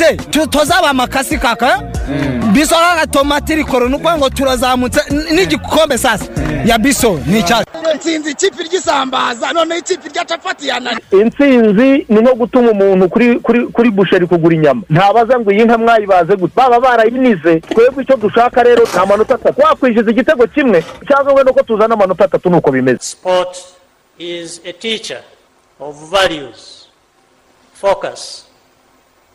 twabanje tu- tuzaba amakasi kaka? Biso kaka tomati rikoro ni ukuvuga ngo turazamutse. N'igikombe sasa. Ya biso ni icyacu nsinzi ikipe ry'isambaza. Noneho ikipe rya capati yanani intsinzi ni nko gutuma umuntu kuri kuri kuri busheri kugura inyama. Ntabaza ngo iyi nka mwayibaze gute? Baba barayinize. Twebwe icyo dushaka rero ni amanota atatu wakwishyuza igitego kimwe cyangwa wenda uko tuzana amanota atatu nuko bimeze. Sport is a teacher of values, focus,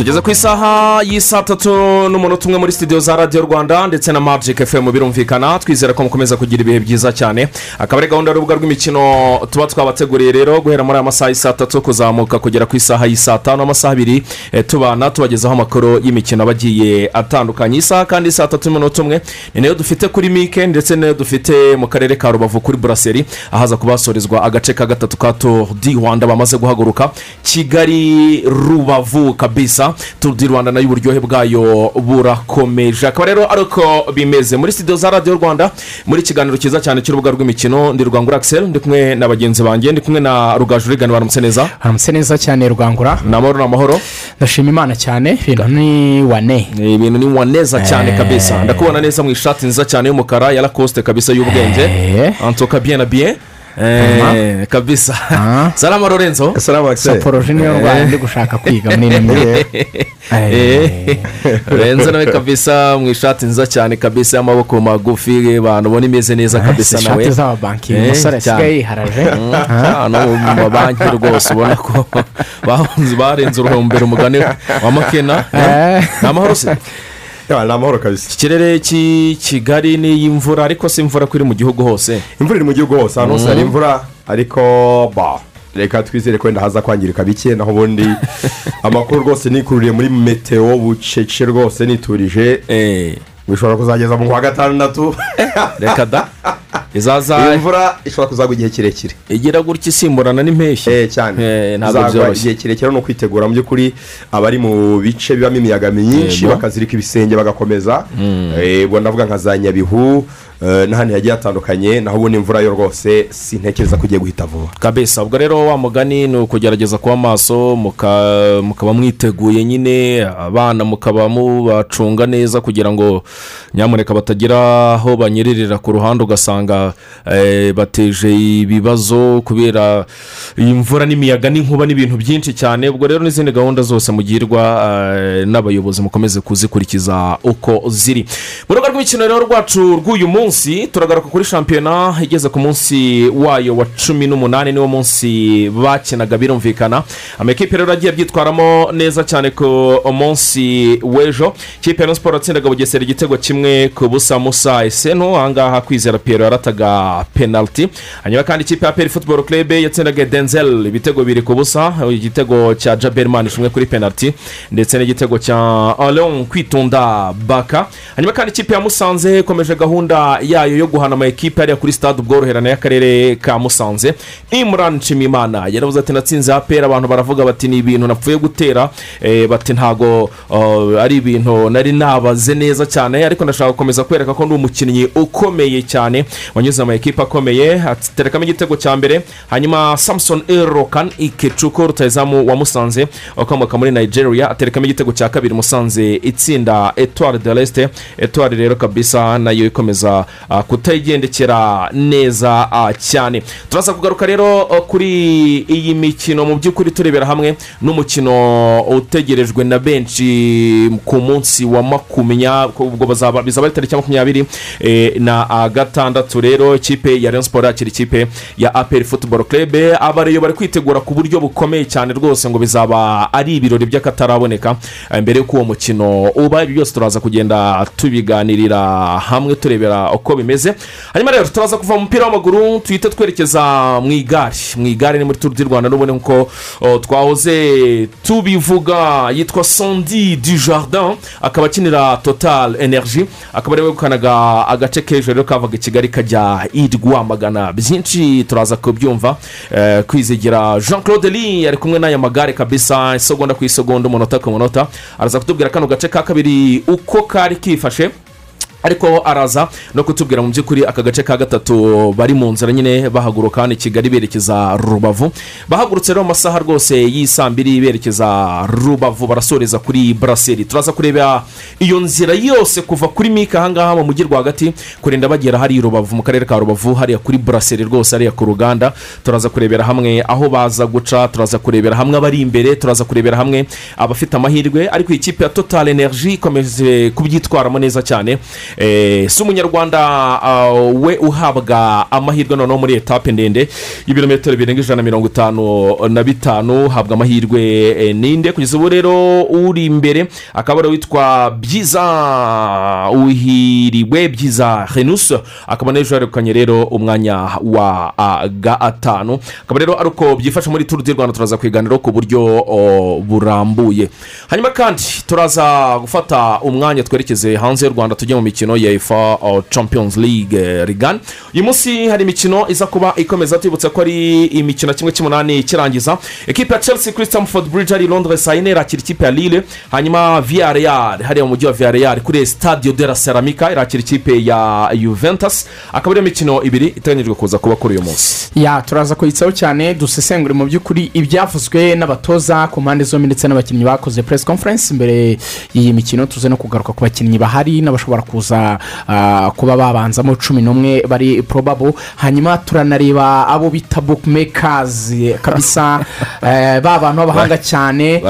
Tugeze ku isaha y'isaa tatu n'umunota umwe muri studio za radiyo rwanda ndetse na magic fm birumvikana. Twizera ko mukomeza kugira ibihe byiza cyane. Akaba ari gahunda y'urubuga rw'imikino tuba twabateguriye rero guhera muri aya masaha y'isaa tatu kuzamuka kugera ku isaha y'isaa tanu amasaha abiri eh, tubana tubagezaho amakuru y'imikino aba agiye atandukanye. Isaha kandi saa tatu n'umunota umwe ni na yo dufite kuri mike ndetse na yo dufite mu karere ka rubavu kuri buraseri ahaza kubasorezwa agace ka gatatu ka tour di rwanda bamaze guhaguruka. Kigali rubavu kabisa. Tour di rwanda na yo uburyohe bwayo burakomeje. Akaba rero ari uko bimeze. Muri studio za radiyo rwanda muri kiganiro cyiza cyane cy'urubuga rw'imikino ndi rwangura axel ndi kumwe na bagenzi banjye ndi kumwe na rugaju urigana baramutse neza. Haramutse neza cyane rwangura. Ni amahoro ni amahoro ndashima imana cyane ibintu ni wane. Ibintu ni wa neza cyane Eh. kabisa. Ndakubona neza mu ishati nziza cyane y'umukara ya lacoste kabisa y'ubwenge. Eh. antoka bien na bien. Eh, kabisa. Salama lorenzo. Soporoje niyo ndwara ndi gushaka kwiga muri ino minsi Eh, lorenzo nawe kabisa mu ishati nziza cyane kabisa y'amaboko magufi abantu ubona imeze neza kabisa nawe. ishati z'ababanki Eh, umusore asigaye yiharaje. Ah, no mu mabanki rwose ubona ko barenze uruhombero umugani wa makena. Eh. ni amahoro se. Ni amahoro kabisa. Iki kirere cy'i kigali ni iy'imvura ariko si imvura ko iri mu gihugu hose? Imvura iri mu gihugu hose ahantu hose hari imvura ariko ba reka twizere ko wenda haza kwangirika bike naho ubundi amakuru rwose nikururiye muri meteo bucece rwose niturije. Eh, bishobora kuzageza mu kwa gatandatu. Reka da. Izaza mvura ishobora kuzagwa igihe kirekire. Igira gutya isimburana n'impeshyi. Eh, cyane. Eh, ntabwo byoroshye. igihe kirekire ni ukwitegura mu by'ukuri abari mu bice bibamo imiyaga myinshi bakazirika ibisenge bagakomeza. Eh, ubwo ndavuga nka za nyabihu n'ahandi hagiye hatandukanye naho ubundi imvura yo rwose sintekereza ko igiye guhita vuba. Kabisa ubwo rero wa mugani ni ukugerageza kuba maso muka- mukaba mwiteguye nyine abana mukaba mubacunga neza kugira ngo nyamuneka batagira aho banyererera ku ruhande ugasanga eh, bateje ibibazo kubera iyi mvura n'imiyaga n'inkuba n'ibintu byinshi cyane. Ubwo rero n'izindi gahunda zose mugirwa eh, n'abayobozi mukomeze kuzikurikiza uko ziri. Mu rubuga rw'imikino rero rwacu rw'uyu munsi turagaruka kuri shampiyona igeze ku munsi wayo wa cumi n'umunani niwo munsi bakinaga birumvikana. Amakipe rero agiye abyitwaramo neza cyane ku munsi w'ejo. Kipe ya siporo yatsindaga bugesera igitego kimwe ku busa musa eseno. Ahangaha kwizera piyero yarataga penaliti hanyuma kandi ikipe ya peri futuboro kerebe yatsindaga denzel ibitego bibiri ku busa. Igitego cya jaberman ishimwe kuri penaliti ndetse n'igitego cya aleon kwitunda baka. Hanyuma kandi ikipe ya musanze ikomeje gahunda yayo yo guhana ama ekipe hariya kuri stade ubworoherane y'akarere ka musanze. Imran nshimimana yaravuze ati natsinze apera abantu baravuga bati ni ibintu napfuye gutera. Eh, bati ntago uh, ari ibintu nari nabaze neza cyane ariko ndashaka gukomeza kwereka ko ndi umukinnyi ukomeye cyane. Wanyuze ama ekipe akomeye aterekamo igitego cya mbere hanyuma samson erokan ikecuko rutayizamu wa musanze ukomoka muri nigeria aterekamo igitego cya kabiri musanze itsinda etuwari de resite etuwari rero kabisa na yo ikomeza kutayigendekera neza ah, cyane. Turaza kugaruka rero ah, kuri iyi mikino. Mu by'ukuri turebera hamwe n'umukino utegerejwe na benshi ku munsi wa makumyabiri ubwo bizaba ari tariki ya makumyabiri eh, na ah, gatandatu. Rero ikipe ya rayon siporo yakira ikipe ya aperi futuboro kerebe abareyo bari kwitegura ku buryo bukomeye cyane rwose ngo bizaba ari ibirori by'akataraboneka eh, mbere y'uko uwo mukino uba ibyo byose turaza kugenda tubiganirira hamwe turebera uko bimeze. Hanyuma rero turaza kuva mu mupira w'amaguru tuhite twerekeza mu igare. Mu igare ni muri turu di rwanda n'ubundi nk'uko twahoze tubivuga yitwa sondi du jardin akaba akinira total energy akaba ari we wegukanaga agace k'ejo rero kavaga i kigali kajya i rwamagana. Byinshi turaza kubyumva eh, kwizigira jean claude lee ari kumwe n'aya magare kabisa isegonda ku isegonda umunota ku munota. Araza kutubwira kano gace ka kabiri uko kari kifashe. Ariko araza no kutubwira mu by'ukuri aka gace ka gatatu bari mu nzira nyine bahaguruka hano i kigali berekeza rubavu. Bahagurutse rero mu masaha rwose y'isaa mbiri berekeza rubavu barasoreza kuri buraseri turaza kureba iyo nzira yose kuva kuri mika ahangaha mu mujyi rwagati kurinda bagera hariya rubavu. Mu karere ka rubavu hariya kuri buraseri rwose hariya ku ruganda. Turaza kurebera hamwe aho baza guca turaza kurebera hamwe abari imbere turaza kurebera hamwe abafite amahirwe. Ariko iyi kipe ya total energy ikomeje kubyitwaramo neza cyane. Si umunyarwanda ah, we uhabwa amahirwe noneho muri etape ndende y'ibirometero birenga ijana na mirongo itanu na bitanu habwa amahirwe eh, ninde? Kugeza ubu rero uri imbere akaba ari witwa byiza uhiriwe byiza renus akaba n'ejo yarekanye rero umwanya wa gatanu. Akaba rero ari uko byifashe muri turu di rwanda turaza kwiganiraho ku buryo burambuye. Hanyuma kandi turaza gufata umwanya twerekeze hanze y'u rwanda tujye mu mikino. Ya efa champions league eh, rigani uyu munsi hari imikino iza kuba ikomeza tubibutsa ko ari imikino kimwe cy'umunani ikirangiza ekipa ya chelsea kuri stamford bridge ari londres saa yine irakira ikipe ya lille hanyuma viyareal hariya mu mujyi wa viyareal kuri stadio de la ceramica irakira ikipe ya juventus. Akaba ariyo mikino ibiri iteganyijwe kuza kuba kuri uyu munsi. Ya turaza kuyitsaho cyane dusesengure mu by'ukuri ibyavuzwe n'abatoza ku mpande zombi ndetse n'abakinnyi bakoze press conference. Mbere y'iyi mikino tuze no kugaruka ku bakinnyi bahari n'abashobora kuza ah, kuba babanzamo cumi n'umwe bari probable. Hanyuma turanareba abo bita bookmakers kabisa. Eh, ba bantu b'abahanga cyane.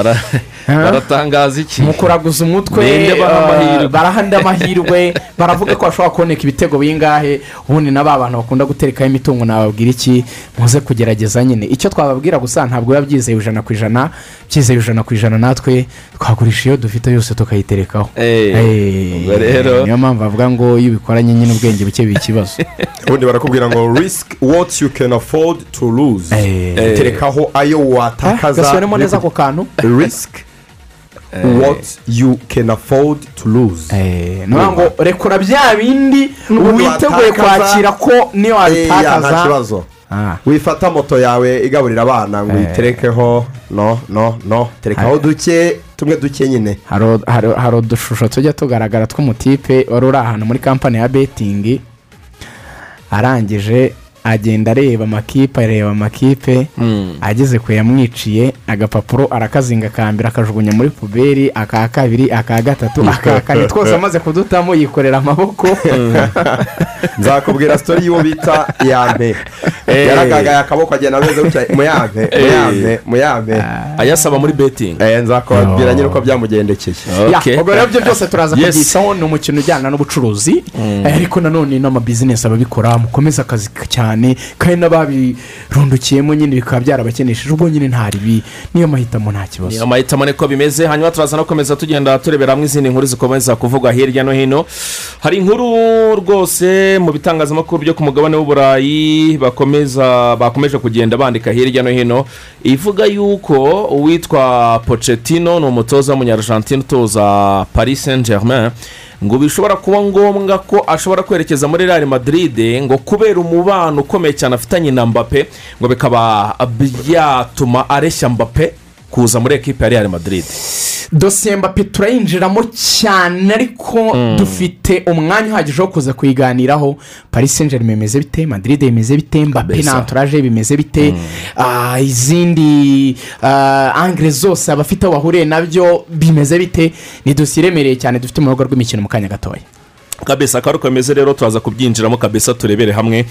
baratangaza iki? Mu kuraguza umutwe eh, amahirwe? baraha andi amahirwe. Baravuga ko bashobora kuboneka ibitego bingahe. Ubundi na ba bantu bakunda guterekaho imitungo. Nababwira iki? Muze kugerageza nyine. Icyo twababwira gusa ntabwo biba byizewe ijana ku ijana. Byizewe ijana ku ijana natwe twagurisha iyo dufite yose tukayiterekaho. Eh, ubwo rero- mpamvu bavuga ngo iyo ubikoranye nyine ubwenge buke biba ikibazo. Ubundi barakubwira ngo risk what you can afford to lose. Eh. terekaho ayo watakaza gasubiremo neza ako kantu. Risk what you can afford to lose. Eh, ni ukuvuga ngo rekura bya bindi witeguye kwakira ko niyo Eh, wabitakaza. Wifata moto yawe igaburira abana ngo uyiterekeho. No no no. Terekaho duke tumwe duke nyine. Hari udushusho tujya tugaragara tw'umutipe wari uri ahantu muri kampani ya betingi arangije agenda areba amakipe areba amakipe ageze ku yamwiciye agapapuro arakazinga aka mbere akajugunya muri puberi aka kabiri aka gatatu aka kane. Twose amaze kudutamo yikorera amaboko. Nzakubwira sitori y'uwo bita yampe yaragagaye akaboko agenda ameze gutya. Muyampe muyampe muyampe ayasaba muri betingi Eh, nzakubwira nyine uko byamugendekeye. Ubwo rero byo byose turaza Yes. kubyisaho ni umukino ujyana n'ubucuruzi. Eh, ariko nanone n'amabizinesi ababikora mukomeze akazi k- cyane kandi n'ababirundukiyemo nyine bikaba byarabakenesheje ubwo nyine nta ribi niyo mahitamo nta kibazo. Niyo mahitamo niko bimeze. Hanyuma turaza no gukomeza tugenda turebera hamwe izindi nkuru zikomeza kuvugwa hirya no hino. Hari inkuru rwose mu bitangazamakuru byo ku mugabane w'uburayi bakomeza bakomeje kugenda bandika hirya no hino. Ivuga yuko uwitwa pocetino ni umutoza w'umunyarwanda utoza paris saint germain ngo bishobora kuba ngombwa ko ashobora kwerekeza muri real madrid ngo kubera umubano ukomeye cyane afitanye na mbappe ngo bikaba byatuma areshya mbappe kuza muri ekipa ya real madrid. Dosiye mbappe turayinjiramo cyane ariko dufite umwanya uhagije wo kuza kuyiganiraho. Paris saint germain bimeze bite? Madrid bimeze bite? Mbappe na anturaje bimeze bite? Ah, izindi ah, angire zose abafite aho bahuriye na byo bimeze bite? Ni dosiye iremereye cyane dufite mu rugo rw'imikino mu kanya gatoya. Kabisa akaba uko bimeze rero turaza kubyinjiramo kabisa turebere hamwe.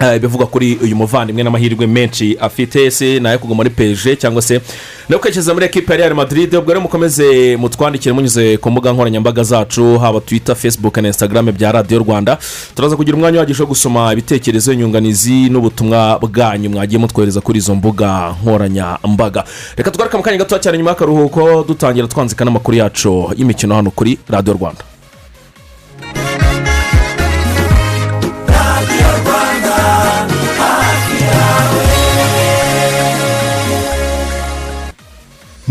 Eh, ibivugwa kuri uyu muvandimwe n'amahirwe menshi afite se na yo kuguma muri peje cyangwa se no kwerekeza muri ekipa ya real madrid. Ubwo rero mukomeze mutwandikire munyuze ku mbuga nkoranyambaga zacu haba twita facebook na instagram bya radiyo rwanda. Turaza kugira umwanya uhagije wo gusoma ibitekerezo inyunganizi n'ubutumwa bwanyu. Mwagiye mutwohereza kuri izo mbuga nkoranyambaga. Reka tugaruke mu kanya gato cyane nyuma y'akaruhuko dutangira twanzika n'amakuru yacu y'imikino hano kuri radiyo rwanda.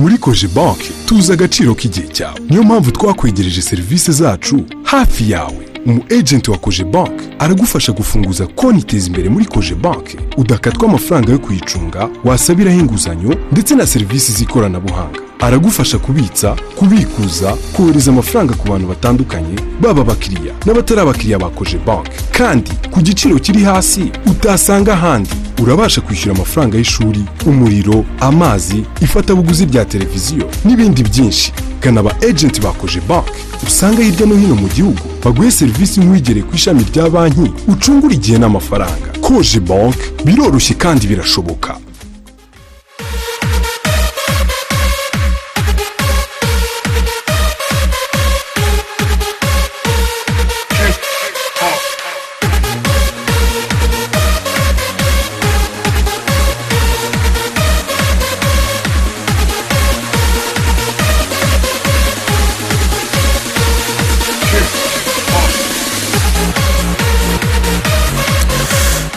Muri koje banki tuzi agaciro k'igihe cyawe. Niyo mpamvu twakwegereje serivisi zacu hafi yawe. Umu ejenti wa koje banki aragufasha gufunguza konti iteza imbere muri koje banki udakatwa amafaranga yo kuyicunga wasabiraho inguzanyo ndetse na serivisi z'ikoranabuhanga. Aragufasha kubitsa kubikuza kohereza amafaranga ku bantu batandukanye baba abakiriya n'abatari abakiriya ba koje banki kandi ku giciro kiri hasi utasanga ahandi. Urabasha kwishyura amafaranga y'ishuri umuriro amazi ifatabuguzi rya televiziyo n'ibindi byinshi. Gana aba ejenti ba koje banki usanga hirya no hino mu gihugu baguhe serivisi nk'uwigereye ku ishami rya banki ucungura igihe n'amafaranga. Koje banki biroroshye kandi birashoboka.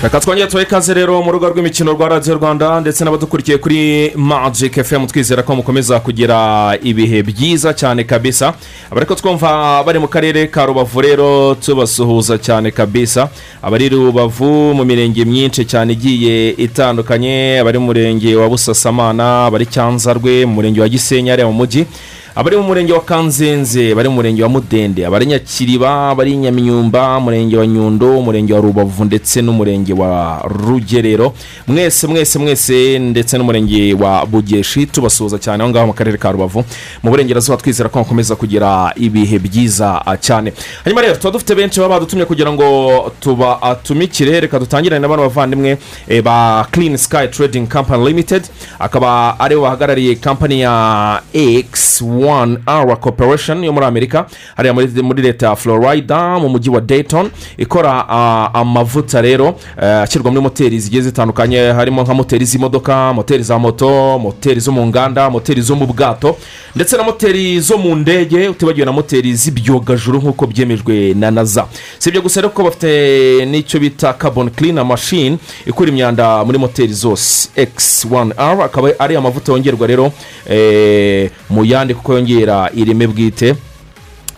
Reka twongere tubahe ikaze rero mu rugo rw'imikino rwa radiyo rwanda ndetse n'abadukurikiye kuri magic fm twizera ko mukomeza kugira ibihe byiza cyane kabisa. Abari ko twumva bari mu karere ka rubavu rero tubasuhuza cyane kabisa. Abari rubavu mu mirenge myinshi cyane igiye itandukanye. Abari mu murenge wa busasamana abari cyanzarwe mu murenge wa gisenyi hariya mu mujyi abari mu murenge wa kanzenze bari mu murenge wa mudende abari nyakiriba abari nyamyumba umurenge wa nyundo umurenge wa rubavu ndetse n'umurenge wa rugerero. Mwese mwese mwese ndetse n'umurenge wa bugeshi tubasuhuza cyane. Aho ngaho mu karere ka rubavu mu burengerazuba twizera ko mukomeza kugira ibihe byiza cyane. Hanyuma rero tuba dufite benshi baba badutumye kugira ngo tubatumikire. Reka dutangirane na bano bavandimwe eh, ba clean sky trading company limited. Akaba ari bo bahagarariye kampani ya x one hour corporation yo muri amerika. Hariya muri, leta ya florida mu mujyi wa dayton. Ikora amavuta rero eh, ashyirwa muri moteri zigiye zitandukanye. Harimo nka moteri z'imodoka moteri za moto moteri zo mu nganda moteri zo mu bwato ndetse na moteri zo mu ndege utibagiwe na moteri z'ibyogajuru nk'uko byemejwe na naza si ibyo gusa ariko bafite n'icyo bita carbon cleaner machine ikura imyanda muri moteri zose. X one r akaba ari amavuta yongerwa rero eh, mu yandi kuko yongera ireme bwite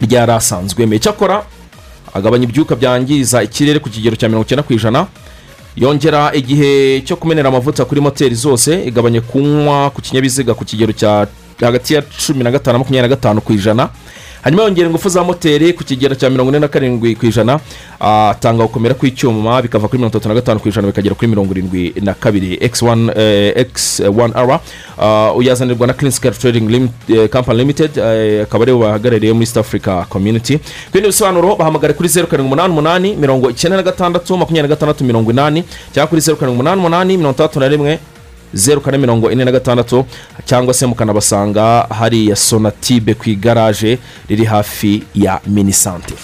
ryari asanzwemo icyakora agabanya ibyuka byangiza ikirere ku kigero cya mirongo icyenda ku ijana. Yongera igihe cyo kumenera amavuta kuri moteri zose igabanya kunywa ku kinyabiziga ku kigero cya hagati ya cumi na gatanu makumyabiri na gatanu ku ijana. Hanyuma yongera ingufu za moteri ku kigero cya mirongo ine na karindwi ku ijana atanga gukomera kw'icyuma bikava kuri mirongo itatu na gatanu ku ijana bikagera kuri mirongo irindwi na kabiri. X one x one hour uyazanirwa na clean sky trading Lim- eh, company limited eh, akaba ari bo bahagarariye muri east africa community. Ku bindi bisobanuro bahamagare kuri zeru karindwi umunani umunani mirongo icyenda na gatandatu makumyabiri na gatandatu mirongo inani cyangwa kuri zeru karindwi umunani umunani mirongo itandatu na rimwe zeru kane mirongo ine na gatandatu cyangwa se mukanabasanga hariya sonatibe ku igaraje riri hafi ya minisante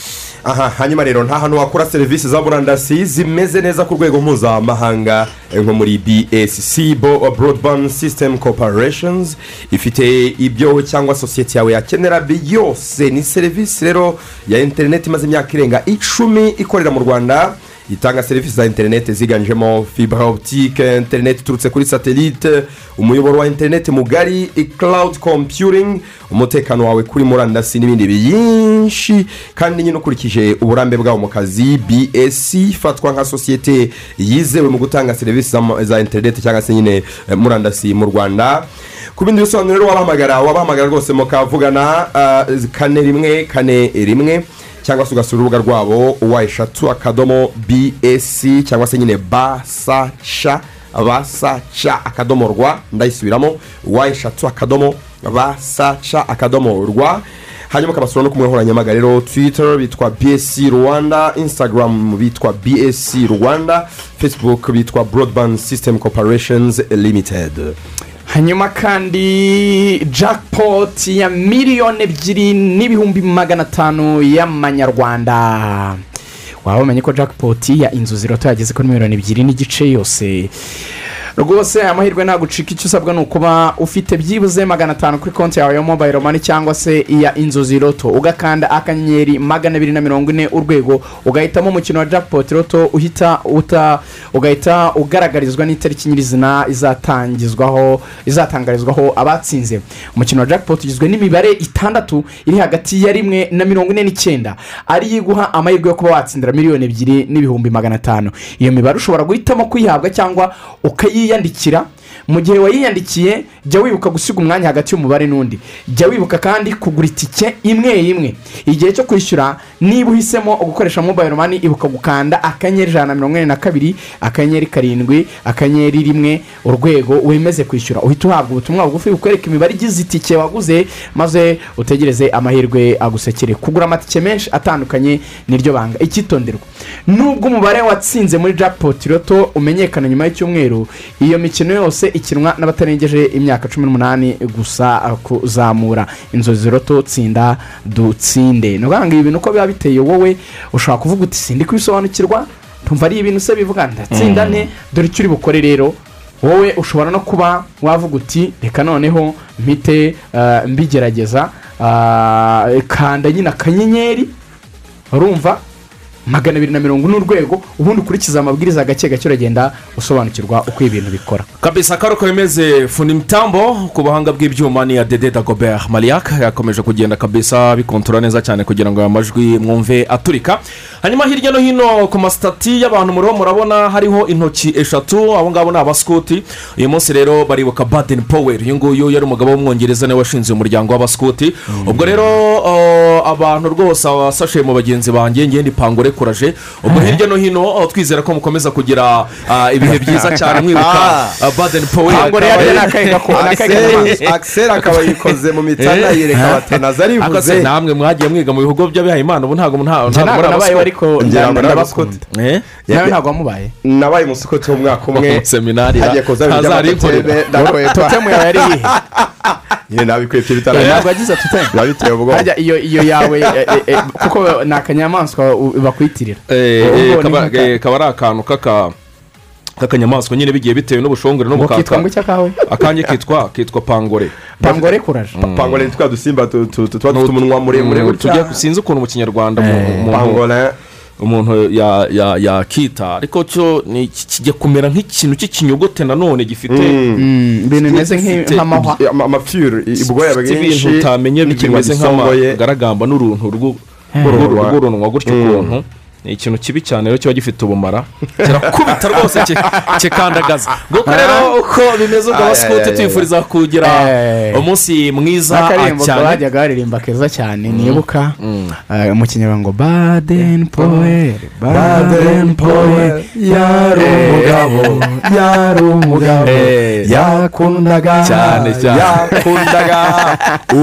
aha hanyuma rero nta hantu wakora serivisi za murandasi zimeze neza ku rwego mpuzamahanga eh, nko muri bsc broadband system corporations ifite ibyo cyangwa sosiyete yawe yakenera byose ni serivisi rero ya interineti imaze imyaka irenga icumi ikorera mu rwanda. Itanga serivisi za interineti ziganjemo fibra optique interineti iturutse kuri satelite umuyoboro wa interineti mugari cloud computing umutekano wawe kuri murandasi n'ibindi byinshi kandi nyine ukurikije uburambe bwabo mu kazi bsc ifatwa nka sosiyete yizewe mu gutanga serivisi za- interineti cyangwa se nyine eh, murandasi mu rwanda. Ku bindi bisobanuro wabahamagara wabahamagara rwose mukavugana ah, kane rimwe kane rimwe. Cyangwa se ugasura urubuga rwabo wa eshatu akadomo bsc cyangwa se nyine basasha basaca akadomo rwa ndayisubiramo wa eshatu akadomo basaca akadomo rwa. Hanyuma ukabasura no ku nkoranyambaga rero twitter bitwa bsc rwanda instagram bitwa bsc rwanda facebook bitwa broadband system corporations limited. Hanyuma kandi jackpot ya miliyoni ebyiri n'ibihumbi magana atanu y'amanyarwanda. Waba wamenye ko jackpot ya inzu ziroto yageze kuri miliyoni ebyiri n'igice yose. Rwose amahirwe ntabwo ucika icyo usabwa ni ukuba ufite byibuze magana atanu kuri konti yawe ya mobayiro mani cyangwa se iya inzozi roto ugakanda akanyenyeri magana abiri na mirongo ine urwego ugahitamo umukino wa jackpot roto uhita uta ugahita ugaragarizwa n'itariki nyirizina izatangizwaho izatangarizwaho abatsinze. Umukino wa jackpot ugizwe n'imibare itandatu iri hagati ya rimwe na mirongo ine n'icyenda. Ariyo iguha amahirwe yo kuba watsindira miliyoni ebyiri n'ibihumbi magana atanu. Iyo mibare ushobora guhitamo kuyihabwa cyangwa ukayiyandikira mu gihe wayiyandikiye jya wibuka gusiga umwanya hagati y'umubare n'undi. Jya wibuka kandi kugura itike imwe imwe igihe cyo kwishyura niba uhisemo gukoresha mobayiro mani ibuka gukanda akanyenyeri ijana na mirongo ine na kabiri akanyenyeri karindwi akanyenyeri rimwe urwego wemeze kwishyura. Uhita uhabwa ubutumwa bugufi bukwereka imibare igize itike waguze maze utegereze amahirwe agusekere. Kugura amatike menshi atandukanye niryo banga. Icyitonderwa nubwo umubare watsinze muri jackpot roto umenyekana nyuma y'icyumweru iyo mikino yose ikinwa n'abatarengeje imyaka cumi n'umunani gusa kuzamura inzozi roto tsinda dutsinde. Ni ukuvuga ngo ibi bintu uko biba biteye wowe ushobora kuvuga uti sindi kubisobanukirwa ntumva ari ibintu se bivuga? Ndatsinda nte dore icyo uri bukore rero. Wowe ushobora no kuba wavuga uti reka noneho mpite eh, mbigerageza ah, kanda nyine akanyenyeri. Urumva? Magana abiri na mirongo ine urwego ubundi ukurikiza amabwiriza gake gake uragenda usobanukirwa uko ibintu bikora. Kabisa karo bimeze funi mitambo ku buhanga bw'ibyuma ni ya dede dagobert mariak yakomeje kugenda kabisa bikontora neza cyane kugira ngo aya majwi mwumve aturika. Hanyuma hirya no hino ku masitati y'abantu muriho murabona hariho intoki eshatu abo ngabo ni abasikoti uyu munsi rero baribuka baden power. Uyu nguyu yari umugabo w'umwongereza ni we washinze umuryango w'abasikoti ubwo rero uh, abantu rwose abasashe mu bagenzi banjye ngende ipangure kuraje. Ubwo hirya no hino uh, twizera ko mukomeza kugira uh, ibihe byiza cyane mwibuka baden power Pangure yari akahe gako- ni akahe kanyamaswa? akiseri akaba yikoze mu mitana yereka abatanazi Akase arivuze namwe mwagiye mwiga mu bihugu by'abihaye imana ubu ntabwo ntabwo ntabwo nabayeho. Abasikoti ariko ndabakunda Eh? nawe ntabwo wamubaye? Nabaye umusikoti w'umwaka umwe. Seminari hagiye kuza ibintu ndakwepa totemu yawe yari iyihe nyine nabikwepye ntabwo bitarajya wagize totemu biba biteye ubwoba iyo yawe eh, eh, eh, kuko ni akanyamaswa u- bakwitirira Eh, eh, kaba eh, kaba ari akantu k'aka k'akanyamaswa nyine bigiye bitewe n'ubushongore n'ubukaka. akange kitwa kitwa pangore. Pangore kuraje. Pangole ni twa dusimba tu- tu- tu- tuba dufite umunwa muremure Mm, gutya. tujya sinzi ukuntu mu kinyarwanda mu- umuntu- pangole umuntu ya- ya- yakita. Ariko cyo ni- kijya kumera nk'ikintu cy'ikinyogote nanone gifite Mm, ibintu bimeze ubwoya gifite bwinshi ibintu utamenye gisongoye nk'amagaragamba n'uruntu rw'urunwa gutyo ukuntu ni ikintu kibi cyane rero kiba gifite ubumara. Kirakubita rwose ki- kikandagaza. Nguko rero uko bimeze ubwo ay, ay, twifuriza kugira Eh. umunsi mwiza cyane bajyaga baririmba keza cyane nibuka. Eh, mu kinyarwanda ngo baden power baden power yari umugabo yari umugabo Eh. yakundaga. Cyane, cyane. yakundaga.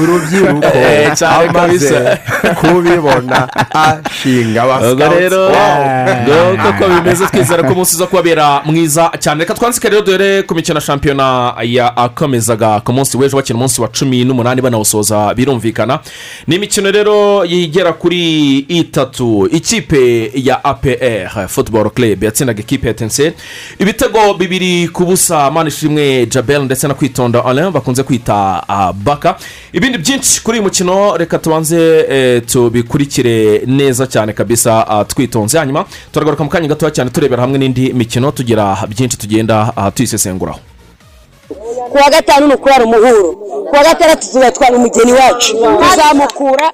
Urubyiruko. Eh, cyane amaze kubibona. Ashinga ubwo abasikawuti rero uko bimeze twizera ko umunsi uza kubabera mwiza cyane reka twanzike rero dore ku mikino shampiyona yakomezaga ku munsi w'ejo bakina umunsi wa cumi n'umunani banawusoza birumvikana ni imikino rero igera kuri itatu ikipe ya apr football club yatsindaga ikipe ya tense ibitego bibiri ku busa manishimwe jabel ndetse na kwitonda alain bakunze kwita ah, baka ibindi byinshi kuri uyu mukino reka tubanze eh, tubikurikire neza cyane kabisa ah, twitonze. Hanyuma turagaruka mu kanya gatoya cyane turebera hamwe n'indi mikino tugira byinshi tugenda ah, tuyisesenguraho. Ku wa gatanu ni ukurara umuhuro. Ku wa gatandatu tuzatwara umugeni wacu. Tuzamukura.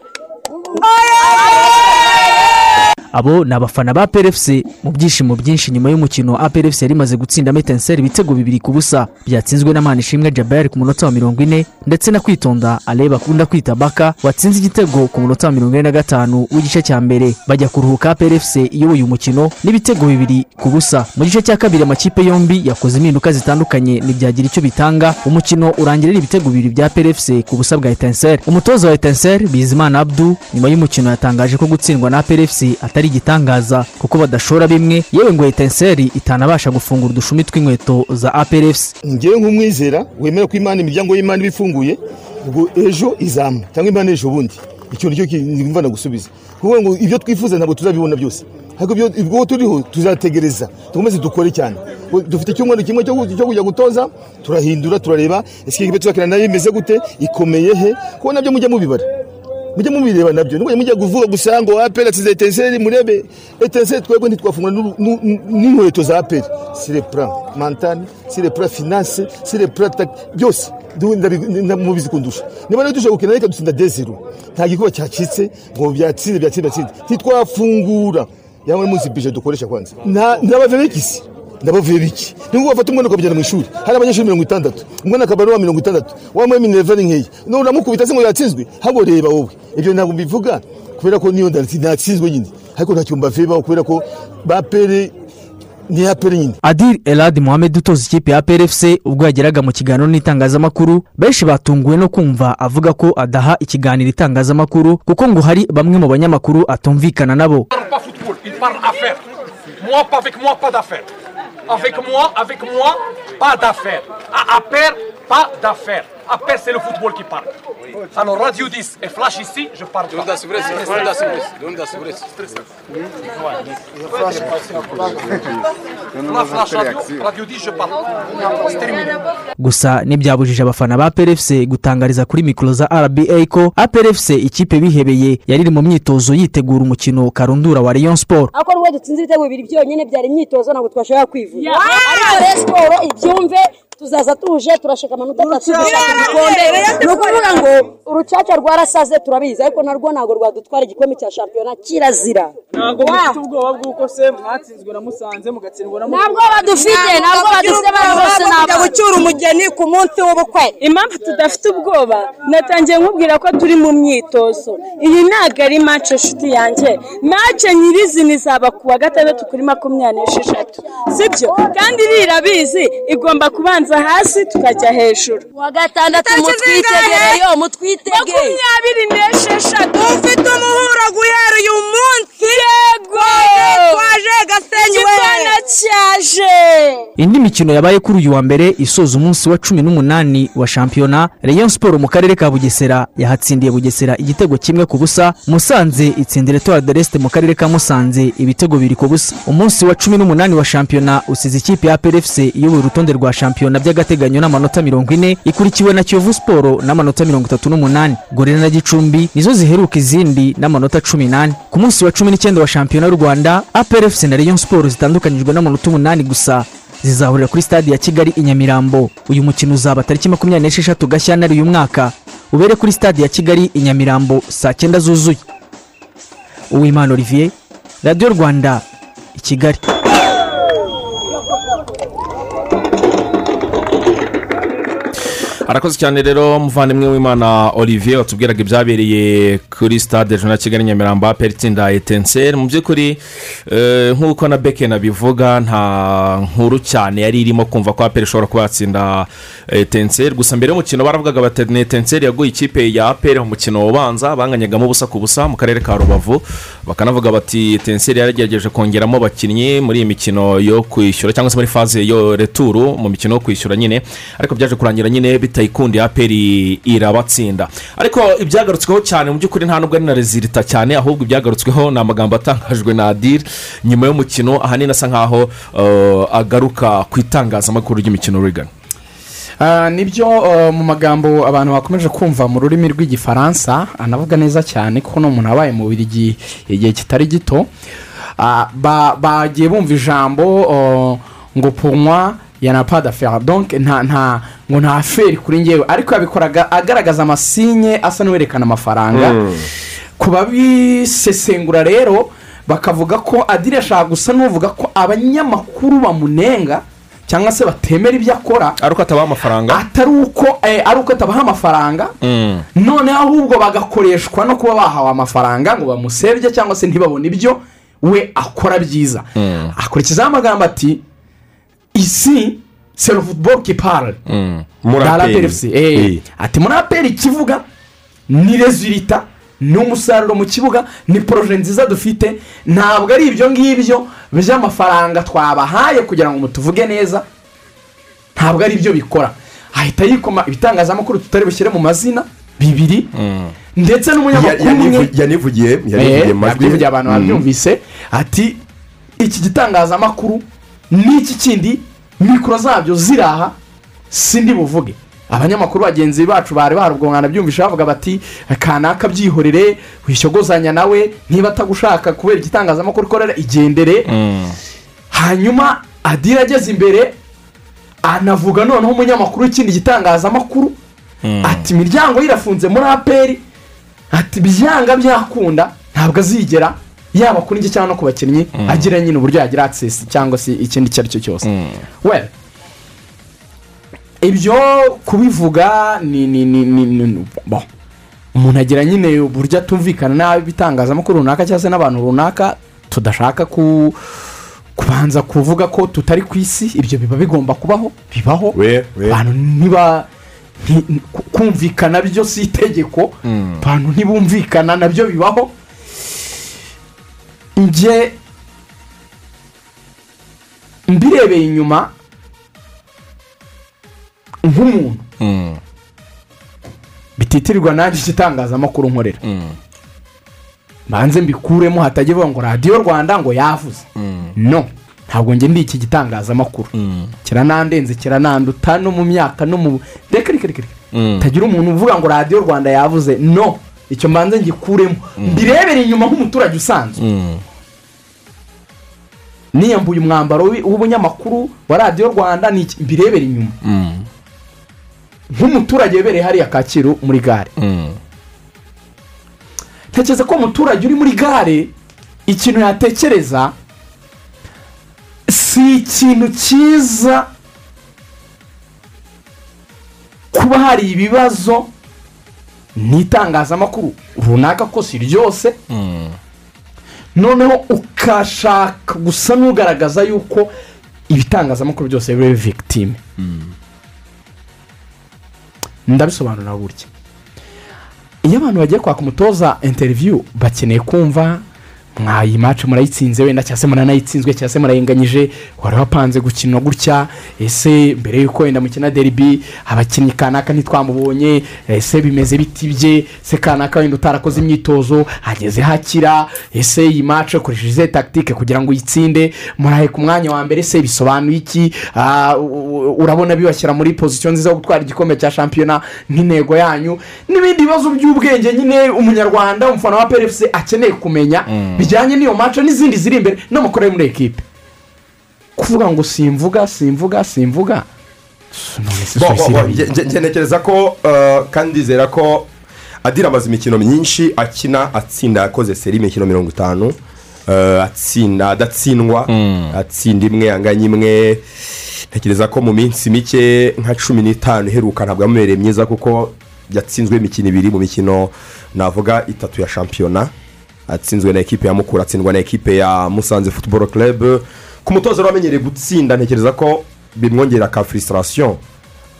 Abo ni abafana ba PRFC mu byishimo byinshi nyuma y'umukino APRFC yari imaze gutsinda metenseri ibitego bibiri ku busa. Byatsinzwe na manishimwe jabari ku munota wa mirongo ine ndetse na kwitonda ale bakunda kwita baka watsinze igitego ku munota wa mirongo ine na gatanu w'igice cya mbere. Bajya kuruhuka APRFC iyoboye umukino n'ibitego bibiri ku busa. Mu gice cya kabiri amakipe yombi yakoze impinduka zitandukanye ntibyagira icyo bitanga. Umukino urangirira ibitego bibiri bya PRFC ku busa bwa etenseri. Umutoza wa etenseri bizimana abdu nyuma y'umukino yatangaje ko gutsindwa na PRFC atari igitangaza kuko badashora bimwe. Yewe ngo etenseri itanabasha gufungura udushumi tw'inkweto za APRFC ngewe nk'umwizera wemera ko imana imiryango y'imana iba ifunguye ubwo ejo izamwa cyangwa imana ejo bundi. Icyo ni cyo kimva nagusubiza kuvuga ngo ibyo twifuza ntabwo tuzabibona byose. Ibyo ubwo turiho tuzategereza dukomeze dukore cyane. Dufite icyumweru kimwe cyo cyo kujya gutoza turahindura turareba ese ikipe tuzakina na yo imeze gute ikomeye he? Kuko na byo mujya mubibara. Mujye mubireba na byo. Nubwo mujya kuvuga gusa ngo aperi atsinze etenseri murebe. Etenseri twebwe ntitwafungura n'inkweto za aperi sire pura mantani sire pura finance sire pura byose. Mubizi kundusha niba rero dushobora gukina reka dutsinda dezeru nta gikorwa cyacitse ngo byatsinze byatsinze byatsinze. Ntitwafungura. Yaba muzi bije dukoresha kwanza. Nta ntabavebekisi ndabavuye biki nubwo bafata umwana ukabujyana mu ishuri hari abanyeshuri mirongo itandatu. Umwana akaba ari uwa mirongo itandatu. Wambaye minerva ni nkeya uramukubita se ngo yatsinzwe habo reba wowe. Ibyo ntabwo mbivuga kubera ko niyo ndatsinzwe nyine. Ariko ntacyo mbavebaho kubera ko ba pere ni aperi nyine. Adil elad mohamed utoza ikipe ya prfc ubwo yageraga mu kiganiro n'itangazamakuru benshi batunguwe no kumva avuga ko adaha ikiganiro itangazamakuru kuko ngo hari bamwe mu banyamakuru atumvikana nabo. Affaires. Moi, avec moi, pas d'affaires. Avec moi, avec moi, pas d'affaires. À. Affaires, c'est le football qui parle. Alors, Radio 10 et Flash ici, je parle pas. La Flash Radio, Radio 10, je parle pas. C'est terminé. gusa ntibyabujije abafana ba prfc gutangariza kuri mikoro za rba ko aprfc ikipe bihebeye yari iri mu myitozo yitegura umukino karundura wa rayon sport ariko nubwo dutsinze ibitego bibiri byonyine byari imyitozo ntabwo twashaka kwivuza ariko siporo ibyumve tuzaza tuje turashaka amanota atatu dushaka igikombe ni ukuvuga ngo urucaca rwarasaze turabizi ariko narwo ntabwo rwadutwara igikombe cya shampiyona kirazira. Ntabwo mufite ubwoba bw'uko se mwatsinzwe na musanze mugatsindwa na ntabwo badufite ntabwo badufite bari bose ntabwo gucyura umugeni ku munsi w'ubukwe. Impamvu tudafite ubwoba natangiye nkubwira ko turi mu myitozo. Iyi ntabwo ari mace nshuti yanjye. Mace nyirizina izaba ku wa gatandatu kuri makumyabiri n'esheshatu. Sibyo? Kandi irabizi igomba kubanza hasi tukajya hejuru. Wa gatandatu mutwitegereyo mutwitege makumyabiri n'esheshatu. Ufite umuhuro guhera uyu munsi. Yego! Twaje gasenyi we igikona cyaje. Indi mikino yabaye kuri uyu wa mbere isoza umunsi wa cumi n'umunani wa shampiyona rayon sport mu karere ka bugesera. Yahatsindiye bugesera igitego kimwe ku busa. Musanze itsindira etoile de l'est mu karere ka musanze. Ibitego bibiri ku busa. Umunsi wa cumi n'umunani wa shampiyona usize ikipe ya prfc iyoboye urutonde rwa shampiyona by'agateganyo n'amanota mirongo ine ikurikiwe na kiyovu siporo n'amanota mirongo itatu n'umunani. Gorera na gicumbi nizo ziheruka izindi n'amanota cumi n'ane. Ku munsi wa cumi n'icyenda wa shampiyona y'u rwanda aprfc na rayon sport zitandukanyijwe n'amanota umunani gusa. Zizahurira kuri stade ya kigali i nyamirambo. Uyu mukino uzaba tariki makumyabiri n'esheshatu gashyantare uyu mwaka. Ubere kuri stade ya kigali i nyamirambo saa cyenda zuzuye. Uwimana olivier radiyo rwanda i kigali. Arakoze cyane rero muvandimwe w'imana olivier watubwiraga ibyabereye kuri stade jona kigali nyamirambo aperi itsinda etenseri. Mu by'ukuri eh, nk'uko na beke nabivuga nta nkuru cyane yari irimo kumva ko aperi ishobora kuba yatsinda etenseri. Gusa mbere y'umukino baravugaga bati ni etenseri yaguye ikipe ya aperi mu mukino ubanza. Banganyagamo ubusa ku busa mu karere ka rubavu. Bakanavuga bati etenseri yaragerageje kongeramo abakinnyi muri iyi mikino yo kwishyura cyangwa se muri faze yo returu mu mikino yo kwishyura nyine. Ariko byaje kurangira nyine bitayikundiye aperi irabatsinda. Ariko ibyagarutsweho cyane mu by'ukuri nta nubwo ari na rezilita cyane ahubwo ibyagarutsweho ni amagambo atangajwe na adire nyuma y'umukino ahanini asa nkaho eh, agaruka ku itangazamakuru ry'imikino rigana Ah, ni byo ah, mu magambo abantu bakomeje kumva mu rurimi rw'igifaransa anavuga neza cyane kuko ni umuntu wabaye mu birigi igihe kitari gito. Ba- bagiye bumva ijambo ngo punywa ya na pada fera donke nta nta ngo nta feri kuri ngewe ariko yabikoraga agaragaza amasinye asa n'uwerekana amafaranga. Ku babisesengura rero bakavuga ko adire ashaka gusa n'uvuga ko abanyamakuru bamunenga cyangwa se batemera ibyo akora ari uko atabaha amafaranga? atari uko eh, ari uko atabaha amafaranga. Noneho ahubwo bagakoreshwa no kuba bahawe amafaranga ngo bamusebye cyangwa se ntibabone ibyo we akora byiza. Akurikizaho amagambo ati isi sero futuboro kipare muri APR. Eh. ati muri aperi ikivuga ni rezilita ni umusaruro mu kibuga ni poroje nziza dufite ntabwo ari ibyo ngibyo by'amafaranga twabahaye kugira ngo mutuvuge neza ntabwo ari byo bikora. Ahita yikoma ibitangazamakuru tutari bushyire mu mazina bibiri ndetse n'umunyamakuru Ya- umwe. yanivu- yanivugiye yanivugiye Eh, amajwi abantu Mm. babyumvise. Ati iki gitangazamakuru n'iki kindi mikoro zabyo ziri aha sindi buvuge. Abanyamakuru bagenzi bacu bari barubwo mwanabyumvishe bavuga bati kanaka byihorere wishyogozanya nawe niba atagushaka kubera igitangazamakuru ukorera igendere. Hanyuma adira ageze imbere anavuga noneho umunyamakuru w'ikindi gitangazamakuru. Ati imiryango ye irafunze muri aperi ati byanga byakunda ntabwo azigera. Yaba kuri njye cyangwa no ku bakinnyi agira nyine uburyo yagira access cyangwa se ikindi icyo ari cyo cyose well ibyo kubivuga ni ni ni ni ni bon. Umuntu agira nyine uburyo atumvikana n'abitangazamakuru runaka cyangwa se n'abantu runaka tudashaka ku kubanza kuvuga ko tutari ku isi ibyo biba bigomba kubaho bibaho. Abantu ku- kumvikana byo si itegeko. Abantu ntibumvikana na byo bibaho. Njye mbirebeye inyuma nk'umuntu. Bititirirwa nanjye igitangazamakuru nkorera. Banze mbikuremo hatajya bivuga ngo radiyo rwanda ngo yavuze. No ntabwo njye ndi iki gitangazamakuru. Kiranandenze kirananduta no mu myaka no mu reka reka reka reka. Tagira umuntu uvuga ngo radiyo rwanda yavuze. No. Icyo mbanze ngikuremo. Mbirebere inyuma nk'umuturage usanzwe. Niyambuye umwambaro w'ubunyamakuru wa radiyo rwanda mbirebere inyuma. Nk'umuturage webereye hariya kacyiru muri gare. Ntekereza ko umuturage uri muri gare ikintu yatekereza si ikintu cyiza kuba hari ibibazo n'itangazamakuru runaka ko si ryose. Noneho ukashaka gusa n'ugaragaza yuko ibitangazamakuru byose biba victime. Ndabisobanura gutya iyo abantu bagiye kwaka umutoza interiviyu bakeneye kumva mwayi mace murayitsinze wenda cyangwa se muranayitsinzwe cyangwa se murayinganyije wari wapanze gukina gutya. Ese mbere y'uko wenda mukina deribi abakinnyi kanaka ntitwamubonye. Ese bimeze biti bye? Se kanaka wenda utarakoze imyitozo hageze hakira ese iyi mace ukoresheje izihe takitike kugira ngo uyitsinde? Murahe ku mwanya wa mbere se bisobanuye iki? Ah, urabona bibashyira muri pozisiyo nziza yo gutwara igikombe cya shampiyona nk'intego yanyu. N'ibindi bibazo by'ubwenge nyine umunyarwanda umufana wa PRFC akeneye kumenya. Bijyanye n'iyo mace n'izindi ziri imbere n'amakuru yo muri ekipe. Kuvuga ngo simvuga simvuga simvuga. None se Bo, bo, Swahili bo, irabizi. nge- nge- nge ntekereza ko uh, kandi ndizera ko adira amaze imikino myinshi akina atsinda yakoze seri imikino mirongo itanu. Uh, atsinda adatsindwa atsinda imwe anganya imwe. Ntekereza ko mu minsi mike nka cumi n'itanu iheruka ntabwo yamubereye myiza kuko yatsinzwe imikino ibiri mu mikino navuga itatu ya shampiyona. Atsinzwe na ekipe ya mukura atsindwa na ekipe ya musanze futuboro club. Ku mutoza rero wamenyereye gutsinda ntekereza ko bimwongerera ka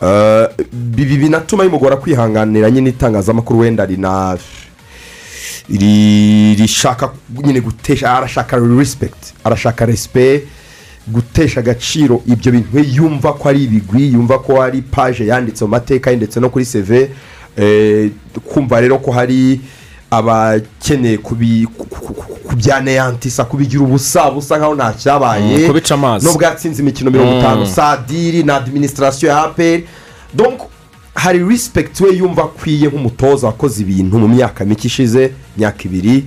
Uh, bibi binatuma bimugora kwihanganira nyine itangazamakuru wenda rina ri- rishaka nyine gutesha arashaka respect arashaka respect gutesha agaciro ibyo bintu. Yumva ko ari ibigwi yumva ko ari paje yanditse mu mateka ye ndetse no kuri seve eh, kumva rero ko hari ku- ku- kubyaneyantisa kubigira ubusa busa nkaho nta cyabaye Mm, kubica amazi. nubwo yatsinze imikino mirongo Mm. itanu sadiri na adiminisitirasiyo ya aperi hari respect we yumva akwiye nk'umutoza wakoze ibintu mu myaka mike ishize imyaka ibiri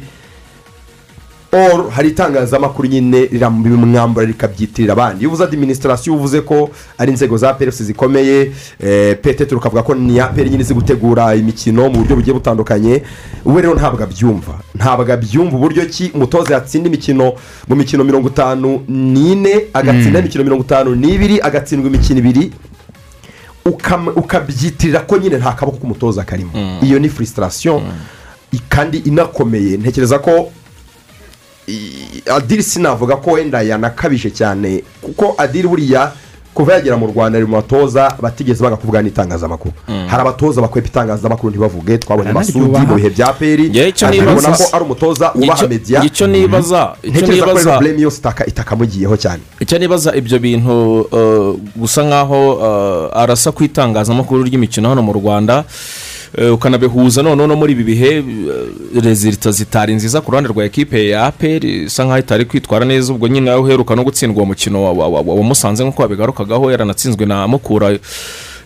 or hari itangazamakuru nyine riramwambara rikabyitirira abandi. Iyo uvuze adiminisitirasiyo uvuze ko ari inzego za peresi zikomeye eh, petete ukavuga ko ni aperi nyine izi gutegura imikino mu buryo bugiye butandukanye. We rero ntabwo abyumva. Ntabwo abyumva uburyo ki umutoza yatsinda imikino mu mikino mirongo itanu n'ine agatsinda Mm. imikino mirongo itanu n'ibiri agatsindwa imikino ibiri. Ukabyitirira ko nyine nta kaboko k'umutoza karimo. Iyo ni frustration. I- kandi inakomeye. Ntekereza ko adiri sinavuga ko wenda yanakabije cyane kuko adiri buriya kuva yagera mu rwanda ari mu batoza batigeze banga kuvuga n'itangazamakuru hari abatoza bakwepa itangazamakuru ntibavuge twabonye masudi Baranaryubaha. mu bihe bya peri ubona ko ari umutoza ubaha nibaza- icyo ntekereza ko rero blame yose itaka- itakamugiyeho cyane. Icyo nibaza ibyo bintu uh, gusa nkaho uh, arasa ku itangazamakuru ry'imikino hano mu rwanda. Ukanabihuza. Noneho no muri ibi bihe uh, rezilita zitari nziza ku ruhande rwa ekipe ya aperi isa nkaho itari kwitwara neza ubwo nyine aho uheruka no gutsindwa uwo mukino wa- musanze nk'uko wabigarukagaho yaranatsinzwe na mukura.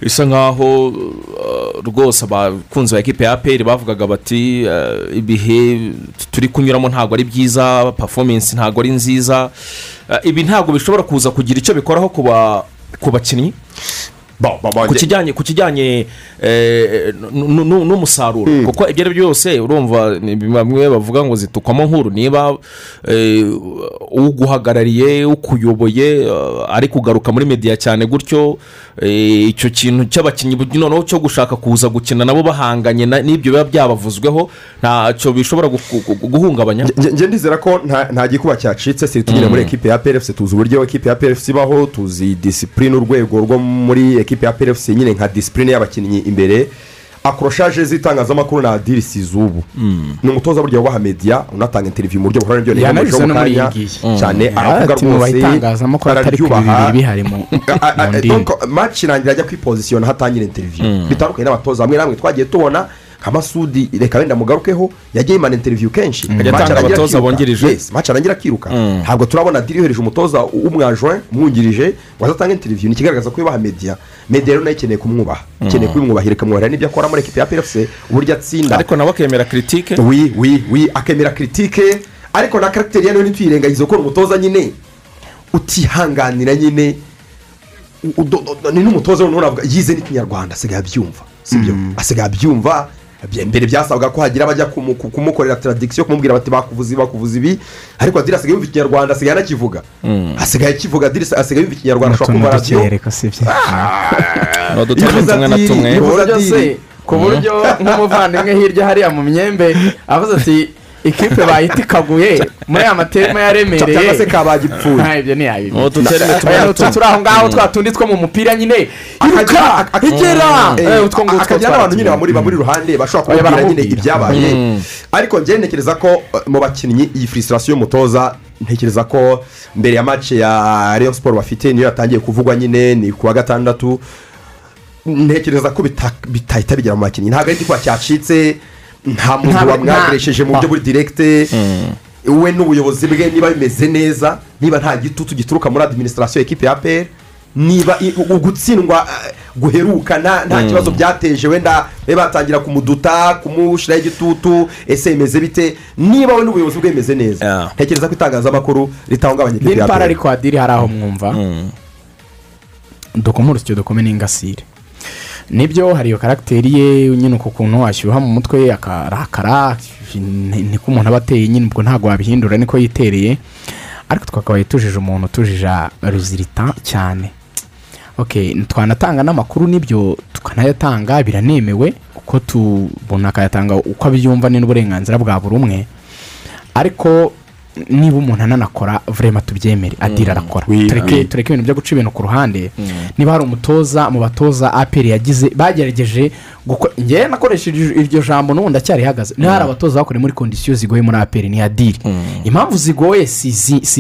Bisa nkaho uh, rwose abakunzi ba ekipe ya aperi bavugaga bati ibihe turi kunyuramo ntabwo ari byiza performance ntabwo ari nziza. Ibi ntabwo bishobora kuza kugira icyo bikoraho ku bakinnyi? Ku kijyanye eh, n- n'umusaruro kuko ibyo ari byo byose urumva bamwe bavuga ngo zitukwamo nkuru niba eh, uguhagarariye ukuyoboye eh, ari kugaruka muri mediya cyane gutyo eh, icyo kintu cy'abakinnyi noneho cyo gushaka kuza gukina nabo bahanganye n'ibyo biba byabavuzweho ntacyo bishobora gu- gu- guhungabanya. Nge ndizera ko nta gikuba cyacitse si tugire muri ekipe ya PRFC tuzi uburyo ekipe ya PRFC ibaho tuzi disipurine urwego rwo muri ekipe ya PRFC nyine nka disipurine y'abakinnyi imbere akoroshaje z'itangazamakuru na dirisi z'ubu. Ni umutoza burya wubaha mediya unatanga interiviyu mu buryo buhora n'ibyo yanabize no muri iyi ngiyi cyane aravuga rwose donc match irangira ajya kwipozisiyona hatangira interiviyu bitandukanye n'abatoza bamwe na bamwe twagiye tubona nka masudi reka wenda mugarukeho yagiye yimana interiviyu kenshi. Match atanga arangira akiruka. akiruka. Ntabwo turabona diri yohereje umutoza w'umwajwe umwungirije waza atanga interiviyu ni ikigaragaza ko yubaha mediya mediya rero na yo ikeneye kumwubaha. Ikeneye kubimwubahira ikamwubahira n'ibyo akora muri ekipi ya PFC uburyo atsinda. Ariko nawe akemera kiritike wi wi wi akemera kiritike ariko na karagiteri na yo ntituyirengagize ko ni umutoza nyine utihanganira nyine. Ni n'umutoza noneho yize n'ikinyarwanda asigaye abyumva sibyo asigaye abyumva mbere byasabwaga ko hagira abajya kumu- ku- kumukorera taradikisiyo kumubwira bati bakuvuze ibi bakuvuze ibi. Ariko adiri asigaye yumva ikinyarwanda asigaye anakivuga. Asigaye akivuga adiri asigaye yumva ikinyarwanda ashobora kumva radiyo tumwe ku buryo se ku buryo nk'umuvandimwe hirya hariya mu myembe avuze ati ikipe bayita ikaguye muri aya materima yaremereye cyangwa se kabagipfuye nta ibyo Ni tumwe turi aho ngaho twa tundi two mu mupira nyine. Iruka! Igera Eh, utwo ngutwo akagira n'abantu nyine bamuri bamuri iruhande bashobora kumubwira nyine ibyabaye. Ariko njyewe ntekereza ko eh, mu bakinnyi iyi furisitasiyo y'umutoza ntekereza ko mbere ya match ya Rayon siporo bafite niyo yatangiye kuvugwa nyine ni ku wa gatandatu. Ntekereza ko bita- bitahita bigera mu bakinnyi. Ntabwo ari igikuba cyacitse. Nta muntu wamwakoresheje mu buryo buri direkite we n'ubuyobozi bwe niba bimeze neza niba nta gitutu gituruka muri adiminisitirasiyo ekipe ya peri niba i- u- gutsindwa eh, guheruka nta nta kibazo byateje wenda batangira kumuduta kumushyiraho igitutu ese bimeze bite? Niba we n'ubuyobozi bwe bimeze neza ntekereza ko itangazamakuru ritahungabanya ya para peri ariko hadiri hari aho mwumva. Dukome urusyo dukome n'ingasire. Ni byo hari iyo karagiteri ye nyine uku kuntu washyuha mu mutwe akarakara ni- niko umuntu aba ateye nyine ubwo ntabwo wabihindura niko yitereye. Ariko twakabaye tujije umuntu tujije ruzirita cyane. Twanatanga n'amakuru n'ibyo tukanayatanga biranemewe uko tubona akayatanga uko abyumva n'uburenganzira bwa buri umwe. Ariko niba umuntu ananakora vurema tubyemere. Adira arakora. Tureke ibintu byo guca ibintu ku ruhande. Niba hari umutoza mu batoza aperi yagize bagerageje gukora ngewe nakoresheje iryo jambo n'ubundi acyarihagaze niba hari abatoza bakoreye muri kondisiyo zigoye muri aperi ni adiri impamvu zigoye si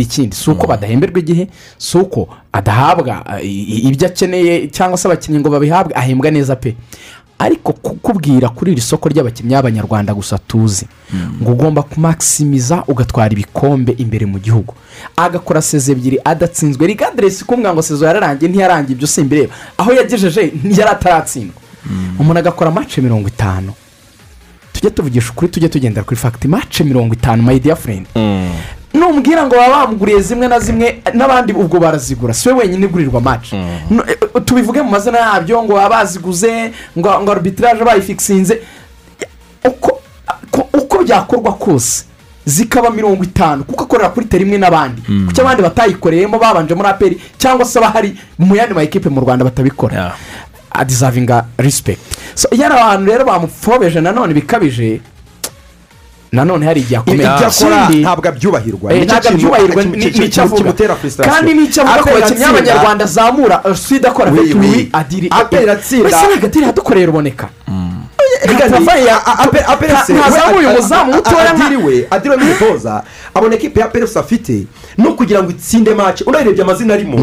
ikindi. Si uko badahemberwa igihe si uko adahabwa i- ibyo akeneye cyangwa se abakinnyi ngo babihabwe ahembwa neza pe. Ariko kukubwira kuri iri soko ry'abakinnyi b'abanyarwanda gusa tuzi. Ngo ugomba kumakisimiza ugatwara ibikombe imbere mu gihugu. Agakora seze ebyiri adatsinzwe. Rigaderesi kumbwira ngo sezo yararangiye ntiyarangiye ibyo simbireba aho yagejeje ntiyari ataratsindwa. Umuntu agakora mace mirongo itanu. Tujye tuvugisha ukuri tujye tugendera kuri fagiti mace mirongo itanu mayidiya furendi numbwira ngo baba bamuguriye zimwe na zimwe n'abandi ubwo barazigura. Si we wenyine igurirwa maci No, eh, eh, tubivuge mu mazina yabyo ngo baba baziguze ngo arbitrage bayifikisinze uko ko- uko byakorwa kose zikaba mirongo itanu kuko akorera kuri teri imwe n'abandi. Kuko abandi batayikoreyemo babanje muri aperi cyangwa se abahari mu yandi ma ekipe mu rwanda batabikora? Rispegiti so iyo ari abantu rero bamupfobeje nanone bikabije nanone hari igihe akomeye. Ikindi- ntabwo abyubahirwa. Eh, Nicyo ntabwo abyubahirwa ki- ni- ki- ni icyo avuga. kandi n'icyo avuga ku Aperi bakinnyi atsinda- b'abanyarwanda azamura eh, swida akora Oui, afite oui. uwi adiri Aperi atsinda- wese ntabwo adiri hadukoreye ruboneka. Ntazamuye umuzamu mutoya nka- adiri we adiri we n'umutoza abona ekipe ya perefusi afite no kugira ngo itsinde mace unarebye amazina arimo?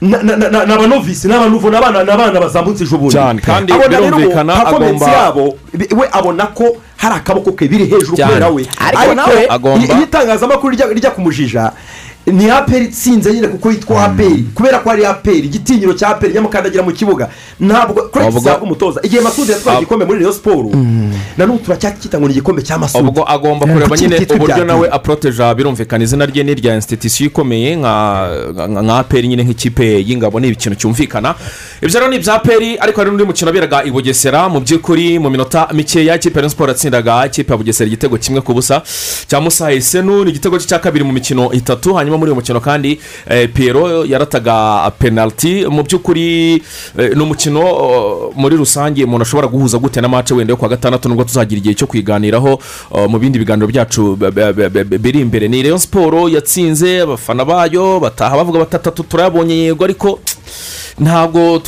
Na- ni abanovisi ni abanuvo ni abana bazamutse ejo bundi. Cyane, kandi birumvikana agomba- yabo we abona ko hari akaboko ke biri hejuru kubera we. Ariko nawe iyo itangazamakuru rijya kumujija ni aperi itsinze nyine kuko yitwa aperi kubera ko ari aperi igitinyiro cya aperi nyamukandagira mu kibuga ntabwo kuri Ubwo- gihabwa umutoza igihe masudi yatwaye igikombe muri reyo siporo na n'ubu turacyakita ngo ni igikombe cya masudi. Ubwo agomba kureba nyine uburyo nawe aporoteja birumvikana. Izina rye ni irya insititisiyo ikomeye nka aperi nyine nk'ikipe y'ingabo. Ni ikintu cyumvikana. Ibyo rero ni ibya aperi ariko hari n'undi mukino waberaga i bugesera. Mu by'ukuri mu minota mikeya ikipe ya siporo yatsindaga ikipe ya bugesera igitego kimwe ku busa. Cya musa esenu ni igitego cya kabiri mu mikino itatu. Hanyuma muri uyu mukino kandi eh, Pierrot yarataga penaliti mu by'ukuri eh, ni umukino eh, muri rusange umuntu ashobora guhuza gute na mace wenda yo kuwa gatandatu nubwo tuzagira igihe cyo kwiganiraho mu bindi biganiro byacu biri imbere. Ni Rayon siporo yatsinze abafana bayo bataha bavuga batatu turayabonye yego ariko ntabwo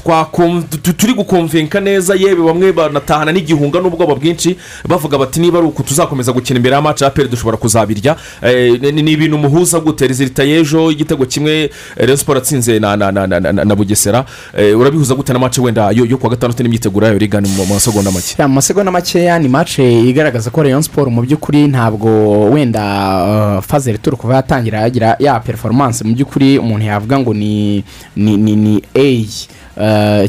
turi gukumvinka neza yewe bamwe banatahana n'igihunga n'ubwoba bwinshi bavuga bati niba ari uku tuzakomeza gukina imbere y'amacu ya peri dushobora kuzabirya. Eh, ni ibintu muhuza gute? Rezilita y'ejo igitego kimwe rero siporo atsinze na bugesera. Eh, urabihuza gute na mace wenda yo kuwa gatandatu n'imyiteguro yayo rigana mu masegonda make? Mu masegonda makeya ni mace igaragaza ko rayon siporo mu by'ukuri ntabwo wenda fazere turi kuva yatangira yagira ya performance. Mu by'ukuri umuntu yavuga ngo ni ni ni ni uh,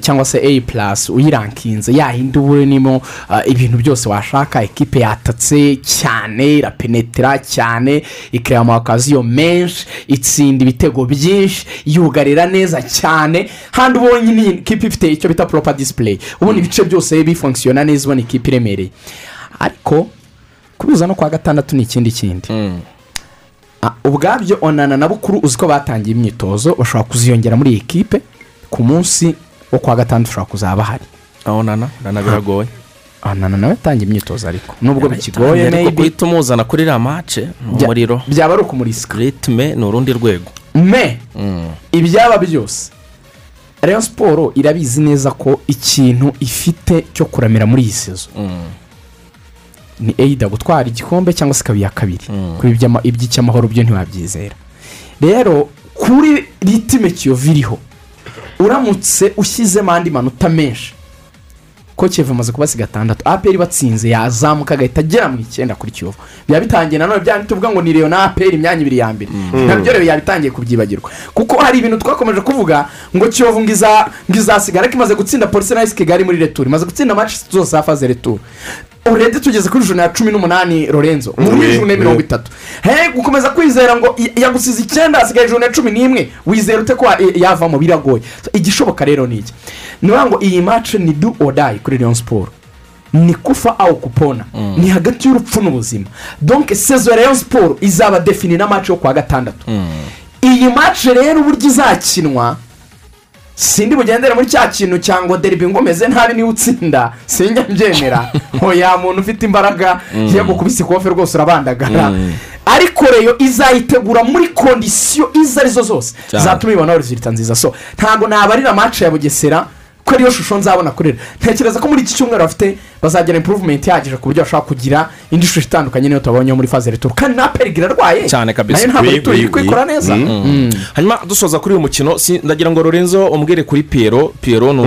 cyangwa se a plus uyirankinze. Yahindi urimo uh, ibintu byose washaka ekipe yatatse cyane irapenetera cyane ikireba amakaziyo menshi itsinda ibitego byinshi yugarira neza cyane. Handi ubonye ni ikipe ifite icyo bita proper display. Ubona ibice byose bifunkisiyona neza ubona ikipe iremereye. Ariko kubihuza no kwa gatandatu ni ikindi kindi. Ah, ubwabyo onana na bukuru uzi ko batangiye imyitozo bashobora kuziyongera muri iyi kipe. Ku munsi wo kwa gatandatu ushobora kuzaba bahari onana onana biragoye. Onana nawe yatangiye imyitozo ariko. Nubwo bikigoye ariko guhita umuzana kuri iriya mace umuriro. byaba ari ukumurisika ritme ni urundi rwego. Me? Ibyaba byose. Rayon siporo irabizi neza ko ikintu ifite cyo kuramira muri iyi sezo ni eyida gutwara igikombe cyangwa se ikaba iya kabiri. Iby'ama- iby'icyamahoro byo ntiwabyizera. Rero kuri ritime kiyovu iriho uramutse ushyizemo andi manota menshi. Ko kiyovu imaze kubasiga gatandatu aperi batsinze yazamuka agahita agera mu icyenda kuri kiyovu. Byaba bitangiye nanone bya tuvuga ngo ni reyo na aperi imyanya ibiri ya mbere. Nabyo rero yabitangiye kubyibagirwa. Kuko hari ibintu twakomeje kuvuga ngo kiyovu ngo iza- ngo izasigara ariko imaze gutsinda polisi na esi kigali muri returu imaze gutsinda amaci zose hafi aze returu urede tugeze kuri juna ya cumi n'umunani lorenzo. Muri Mm, juna ya mm. mirongo itatu. He gukomeza kwizera ngo yagusize icyenda hasigaye juna ya cumi n'imwe. Wizera ute ko yavamo? Biragoye. Igishoboka rero ni iki? Ni ukuvuga ngo iyi mace ni du odayi kuri leon siporo ni kufa awu kupona. Ni hagati y'urupfu n'ubuzima. Donke sezo ya leon siporo izaba defini na mace yo kuwa gatandatu. Iyi mace rero uburyo izakinwa sindi bugendere muri cya kintu cyangwa deribi ngo umeze nabi niba utsinda. Sinjya mbyemera. Ya muntu ufite imbaraga iyo gukubise ikofe rwose urabandagara. Ariko reyo izayitegura muri kondisiyo izo ari zo zose. Zatuma ibonaho rezilita nziza. So ntabwo nabarira mace ya bugesera. Ko ariyo shusho nzabona kuri rero. Ntekereza ko muri iki cyumweru bafite bazagira impuruvumenti ihagije ku buryo bashobora kugira indi shusho itandukanye niyo tubonye muri faze returu kandi na perigi irarwaye cyane kabisa. na yo ntabwo oui, kwikora neza. Mm. Mm. hanyuma dusoza kuri uyu mukino ndagira ngo lorenzo umbwire kuri piyero piyero ni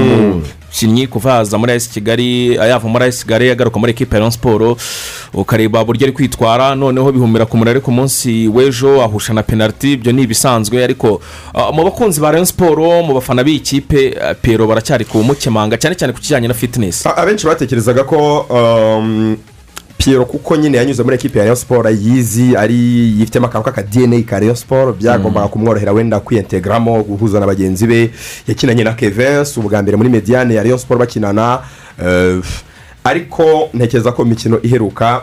umukinnyi kuva yaza muri ayisi kigali yava muri ayisi kigali agaruka muri ekipa ya siporo ukareba uburyo ari kwitwara noneho bihumira ku murari ku munsi w'ejo ahusha na penaliti ibyo ni ibisanzwe ariko ah, mu bakunzi ba Rayon siporo mu bafana b'iyi kipe ah, piyero baracyari kumukemanga cyane cyane ku kijyanye na fitinesi abenshi batekerezaga ko um, piyero kuko nyine yanyuze muri ekipi ya rayon siporo yizi ari yifitemo akantu k'aka dna ka rayon siporo byagombaga kumworohera wenda kwiyentegaramo guhuza na bagenzi be. Yakinanye na kevensi ubwa mbere muri mediyane ya rayon siporo bakinana. Eh, ariko ntekereza ko imikino iheruka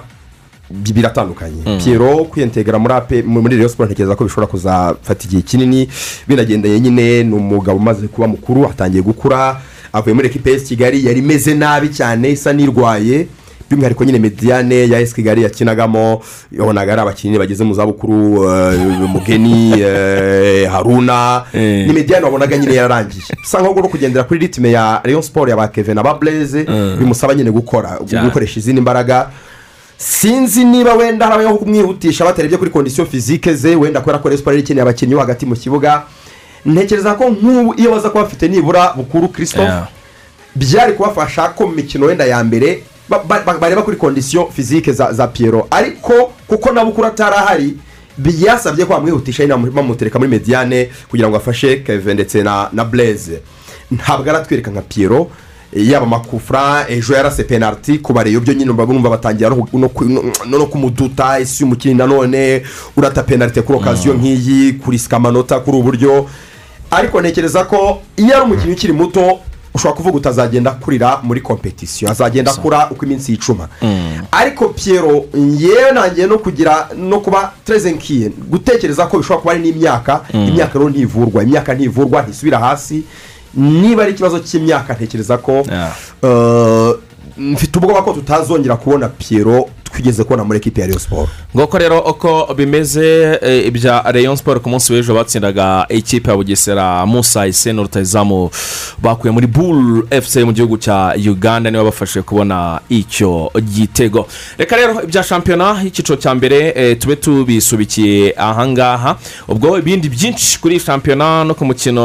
bi- biratandukanye. Piyero kwiyentegara muri ape muri rayon siporo ntekereza ko bishobora kuzafata igihe kinini. Binagendeye nyine ni umugabo umaze kuba mukuru atangiye gukura. Avuye muri ekipe y'esi kigali yari imeze nabi cyane isa n'irwaye. By'umwihariko nyine mediyane ya esi kigali yakinagamo yabonaga ari abakinnyi bageze mu zabukuru eh, mugeni eh, haruna. Eh. ni mediyane wabonaga nyine yararangiye bisa nkaho no kugendera kuri ritime ya rayon siporo ya ba keve na ba bureze bimusaba nyine gukora gukoresha izindi mbaraga. Sinzi niba wenda hari abayeho kumwihutisha batarebye kuri kondisiyo fizike ze wenda kubera ko resiporo ikeneye abakinnyi bo hagati mu kibuga. Ntekereza ko nk'ubu iyo baza kuba bafite nibura bukuru christophe byari kubafasha ko mu mikino wenda ya mbere bareba kuri kondisiyo fizike za za piyero ariko kuko na bukuru atari ahari byasabye ko bamwihutisha bamutereka muri mediane kugira ngo afashe keve ndetse na na bureze ntabwo aratwereka nka piyero yaba amakufura ejo yarase penaliti ku bareyo byo nyine bumva batangira no ku- no ku- no- no kumuduta isi y'umukinnyi nanone urata penaliti kuri okaziyo nk'iyi kurisika amanota kuri ubu buryo ariko ntekereza ko iyo ari umukinnyi ukiri muto ushobora kuvuga utazagenda akurira muri kompetisiyo azagenda akura uko iminsi yicuma ariko piyero yewe ntangiye no kugira no kuba terezenkiye gutekereza ko bishobora kuba ari n'imyaka Mm. imyaka rero ntivurwa imyaka ntivurwa ntisubira hasi niba ari ikibazo cy'imyaka ntekereza ko eh, mfite ubwoba ko tutazongera kubona piyero twigeze kubona muri ekipi ya siporo nguko rero uko bimeze eh, ibya rayon siporo ku munsi w'ejo batsindaga ikipe ya bugesera musa iseno rutayizamu bakuye muri buru efuse mu gihugu cya uganda niba bafashe kubona icyo gitego. Reka rero ibya shampiyona y'icyiciro cya mbere eh, tube tubisubikiye ahangaha. Ubwo ibindi byinshi kuri shampiyona no ku mukino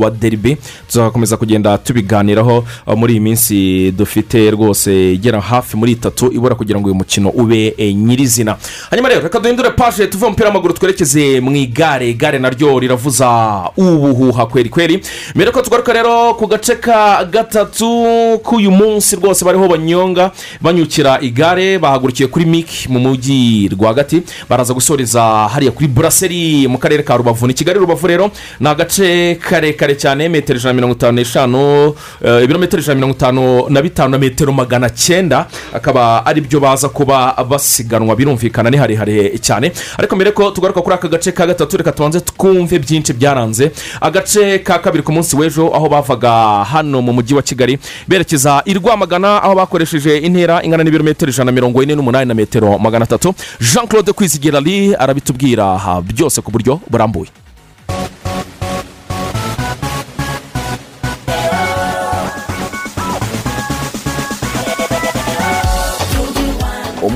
wa deribi tuzakomeza kugenda tubiganiraho muri iyi minsi dufite rwose igera hafi muri itatu ibura kugira ngo uyu mukino ube eh, nyirizina. Hanyuma rero reka duhindure paje tuve mu mupira w'amaguru twerekeze mu igare. Igare naryo riravuza ubuhuha kweri kweri. Mbere ko tugaruka rero ku gace ka gatatu k'uyu munsi rwose bariho banyonga banyukira igare bahagurukiye kuri miki mu mujyi rwagati baraza gusoreza hariya kuri buraseri mu karere ka rubavu. Ni kigali rubavu rero ni agace karekare cyane metero ijana na mirongo itanu n'eshanu eh, ibirometero ijana na mirongo itanu na bitanu na metero magana cyenda akaba ari byo baza kuba basiganwa birumvikana ni harehare cyane. Ariko mbere ko tugaruka kuri aka gace ka gatatu reka tubanze twumve byinshi byaranze. Agace ka kabiri ku munsi w'ejo aho bavaga hano mu mujyi wa kigali berekeza i rwamagana aho bakoresheje intera ingana n'ibirometero ijana na mirongo ine n'umunani na metero magana atatu. Jean claude kwizigira ari arabitubwira byose ku buryo burambuye.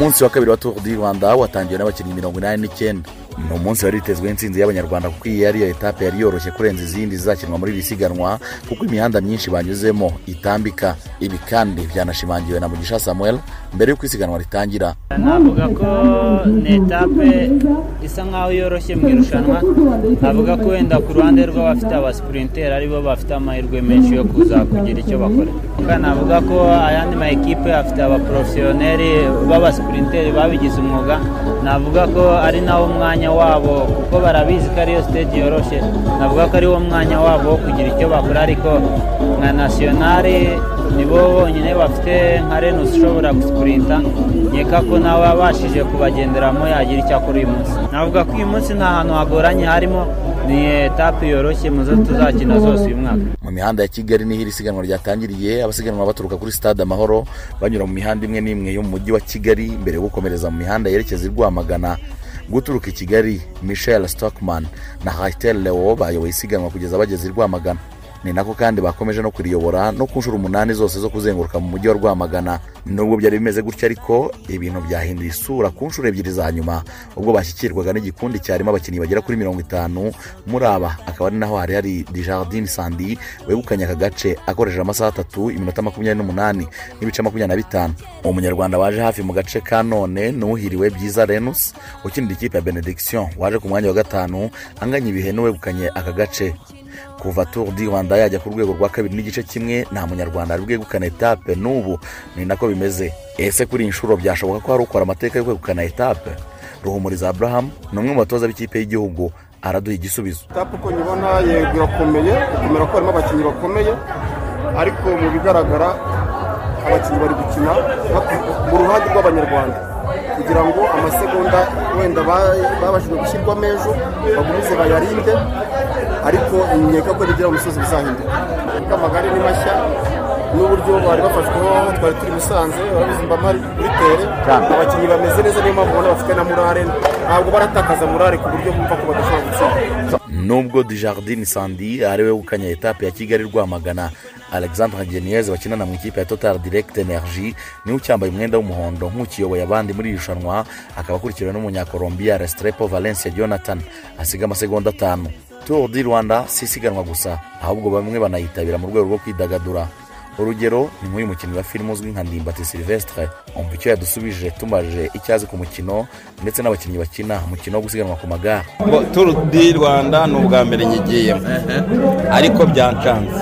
Umunsi wa kabiri wa tour du rwanda watangiwe n'abakinnyi mirongo inani n'icyenda. Ni umunsi wari witezweho intsinzi y'abanyarwanda kuko iyi yari etape yari yoroshye kurenza izindi zizakinwa muri iri siganwa kuko imihanda myinshi banyuzemo itambika. Ibi kandi byanashimangiwe na mugisha samuel mbere y'uko isiganwa ritangira. Navuga ko ni etape isa nkaho yoroshye mu irushanwa. Navuga ko wenda ku ruhande rw'abafite abasipurinteri ari bo bafite amahirwe menshi yo kuza kugira icyo bakora. Navuga ko ayandi ma ekipe afite abaporofesiyoneri b'abasipurinteri babigize umwuga. Navuga ko ari nawo mwanya wabo kuko barabizi ko ariyo siteji yoroshye. Navuga ko ari wo mwanya wabo wo kugira icyo bakora ariko nka nasiyonari nibo bonyine bafite nka renusi ushobora gusipurinta nkeka ko nawe abashije kubagenderamo yagira icyo akora uyu munsi. Navuga ko uyu munsi nta hantu hagoranye harimo ni etape yoroshye mu zo tuzakina zose uyu mwaka. Mu mihanda ya kigali ni ho iri siganwa ryatangiriye abasiganwa baturuka kuri stade amahoro banyura mu mihanda imwe n'imwe yo mu mujyi wa kigali mbere yo gukomereza mu mihanda yerekeza i rwamagana. Guturuka i kigali michel stockman na hayitel leo bayoboye isiganwa kugeza bageze i rwamagana. Ni nako kandi bakomeje no kuriyobora no ku nshuro umunani zose zo kuzenguruka mu mujyi wa rwamagana. Nubwo byari bimeze gutya ariko ibintu byahinduye isura ku nshuro ebyiri za nyuma. Ubwo bashyikirwaga n'igikundi cyarimo abakinnyi bagera kuri mirongo itanu. Muri aba akaba ari naho hari hari dijardine sandi wegukanye aka gace akoresheje amasaha atatu iminota makumyabiri n'umunani n'ibice makumyabiri na bitanu. Umunyarwanda waje hafi mu gace ka none ni uhiriwe byiza renus ukinira ikipe ya benediction waje ku mwanya wa gatanu anganya ibihe n'uwegukanye aka gace. Kuva tour du rwanda yajya ku rwego rwa kabiri n'igice kimwe nta munyarwanda ari bwegukana etape. N'ubu ni nako bimeze. Ese kuri iyi nshuro byashoboka ko hari ukora amateka yo kwegukana etape? Ruhumuriza abraham ni umwe mu batoza b'ikipe y'igihugu araduha igisubizo. Etape uko nyibona irakomeye ikomera ko harimo abakinnyi bakomeye ariko mu bigaragara abakinnyi bari gukina mu ruhande rw'abanyarwanda. Kugira ngo amasegonda wenda babashije gushyirwamo ejo bagumize bayarinde ariko nkeka ko nigera umusozi bizahinduka. Amagare ni mashya n'uburyo bari bafashweho twari turi musanze barabizi mbamari kuri tere. Abakinnyi bameze neza niyo mpamvu ubona bafite na murare ntabwo baratakaza murare ku buryo bumva ko badashobora gutsinda. Nubwo dijardine sandi ari we wegukanye etape ya kigali rwamagana alexandre geniyeze bakinana mu ikipe ya total direct energy ni we ucyambaye umwenda w'umuhondo nk'ukiyoboye abandi muri iri rushanwa akaba akurikiwe n'umunyakolombiya restrepo valencia jonathan asiga amasegonda atanu. Tour du rwanda si isiganwa gusa. Ahubwo bamwe banayitabira mu rwego rwo kwidagadura. Urugero ni nk'uyu mukinnyi wa filime uzwi nka ndimbati silvestre umva icyo yadusubije tumaje icyo azi ku mukino ndetse n'abakinnyi bakina umukino wo gusiganwa ku magare. Turu di rwanda ni ubwa mbere nyigiyemo. Ariko byancanze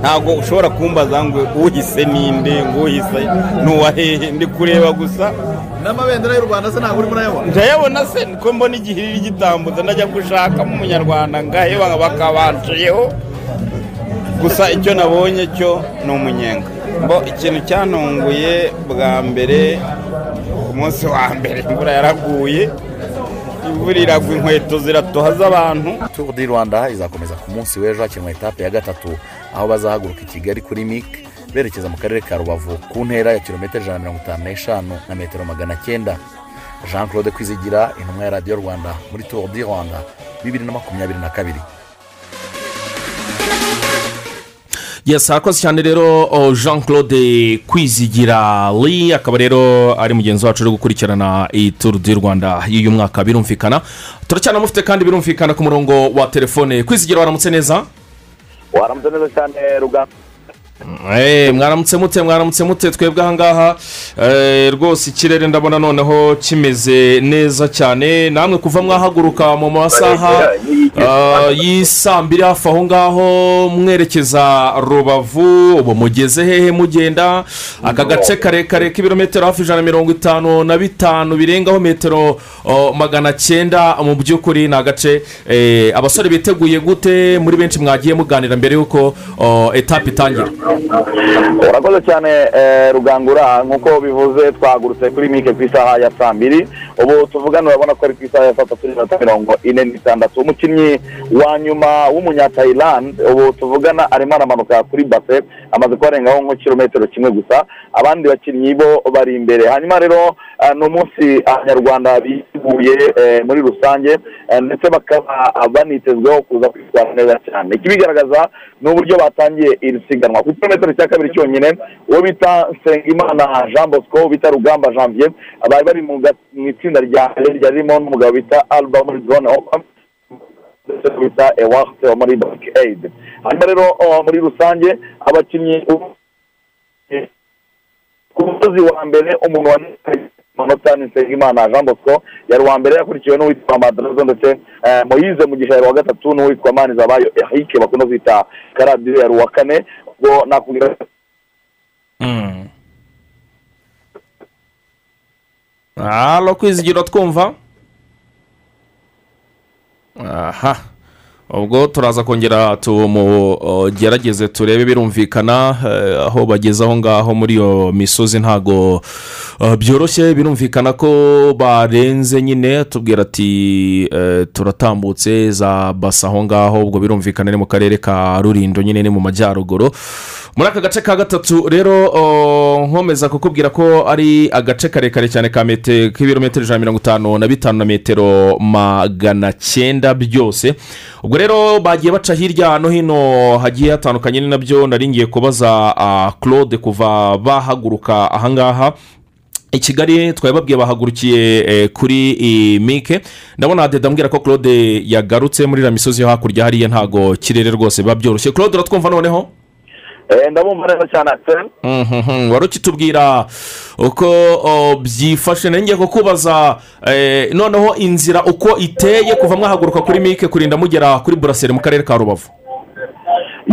ntabwo ushobora kumbaza ngo uhise ninde ngo uhise n'uwa hehe ndi kureba gusa. N'amabendera y'u rwanda se ntabwo urimo urayabona? Ndayabona se ko mbona igihiriri gitambutse ndajya gushakamo umunyarwanda ngaheba bakabanciyeho gusa icyo nabonye cyo ni umunyenga. Mbo ikintu cyantunguye bwa mbere ku munsi wa mbere imvura yaraguye imvura iragwa inkweto ziratoha z'abantu turu di rwanda izakomeza ku munsi w'ejo hakinwa etape ya gatatu aho bazahaguruka i kigali kuri mik berekeza mu karere ka rubavu ku ntera ya kilometero ijana na mirongo itanu n'eshanu na metero magana cyenda. Jean claude kwizigira intumwa ya radiyo rwanda muri turu di rwanda bibiri na makumyabiri na kabiri. Yesi harakoze cyane rero jean claude kwizigira ri akaba rero ari mugenzi wacu uri gukurikirana iyi turu di rwanda y'uyu mwaka. Birumvikana. Turacyanamufite kandi birumvikana ku murongo wa telefone. Kwizigira waramutse neza? Waramutse neza cyane rugamba mwaramutse mute mwaramutse mute twebwe ahangaha. Eh, rwose ikirere ndabona noneho kimeze neza cyane. Namwe kuva mwahaguruka mu masaha ah, y'isaa mbiri hafi aho ngaho mwerekeza rubavu. Ubu mugeze hehe mugenda? Aka gace karekare k'ibirometero hafi ijana na mirongo itanu na bitanu birengaho metero oh, magana cyenda. Mu by'ukuri ni agace eh, abasore biteguye gute? Muri benshi mwagiye muganira mbere y'uko oh, etape itangira. Urakoze cyane eh, rugangura. Nk'uko bivuze twahagurutse kuri mike ku isaha ya saa mbiri. Ubu tuvugana urabona ko ari ku isaha ya saa tatu n'iminota mirongo ine n'itandatu. Umukinnyi wa nyuma w'umunyatayilandi ubu tuvugana arimo aramanuka kuri base amaze kuharengaho nko kilometero kimwe gusa. Abandi bakinnyi bo bari imbere. Hanyuma rero eh, ni umunsi abanyarwanda biteguye eh, muri rusange eh, ndetse bakaba banitezweho kuza kwitwara neza cyane. Ikibigaragaza ni uburyo batangiye iri siganwa. Ku kilometero cya kabiri cyonyine uwo bita nsengimana jean bosco bita rugamba janvier bari bari mu ga- mu itsinda rya mbere ryari ririmo n'umugabo bita alba muri drone opa ndetse bita ewarte wo muri banki eyidi hanyuma rero muri rusange abakinnyi ku musozi wa mbere umuntu wa amanota ni nsengimana jean bosco yari uwa mbere yakurikiwe n'uwitwa madarazo ndetse eh, moyize mu gihe yari uwa gatatu n'uwitwa manizabayo erike bakunda kwita karadiyo yari uwa kane ubwo nakubwira halo kwizigira twumva aha ubwo turaza kongera tumugerageze turebe birumvikana eh, aho bageze aho ngaho muri iyo misozi ntago eh, byoroshye birumvikana ko barenze nyine tubwira ati eh, turatambutse za basa aho ngaho ubwo birumvikana ni mu karere ka rurindo nyine ni mu majyaruguru. Muri aka gace ka gatatu rero nkomeza kukubwira ko ari agace karekare cyane ka metero k'ibirometero ijana na mirongo itanu na bitanu na metero magana cyenda byose. Ubwo rero bagiye baca hirya no hino hagiye hatandukanye ni na byo nari ngiye kubaza claude kuva bahaguruka ahangaha i kigali twababwiye bahagurukiye eh, kuri mike. Ndabona deda ambwira ko claude yagarutse muri iriya misozi yo hakurya hariya ntago kirere rwose biba byoroshye claude uratwumva noneho? Eh, ndabumva neza cyane akiseri Mhm, wari ukitubwira uko byifashe. Nanjye kukubaza eh, noneho inzira uko iteye kuva mwahaguruka kuri mike kurinda mugera kuri buraseri mu karere ka rubavu.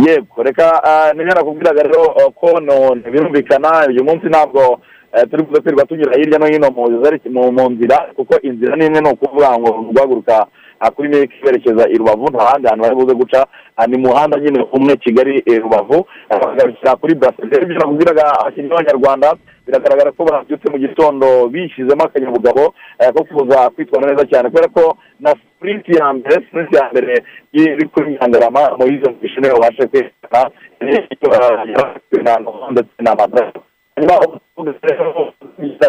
Yego reka ah, ni byo nakubwiraga rero ko none birumvikana uyu munsi ntabwo eh, turi buze kwirirwa tunyura hirya no hino mu nzira kuko inzira ni imwe ni ukuvuga ngo guhaguruka kuri mike berekeza i rubavu nta handi hantu bari buze guca. Ni muhanda nyine umwe kigali rubavu. Bakagarukira kuri buraseri ibyo nakubwiraga abakinnyi b'abanyarwanda biragaragara ko babyutse mu gitondo bishyizemo akanyabugabo eh, ko kuza kwitwara neza cyane. Kubera ko na sipurinti ya mbere sipurinti ya mbere iri kuri nyangarama moyize mubishime babashe kwerekana na ndetse na madarasa hanyuma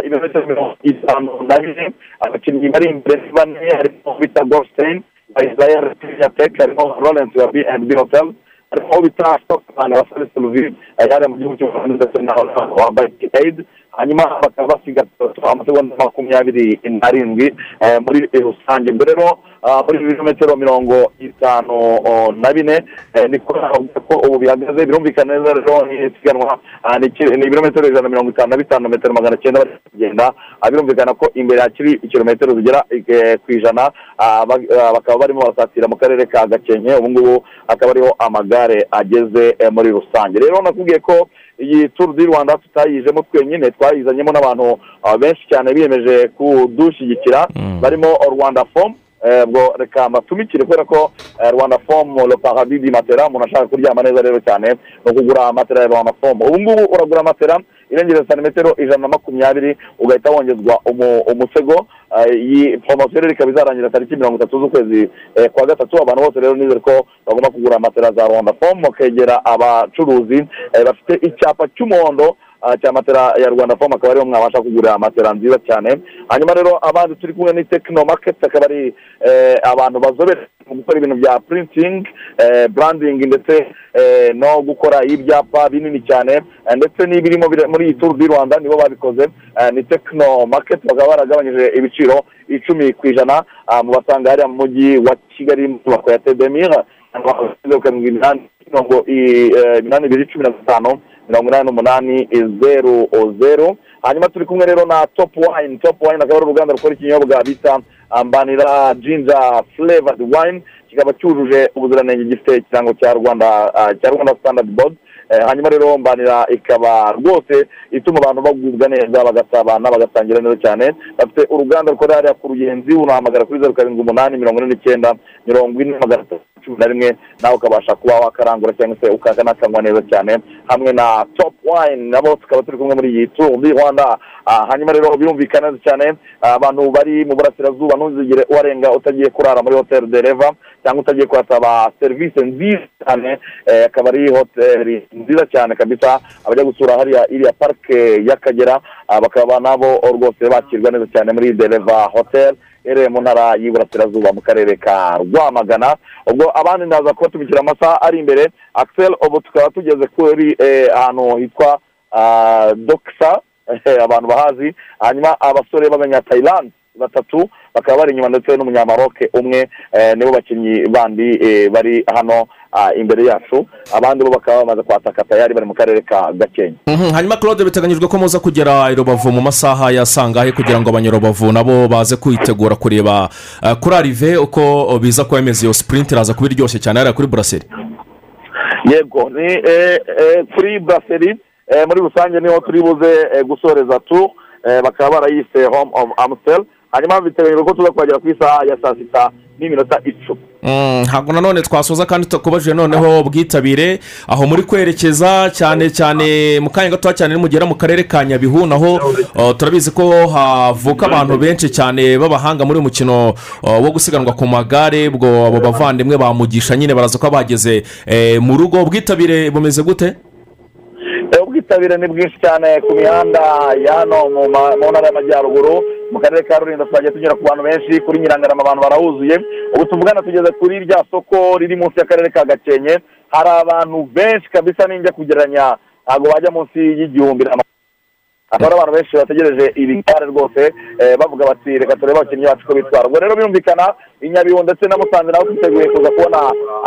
ibirometero mirongo itanu na bine abakinnyi bari imbere bane harimo bita goldstein isaiah tech harimo lawrence wa bnb hotel harimo bita stockman wa service luvi yari mu gihugu cy'u rwanda ndetse na wa bike aid hanyuma bakaba basigaye amasegonda makumyabiri n'arindwi muri rusange rero ah, muri ibirometero mirongo itanu na bine niko navuga ko ubu bihagaze birumvikana neza rero isiganwa ni ibirometero ijana na mirongo itanu na bitanu metero magana cyenda bari kugenda birumvikana ko imbere hakiri ikirometero zigera ku ijana ba- bakaba barimo basatira mu karere ka gakenke ubu ngubu akaba ariho amagare ageze muri rusange rero nakubwiye ko iyi turu di rwanda tutayijemo twenyine. Twayizanyemo n'abantu ah, benshi cyane biyemeje kudushyigikira. Barimo rwanda fomu ubwo reka mbatumikire kubera ko eh, rwanda fomu le paradis di matera umuntu ashaka kuryama neza rero cyane ni ukugura matera ya rwanda fomu ubu ngubu uragura matera irengeje santimetero ijana na makumyabiri ugahita wongezwa umu- umusego Eh, iyi poromosiyo rero ikaba izarangira tariki mirongo itatu z'ukwezi eh, kwa gatatu. Abantu bose rero nizere ko bagomba kugura matera za rwanda fomu bakegera abacuruzi eh, bafite icyapa cy'umuhondo cya matera ya rwanda fomu akaba ariho mwabasha kugura matera nziza cyane hanyuma rero abandi turi kumwe ni tekino maketi akaba ari eh, abantu bazobere mu gukora ibintu bya printing eh, branding ndetse eh, no gukora ibyapa binini cyane eh, ndetse n'ibirimo muri iyi turu di rwanda nibo babikoze eh, ni tekino maketi bakaba baragabanyije ibiciro icumi ku ijana ah, mu basanga hariya mu mujyi wa kigali mu nyubako ya tedemira mirongo i- eh, iminani ibiri cumi na gatanu mirongo inani n'umunani zeru zeru hanyuma turi kumwe rero na topu wayini topu wayini akaba ari uruganda rukora ikinyobwa bita ambanira jinja flavored wine. Kikaba cyujuje ubuziranenge gifite ikirango cya rwanda ah, cya rwanda standard board. Eh, hanyuma rero mbanira ikaba rwose ituma abantu bagubwa neza bagasabana bagasangira neza cyane. Bafite uruganda rukorera hariya ku ruyenzi unahamagara kuri zeru karindwi umunani mirongo ine n'icyenda mirongo ine magana atatu. Cumi na rimwe nawe ukabasha kuba wakarangura cyangwa se ukaka n'akanywa neza cyane hamwe na top wine. Nabo tukaba turi kumwe muri iyi tour di rwanda. Ah, hanyuma rero birumvikana neza cyane. Ah, abantu bari mu burasirazuba ntuzigere uwarenga utagiye kurara muri hotel de reva cyangwa utagiye kuhasaba serivisi nziza cyane. Eh, akaba ari hoteli nziza cyane kabisa abajya gusura hariya iriya parike y'akagera. Ah, bakaba nabo rwose bakirwa neza cyane muri de reva hotel. Iherereye mu ntara y'iburasirazuba mu karere ka rwamagana. Ubwo abandi ndaza kubatumikira amasaha ari imbere. Axel ubu tukaba tugeze kuri eh, ahantu hitwa ah, dokisa eh, abantu bahazi. Hanyuma abasore b'abanyatayilandi batatu bakaba bari inyuma ndetse n'umunyamaroke umwe eh, nibo bakinnyi bandi bari hano imbere yacu abandi bo bakaba bamaze kwataka tayari bari mu karere ka gakenke hanyuma claude biteganyijwe ko muza kugera i rubavu mu masaha ya sangahe kugira ngo abanyarubavu nabo baze kwitegura kureba kuri arive uko biza kuba bimeze iyo sipurinti iraza kuba iryoshye cyane hariya kuri buraseri yego ni kuri buraseri muri rusange ni ho turi buze gusoreza tu bakaba barayise home of amstel hanyuma biteganyijwe ko tuza kuhagera ku isaha ya saa sita n'iminota icumi. Mm, ntabwo nanone twasoza kandi tukubajije noneho bwitabire aho muri kwerekeza cyane cyane mu kanya gatoya cyane nimugera mu karere ka nyabihu naho turabizi ko havuka abantu benshi cyane b'abahanga muri uyu mukino wo gusiganwa ku magare. Ubwo abo bavandimwe bamugisha nyine baraza kuba bageze eh, mu rugo. Ubwitabire bumeze gute? Ubwitabire ni bwinshi cyane ku mihanda ya hano mu ntara y'amajyaruguru mu karere ka rulindo twagiye tunyura ku bantu benshi kuri nyirangarama abantu barahuzuye. Ubu tuvugana tugeze kuri rya soko riri munsi y'akarere ka gakenke hari abantu benshi kabisa ninjya kugereranya ntabwo bajya munsi y'igihumbi akaba ari abantu benshi bategereje ibigare rwose eh, bavuga bati reka turebe abakinnyi bacu ko bitwara. Ubwo rero birumvikana i nyabihu ndetse na musanze naho twiteguye kuza kubona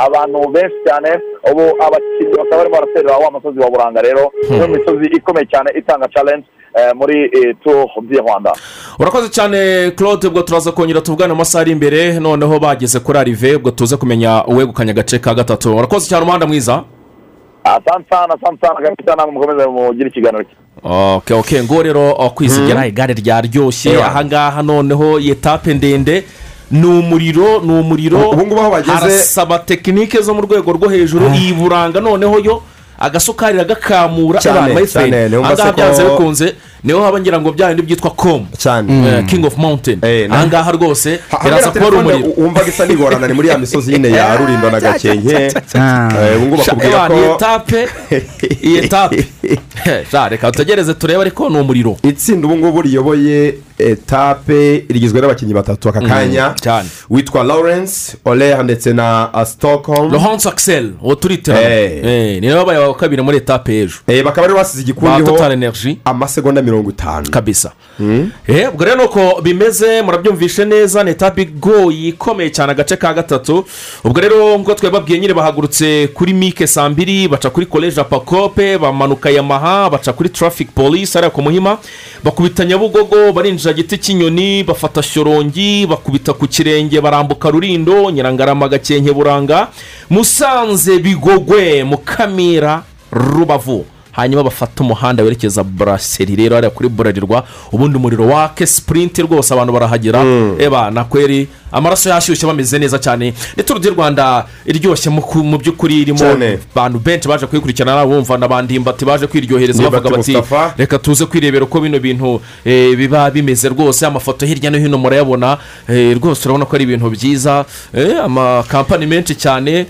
abantu benshi cyane. Ubu abakinnyi bakaba barimo baraterera wa musozi wa buranga rero niyo misozi ikomeye cyane itanga challenge eh, muri eh, tour du rwanda. Urakoze cyane claude ubwo turaza kongera tuvugane mu masaha ari imbere. Noneho bageze kuri arive ubwo tuze kumenya uwegukanye agace ka gatatu. Urakoze cyane umuhanda mwiza. Sana kabisa namwe mukomeze mugire ikiganiro cyiza ok ok ngo rero uh, kwizigera igare ryaryoshye ahangaha noneho iyi etape ndende ni umuriro ni umuriro. Harasaba tekinike zo mu rwego rwo hejuru. Iyi buranga noneho yo agasukari iragakamura Cyane, abantu bayifite mbase ko- byanze bikunze ni ho haba ngira ngo bya bindi byitwa komu cyane. King of mountain. Na- ahangaha rwose Ha- biraza kuba ari umuriro. wumvaga isa n'igorana ni muri ya misozi nyine ya rurindo na gakenke. Eh, ubu ngubu bakubwira Eba, iyi ko etape iyi etape reka tutegereze turebe ariko ni umuriro. Itsinda ubu ngubu riyoboye etape rigizwe n'abakinnyi batatu. Aka Mm, kanya witwa lawrence oleha ndetse na uh, stockholm. Laurence axel uwo turiterana Eh, ni nawe wabaye wa kabiri muri etape y'ejo Eh, bakaba rero basize ba igikundi total energy. amasegonda mirongo itanu. Kabisa. Eh, ubwo rero nuko bimeze murabyumvishe neza ni etape igoye ikomeye cyane agace ka gatatu. Ubwo rero nk'uko twababwiye nyine bahagurutse kuri mike saa mbiri baca kuri koleji apakope bamanuka yamaha baca kuri traffic police hariya ku muhima bakubita nyabugogo barinjira giti cy'inyoni bafata shorongi bakubita ku kirenge barambuka rurindo nyirangarama gakenke buranga musanze bigogwe mukamira rubavu. Hanyuma bafata umuhanda werekeza buraseri rero hariya kuri burarirwa ubundi umuriro wake sipurinti rwose abantu barahagera. Eba na kweri amaraso yashyushye bameze neza cyane. Ni turu di rwanda iryoshye mu ku- mu by'ukuri irimo abantu benshi baje kuyikurikirana bumva na ba ndimbati baje kwiryohereza bavuga bati reka tuze kwirebera uko bino bintu eh, biba bimeze rwose. Amafoto hirya no hino murayabona eh, rwose urabona ko ari ibintu byiza. Eh, amakampani menshi cyane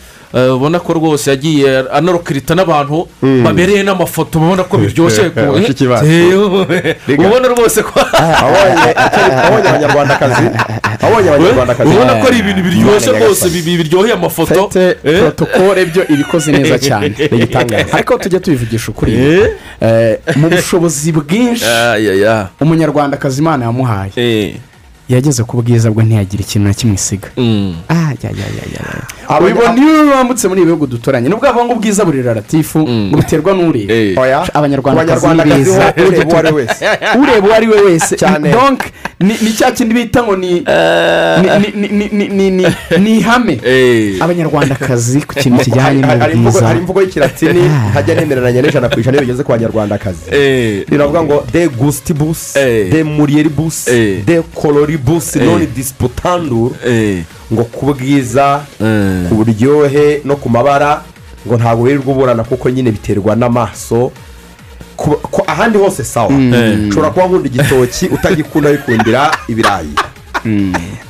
ubona ko rwose yagiye anarokirita n'abantu babereye n'amafoto ubona ko biryoshye ubona rwose ko abonye abanyarwandakazi. Abonye abanyarwandakazi. Ubona ko ari ibintu biryoshye rwose bi- biryoheye amafoto. Fete porotokole byo iba ikoze neza cyane. Ni igitangaza. ariko tujya tubivugisha ukuri. Eh, mu bushobozi bwinshi umunyarwandakazi imana yamuhaye. Yageze ku bwiza bwe ntiyagira ikintu na kimwe isiga. Ah, ya, ya, ya, ya, ya. ubibona iyo wambutse muri ibi bihugu duturanye nubwo bavuga ngo ubwiza buri raratifu ngo biterwa n'ureba. Oya. abanyarwandakazi beza ureba uwo ari we wese. donc ni ni cya kindi bita ngo ni ni- ihame. Abanyarwandakazi ku kintu kijyanye n'ubwiza. hari imvugo y'ikilatini ntajya nemeranya n'ijana ku ijana iyo bigeze ku banyarwandakazi riravuga ngo de gusitibus de muriyeribus de koloribus noni disiputandur ngo ku bwiza ku buryohe no ku mabara ngo ntabwo wirirwa uburana kuko nyine biterwa n'amaso. Ahandi hose sawa. Mm. ushobora kuba nkunda igitoki utagikunda wikundira ibirayi.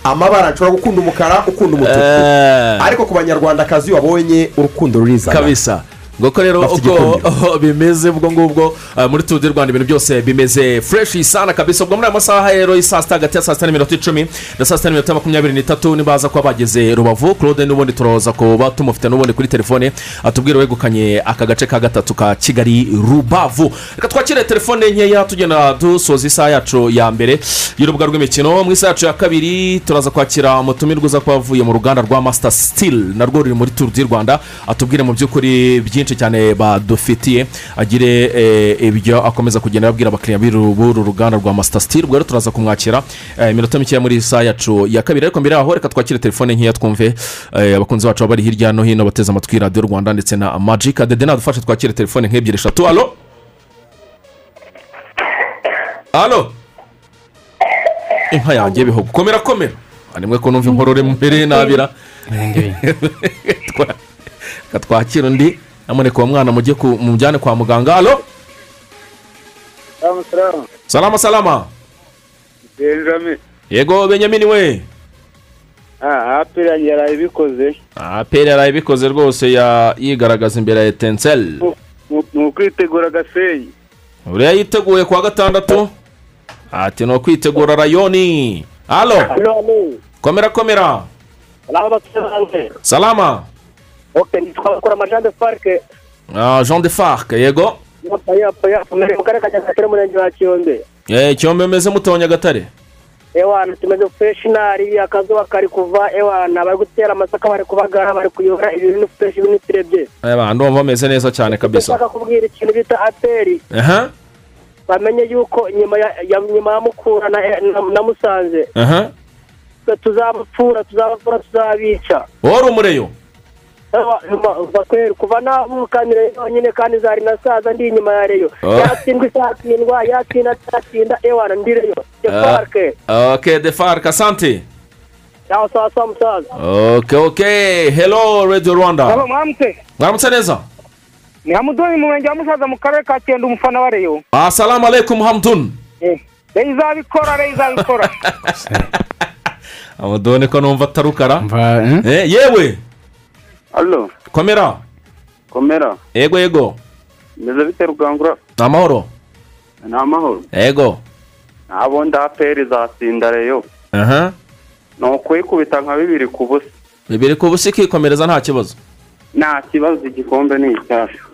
Amabara nshobora gukunda umukara ukunda umutuku. Ariko ku banyarwandakazi wabonye urukundo rurizana. Kabisa. Nguko rero uko bimeze ubwo ngubwo. Ah, muri turu di rwanda ibintu byose bimeze fureshi sana kabisa. Ubwo muri aya masaha rero y'isaa sita hagati ya saa sita n'iminota icumi na saa sita n'iminota makumyabiri n'itatu nibaza kuba bageze rubavu. Claude n'ubundi turoza kuba tumufite n'ubundi kuri telefone atubwira wegukanye aka gace ka gatatu ka kigali rubavu. Reka twakire telefone nkeya tugenda dusoza isaha yacu ya mbere y'urubuga rw'imikino. Mu isaha yacu ya kabiri turaza kwakira umutumirwa uza kuba avuye mu ruganda rwa masita sitili narwo ruri muri turu di rwanda. Atubwire mu by'ukuri byinshi cyane badufitiye agire eh, ibyo akomeza kugenda ababwira abakiriya b'uru ruganda rwa masita sitili ubwo rero turaza kumwakira eh, iminota mikeya muri saha yacu ya kabiri. Ariko mbere yaho reka twakire telefone nkeya twumve eh, abakunzi bacu bari hirya no hino bateze amatwi radiyo rwanda ndetse na magika dede nadufashe twakire telefone nk'ebyiri eshatu. Alo alo inka yanjye bihogo komera komera. Nimwe ko numva inkorore mbere nabira. Twa- reka twakire undi. Nyamuneka uwo mwana mujye mujyane kwa muganga. Alo salama salama. Benjamin. Yego benyamini we. Ah aperi yaraye ibikoze aperi yaraye ibikoze rwose yigaragaza imbere ya etenseri ni ukwitegura agasenyi uriya yiteguye kuwa gatandatu? Ati ni ukwitegura rayoni. Alo komera komera. Salama. Ok nitwa bakora amajande parike Ah, jean de farc yego mu karere ka nyagatare umurenge wa kiyombe Eh, cyombe meze muto nyagatare ewana tumeze freshinari akazuba kari kuva ewana bari gutera amasaka bari kubagara bari kuyora ibintu fureshi ibintu turebye aba ndumva bameze neza cyane kabisa ndashaka kubwira ikintu bita aperi aha bamenye yuko nyuma ya mukura na, musanze tuzabapfura tuzabapfura tuzabica wari umureyo Kuva navukanire yonyine kandi zari nasaza ndi inyuma ya reyo Oh. yatsindwa isatsindwa yatsinda atatsinda ewana ndi reyo defarke ok de farc asante. Sawa sawa sawa musaza ok ok. Hello radio rwanda. Mwamutse mwaramutse neza ni hamudoni mu murenge wa musaza mu karere ka cyenda umufana wa reyo assalamu alaikum hamdun. Eh, reyo izabikora reyo izabikora amadone ko numva atarukara Eh, yewe. Alo komera komera yego yego meze bite rugangura? Ni amahoro ni amahoro yego ntabundi aperi izatsinda reyo. Aha. Ni ukuyikubita nka bibiri ku busa. Bibiri ku busa ikikomereza nta kibazo. Nta kibazo igikombe ni icyacu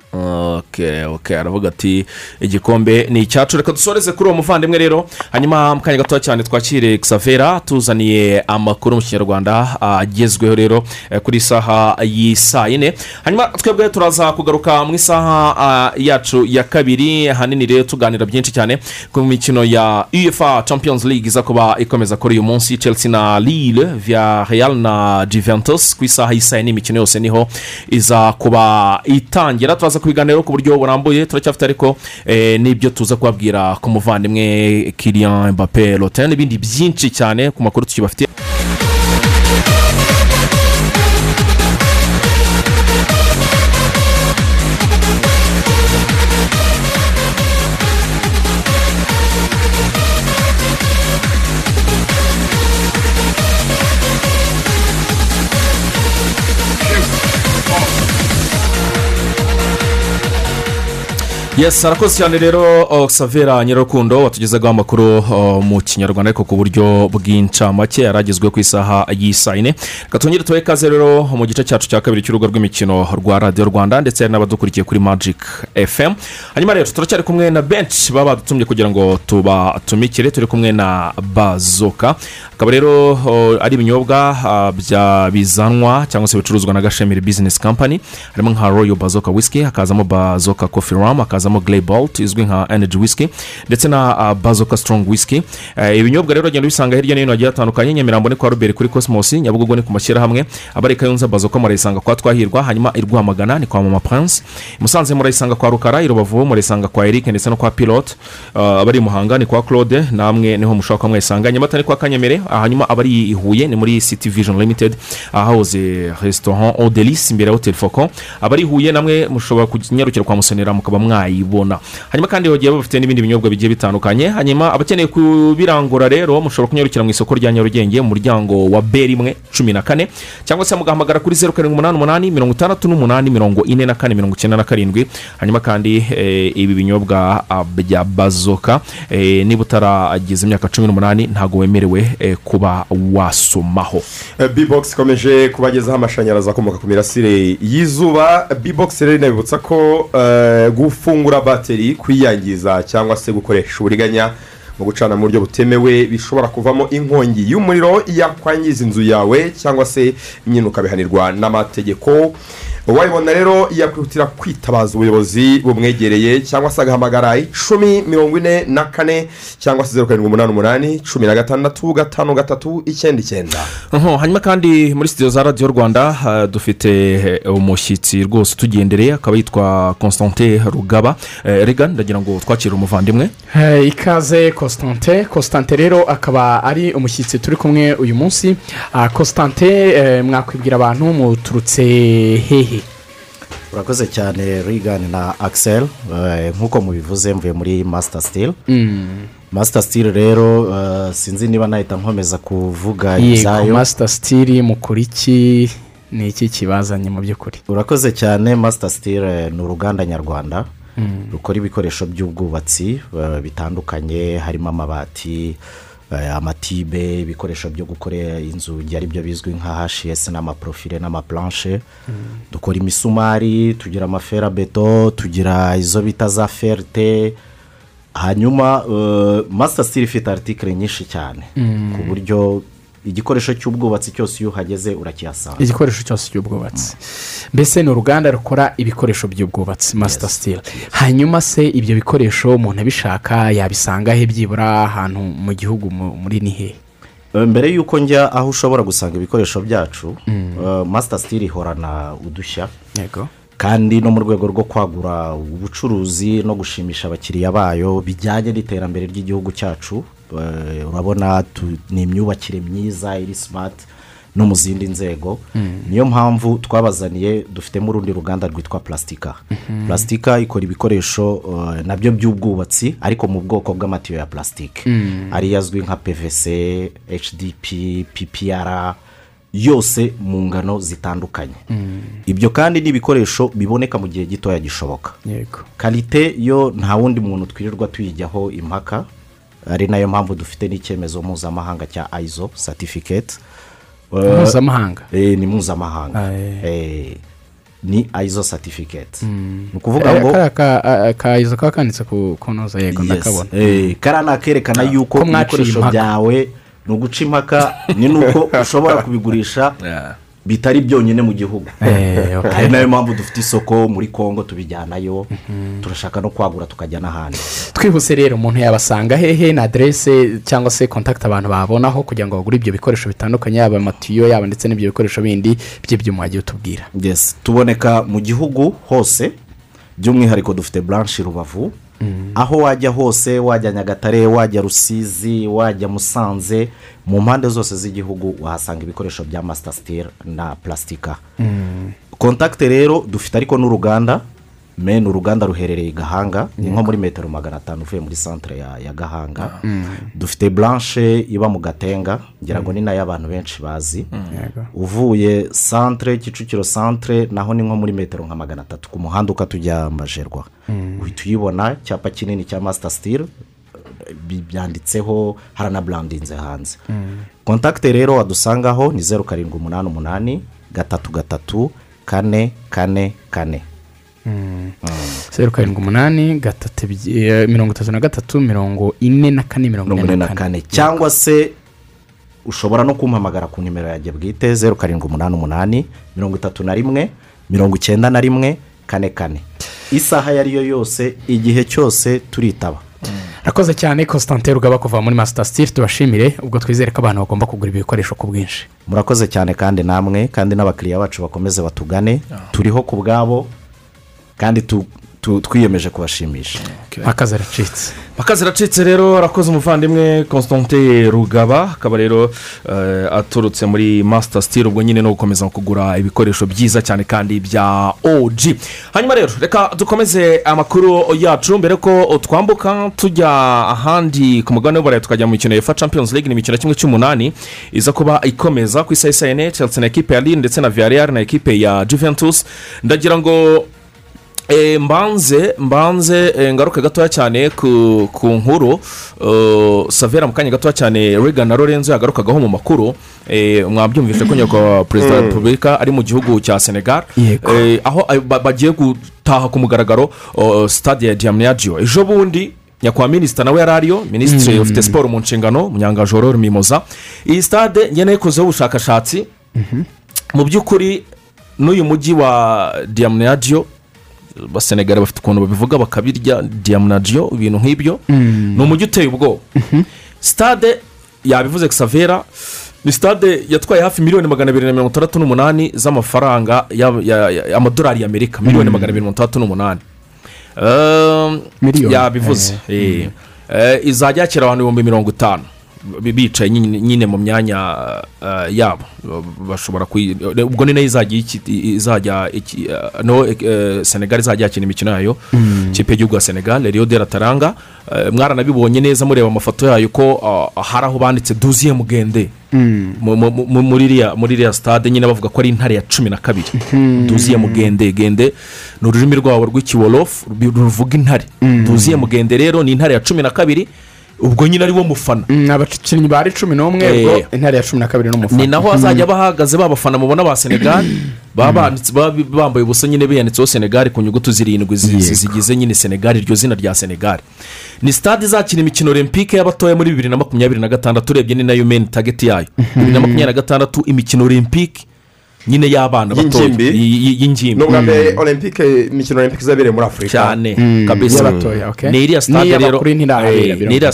aravuga ati igikombe ni icyacu reka dusoreze kuri uwo muvandimwe rero. Hanyuma mu kanya gatoya cyane twakire xavera tuzaniye amakuru mu kinyarwanda agezweho rero eh, kuri isaha y'isaa yine. Hanyuma twebwe turaza kugaruka mu isaha ah, yacu ya kabiri. Ahanini rero tuganira byinshi cyane ku mikino ya uefa champions league iza kuba ikomeza kuri uyu munsi. Chelsea na lille via real na juventus. Ku isaha y'isaa yine imikino yose ni ho iza kuba itangira. Turaza kubiganiraho ku buryo burambuye turacyafite ariko eh, n'ibyo tuza kubabwira ku muvandimwe kiriyan mbappe lotin n'ibindi byinshi cyane ku makuru tukibafitiye yesi arakoze cyane rero oh, savera nyirarukundo watugezeho amakuru oh, mu kinyarwanda ariko ku buryo bw'incamake yari agezweho ku isaha y'isaa yine twongere tubahe ikaze rero mu gice cyacu cya kabiri cy'urugo rw'imikino rwa radiyo rwanda ndetse hari n'abadukurikiye kuri magic fm hanyuma rero turacyari kumwe na benshi baba badutumye kugira ngo tubatumikire turi kumwe na bazoka. Akaba rero oh, ari ibinyobwa ah, bizanwa cyangwa se bicuruzwa na gashemiri bizinesi kampani harimo nka royo bazoka whisky hakazamo bazoka kofi ramu hakazamo grey bolt izwi nka energy whisky ndetse na ah, bazoka strong whisky Eh, ibinyobwa rero ugenda ubisanga hirya no hino hagiye hatandukanye nyamirambo ni kwa robert kuri cosmos nyabugogo ni ku mashyirahamwe abari kayonza bazoka murayisanga kwa twahirwa hanyuma i rwamagana ni kwa mama prince musanze murayisanga kwa rukara i rubavu murayisanga kwa eric ndetse no kwa pilote Ah, abari muhanga ni kwa claude namwe ni ho mushobora kuba mwayisanga nyamata ni kwa kanyemere hanyuma abari i huye ni muri city vision limited ahahoze restaurant odelice imbere ya hotel foko abari i huye namwe mushobora kunyarukira kwa musonera mukaba mwayibona hanyuma kandi bagiye bafite n'ibindi binyobwa bigiye bitandukanye hanyuma abakeneye kubirangura rero mushobora kunyarukira mu isoko rya nyarugenge mu muryango wa b rimwe cumi na kane cyangwa se mugahamagara kuri zeru karindwi umunani umunani mirongo itandatu n'umunani mirongo ine na kane mirongo icyenda na karindwi. Hanyuma kandi eh, ibi binyobwa ah, bya bazoka eh, niba utarageza imyaka cumi n'umunani ntabwo wemerewe eh, kuba wasomaho bbox ikomeje kubagezaho amashanyarazi akomoka ku mirasire y'izuba. Bbox rero inabibutsa ko eh, gufungura bateri kuyiyangiza cyangwa se gukoresha uburiganya mu gucana mu buryo butemewe bishobora kuvamo inkongi y'umuriro yakwangiza inzu yawe cyangwa se nyine ukabihanirwa n'amategeko. Uwayibona rero yakwihutira kwitabaza ubuyobozi bumwegereye cyangwa se agahamagara icumi mirongo ine na kane cyangwa se zeru karindwi umunani umunani cumi na gatandatu gatanu gatatu icyenda icyenda. Hanyuma kandi muri sitidiyo za radiyo rwanda ah, dufite eh, umushyitsi rwose utugendereye akaba yitwa constantin rugaba. Eh, rega ndagira ngo twakire umuvandimwe. Eh, ikaze constante constante rero akaba ari umushyitsi turi kumwe uyu munsi. Ah, constante eh, mwakwibwira abantu muturutse hehe? Urakoze cyane rigani na akisel nk'uko mubivuze mvuye muri masita sitili Mm. masita sitili rero eh, sinzi niba nahita nkomeza kuvuga ibyayo. Masita sitiri mukora iki? Ni iki kibazanye mu by'ukuri? Urakoze cyane masita sitili ni uruganda nyarwanda. Mm. rukora ibikoresho by'ubwubatsi eh, bitandukanye harimo amabati eh, amatibe ibikoresho byo gukora inzugi ari byo bizwi nka hashiyesi n'amaprofile n'amapuranshe dukora imisumari tugira amaferabeto tugira izo bita za ferite hanyuma masita sitili ifite aritikire nyinshi cyane. Mm. ku buryo igikoresho cy'ubwubatsi cyose iyo uhageze urakihasanga. Igikoresho cyose cy'ubwubatsi. Mbese ni uruganda rukora ibikoresho by'ubwubatsi masita sitili hanyuma se ibyo bikoresho umuntu abishaka yabisanga he byibura ahantu mu gihugu mu- muri ni hehe Eh, mbere y'uko njya aho ushobora gusanga ibikoresho byacu Mm. masita sitili ihorana udushya. Yego. Kandi no mu rwego rwo kwagura ubucuruzi no gushimisha abakiriya bayo bijyanye n'iterambere ry'igihugu cyacu Eh, urabona ni imyubakire myiza iri simati no mu zindi nzego Mm. niyo mpamvu twabazaniye dufitemo urundi ruganda rwitwa plastika Mhm. plastika ikora ibikoresho eh, na byo by'ubwubatsi ariko mu bwoko bw'amatiyo ya plastique Mm. ariyo azwi nka pvc hdp ppr yose mu ngano zitandukanye. Mm. ibyo kandi ni ibikoresho biboneka mu gihe gitoya gishoboka. Karite yo nta wundi muntu twirirwa tuyijyaho impaka ari na yo mpamvu dufite n'icyemezo mpuzamahanga cya ayizo satifiketi Mpuzamahanga? ni mpuzamahanga. Eh, ni ayizo satifiketi ni ukuvuga Eh, ngo ka- izo kaba kanditse ku kunoza yego ndakabona. Eh, kariya ni akerekana yuko Ko mwaciye ibikoresho byawe ni uguca impaka ni nuko ushobora kubigurisha bitari byonyine mu gihugu. Eh, ari na yo mpamvu dufite isoko muri congo tubijyanayo turashaka no kwagura tukajya n'ahandi. Twihuse rero umuntu yabasanga hehe na aderese cyangwa se kontakiti abantu babonaho kugira ngo bagure ibyo bikoresho bitandukanye yaba amatiyo yaba ndetse n'ibyo bikoresho bindi by'ibyuma wagiye utubwira. Yes. Tuboneka mu gihugu hose by'umwihariko dufite buranshi rubavu. Aho wajya hose wajya nyagatare wajya rusizi wajya musanze mu mpande zose z'igihugu wahasanga ibikoresho bya masita sitire na purasitika kontakite rero dufite ariko n'uruganda meni uruganda ruherereye i gahanga ni nko muri metero magana atanu uvuye muri santire ya, gahanga. Dufite buranshi iba mu gatenga ngira ngo ni na yo abantu benshi bazi. Uvuye santire kicukiro santire naho ni nko muri metero nka magana atatu. Ku muhanda ukatujya majerwa. Uhita uyibona icyapa kinini cya masita sitire byanditseho haranaburandinze hanze. Kontakite rero wadusangaho ni zeru karindwi umunani umunani gatatu gatatu kane kane kane. Zeru karindwi umunani gatatu eh, mirongo itatu na gatatu mirongo ine na kane mirongo ine na kane. cyangwa se ushobora no kumpamagara ku nimero yanjye bwite zeru karindwi umunani umunani mirongo itatu na rimwe mirongo icyenda na rimwe kane kane. Isaha iyo ari yo yose igihe cyose turitaba. Rakoze cyane constantin rugaba kuva muri masita sitire tubashimire. Ubwo twizere ko abantu bagomba kugura ibi bikoresho ku bwinshi. Murakoze cyane kandi namwe kandi n'abakiriya bacu bakomeze batugane. Turiho ku bwabo. Kandi tu- tu- twiyemeje kubashimisha. Akazi aracitse akazi aracitse rero arakoze umuvandimwe constante rugaba. Akaba rero eh, aturutse muri masita sitire ubwo nyine no gukomeza kugura ibikoresho byiza cyane kandi bya oji hanyuma rero reka dukomeze amakuru yacu mbere ko twambuka tujya ahandi ku mugabane w'uburayi tukajya mu mikino ya champions league. Ni imikino kimwe cy'umunani iza kuba ikomeza ku isaha isa ene chelsea na ekipe ya lille ndetse na villarreal na ekipe ya juventus. Ndagira ngo mbanze mbanze eh, ngaruke gatoya cyane ku ku nkuru. Eh, savera mu kanya gatoya cyane regan na lorenzo yagarukagaho mu makuru. Eh, mwabyumvise ko nyakubahwa perezida wa Mm. repubulika ari mu gihugu cya senegal. Eh, aho eh, ba- bagiye gutaha ku mugaragaro stade ya diamniadio. Ejo bundi nyakubahwa minisita nawe yari ariyo minisitiri Mm. ufite siporo mu nshingano munyangajororo mimoza. Iyi stade njye nayikozeho ubushakashatsi. Mu by'ukuri n'uyu mujyi wa diamniadio abasenegare bafite ukuntu babivuga bakabirya diamniadio ibintu nk'ibyo. Mm. ni umujyi uteye ubwoba. Sitade yabivuze savera ni sitade yatwaye hafi miliyoni magana abiri na mirongo itandatu n'umunani z'amafaranga y'amadolari y'amerika miliyoni Mm. magana abiri mirongo itandatu n'umunani. Ehm, yabivuze. Eh, eh. Eh, izajya yakira abantu ibihumbi mirongo itanu. Bicaye nyine mu myanya eh, yabo. Bashobora ubwo ni na yo izajya iki- izajya iki- eh, no eh, senegal izajya yakina imikino yayo. Mm. ikipe y'igihugu ya senegal rio de la taranga. Eh, mwaranabibonye neza mureba amafoto yayo ko hari aho banditse duziye mugende. Mm. mu- mu- mu- muri iriya stade nyine bavuga ko ari intare ya cumi na kabiri. Mhm. duziye mugende gende. Ni ururimi rwabo rw'ikiwolofu rubi- ruvuga intare. Duziye mugende rero ni intare ya cumi na kabiri. Ubwo nyine ari wo mufana. Mm, abakinnyi bari cumi n'umwe Eh. intare ya cumi na kabiri n'umufana. Ni naho hazajya bahagaze babafana mubona ba senegal. Baba banditse- baba bambaye ubusa nyine biyanditseho senegal ku nyuguti zirindwi zi- zi- zigize nyine senegal iryo zina rya senegal. Ni stade izakina imikino olympique y'abatoya muri bibiri na makumyabiri na gatandatu urebye ni na yo meni tageti yayo. Bibiri na makumyabiri na gatandatu imikino olympique nyine y'abana batoya Y'ingimbi? ni ubwa mbere olympique imikino olympique izabereye muri afurika cyane. Mm. okay. ni iriya stade rero ni iriya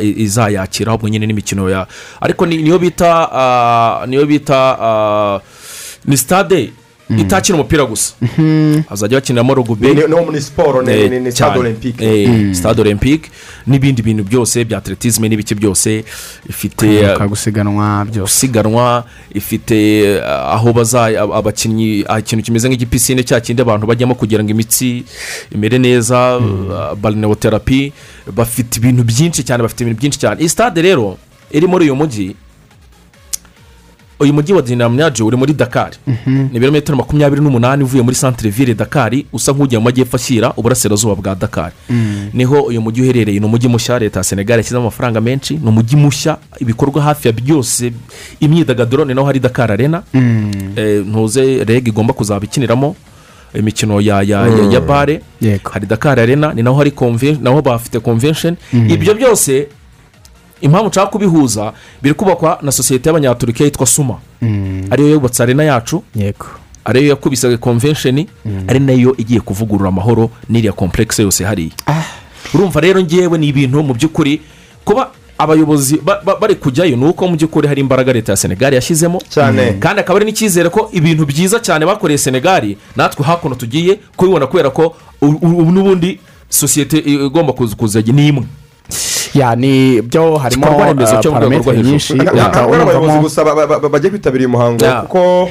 i- izayakira ahubwo nyine n'imikino ya ariko ni- niyo bita ah, niyo bita ah, ni stade itakina umupira gusa. Hazajya bakiniramo rugby. Ni- ni- ni siporo, ni- Eh, cyane. olympique. Eh, Mm. stade olympique n'ibindi bintu byose bya atletisme n'ibiki byose ifite Kwiruka, gusiganwa byose. gusiganwa ifite eh, aho baza ab- abakinnyi ikintu kimeze nk'igipisine cya kindi abantu bajyamo kugira ngo imitsi imere neza barinewoterapi bafite ibintu byinshi cyane bafite ibintu byinshi cyane. Iyi stade rero iri muri uyu mujyi uyu mujyi wa dinamyaje uri muri dakari ni ibirometero makumyabiri n'umunani uvuye muri santire ville dakari usa nk'ugiye mu majyepfo ashyira uburasirazuba bwa dakari ni ho uyu mujyi uherereye. Ni umujyi mushya leta ya senegal yashyizemo amafaranga menshi. Ni umujyi mushya ibikorwa hafi ya byose imyidagaduro ni naho hari dakar arena. Eh, ntuze reg igomba kuzaba ikiniramo imikino ya ya ya, ya bare. Hari dakar arena ni naho hari naho bafite convention. Ibyo byose impamvu nshaka kubihuza biri kubakwa na sosiyete y'abanyaturikiya yitwa suma. Ariyo yubatse arena yacu. Ariyo yakubise convention. Ari na yo igiye kuvugurura amahoro n'iriya komplekisi yose hariya. Urumva rero ngewe ni ibintu mu by'ukuri kuba abayobozi ba- ba- bari kujyayo ni uko mu by'ukuri hari imbaraga leta ya senegali yashyizemo. Cyane. kandi akaba ari n'icyizere ko ibintu byiza cyane bakoreye senegali natwe hakuno tugiye kubibona kubera ko n'ubundi sosiyete igomba kuza kuzajya ni imwe. Ya ni byo harimo rwo parametero nyinshi. Ari abayobozi gusa ba- ba- ba- bagiye kwitabira uyu muhango kuko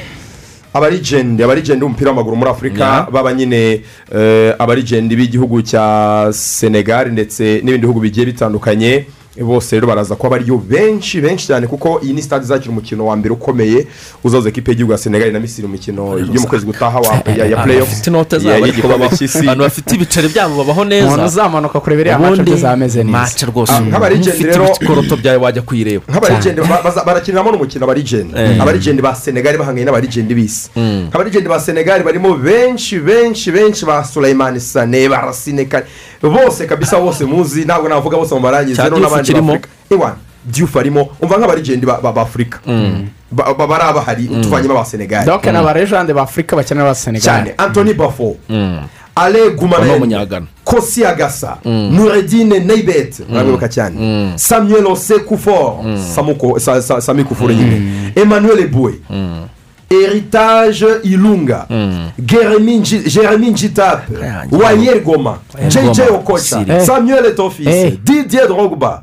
abarigendi abarigendi b'umupira w'amaguru muri afurika baba nyine eh, abarigendi b'igihugu cya senegal ndetse n'ibindi bihugu bigiye bitandukanye. Bose rero baraza kuba bariyo benshi benshi cyane kuko iyi ni sitade izakira umukino wa mbere ukomeye uzaza ekipe y'igihugu ya senegal na misiri mu mikino yo mu kwezi gutaha wa ya ariko y'igikombe cy'isi abantu bafite ibiceri byabo babaho neza. Umuntu uzamanuka kureba iriya mace byo zameze neza. mace rwose. Ah, nk'abarigendi ufite rero- ibikoroto byawe wajya kuyireba baza- barakiniramo n'umukino abarigendi abarigendi ba senegali bahanganye n'abarigendi b'isi. Nk'abarigendi ba senegali barimo benshi benshi benshi ba surayimani sane ba rasine kare bose kabisa bose muzi ntabwo navuga bose mu marangizi Cya rero n'abandi b'afurika. Ewa diyufu arimo umva nk'abarigendi ba ba- b'afurika Ba- ba- bari bahari tuvanyemo aba senegali doke ni abarejande b'afurika bakenera aba cyane antoni bafo. Ale gumanayeni kosi agasa nuredine neibet murabibuka cyane. Samuel ose kufor Samuko- Sa- Sa- sami kufure nyine emmanuel eboué. Heritage ilunga. Jeremy njitape wayer goma. Jj Goma. okocha. Siri. samuel etofis Eh. didier drogba.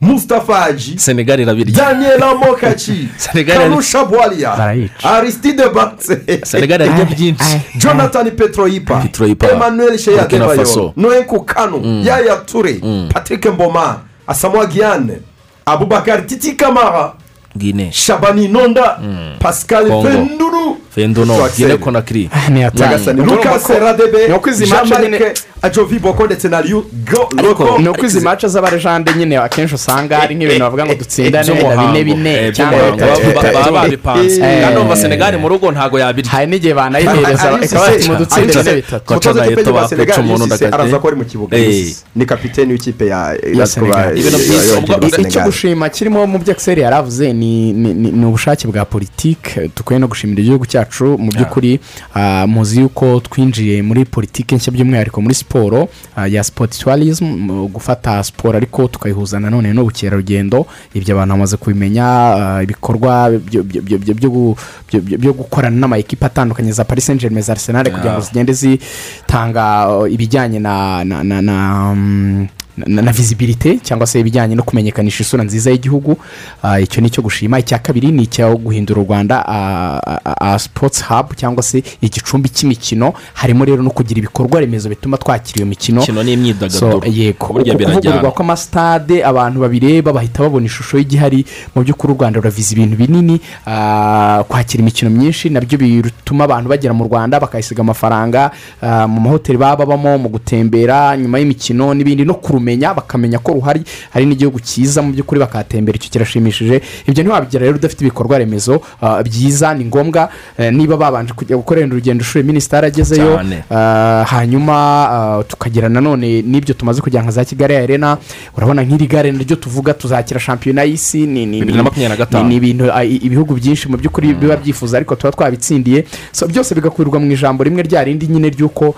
Mustapha haji senegali irabirya daniela mokachi Senegal- kanusha bwalia Barayica. aristide batse senegali irarya byinshi jonathan petroyipa. Petroyipa. emmanuel sheya Burkina debayo Faso. noenku kanu yaya ture patrick mboma. Asamoah giane abubakar titi kamara. Ngine shabani nonda pascal Congo. fenduru fendono Axel. gine konakiri nyagasani ko- radebe ni uko izi jean match nyine marc ajovi boko ndetse na go logo ni uko izi mace z'abarejande nyine akenshi usanga ari nk'ibintu bavuga ngo dutsindane na bine bine Eh, cyangwa Baba- babipanze Eh. kandi umva senegali mu rugo ntabwo yabirya hari n'igihe banayihereza ikaba ari- mu dutsinde ari- bine bitatu umutoza w'ikipe ya bapeca senegal umuntu yisise ndagate. araza ko ari mu kibuga Eh. ni kapiteni w'ikipe ya Ya Senegal. Ibintu byiza, ubwo- ya icyo gushima kirimo mu byo akiseri yari avuze ni ni- ubushake bwa politiki dukwiye no gushimira igihugu cyacu mu by'ukuri ah, muzi yuko twinjiye muri politiki nshya by'umwihariko muri siporo ah, ya sipoti tourism mu gufata siporo ariko tukayihuza nanone n'ubukerarugendo. Ibyo abantu bamaze kubimenya ah, ibikorwa byo- byo- byo- byo- byo gu- byo- byo- byo gukorana n'amayikipe atandukanye za paris saint germain za arsenal kugira ngo zigende zitanga uh, ibijyanye na na na na visibility cyangwa se ibijyanye no kumenyekanisha isura nziza y'igihugu. Ah, icyo ni icyo gushima. Icya kabiri ni icyo guhindura u rwanda sports hub cyangwa se igicumbi cy'imikino. Harimo rero no kugira ibikorwa remezo bituma twakira iyo mikino. Yego. Kuvugururwa kw'amasitade abantu babireba bahita babona ishusho y'igihari. Mu by'ukuri u rwanda ruraviza ibintu binini. Ah, kwakira imikino myinshi na byo bituma abantu bagera mu rwanda bakayisiga amafaranga. Ah, mu mahoteli baba babamo mu gutembera nyuma y'imikino n'ibindi no kurumenya bakamenya ko ruhari hari n'igihugu cyiza mu by'ukuri bakahatembera icyo kirashimishije. Ibyo ntiwabigera rero udafite ibikorwa remezo ah, byiza. Ni ngombwa eh, niba babanje kujya gukorera urugendo ishuri minisitari agezeyo. Ah, hanyuma tukagira nanone n'ibyo tumaze kujya nka za kigali arena. Urabona nk'iri gare naryo tuvuga tuzakira shampiyona y'isi. Ni ibintu ibihugu byinshi mu by'ukuri biba byifuza ariko tuba twabitsindiye. Byose bigakurirwa mu ijambo rimwe rya rindi nyine ry'uko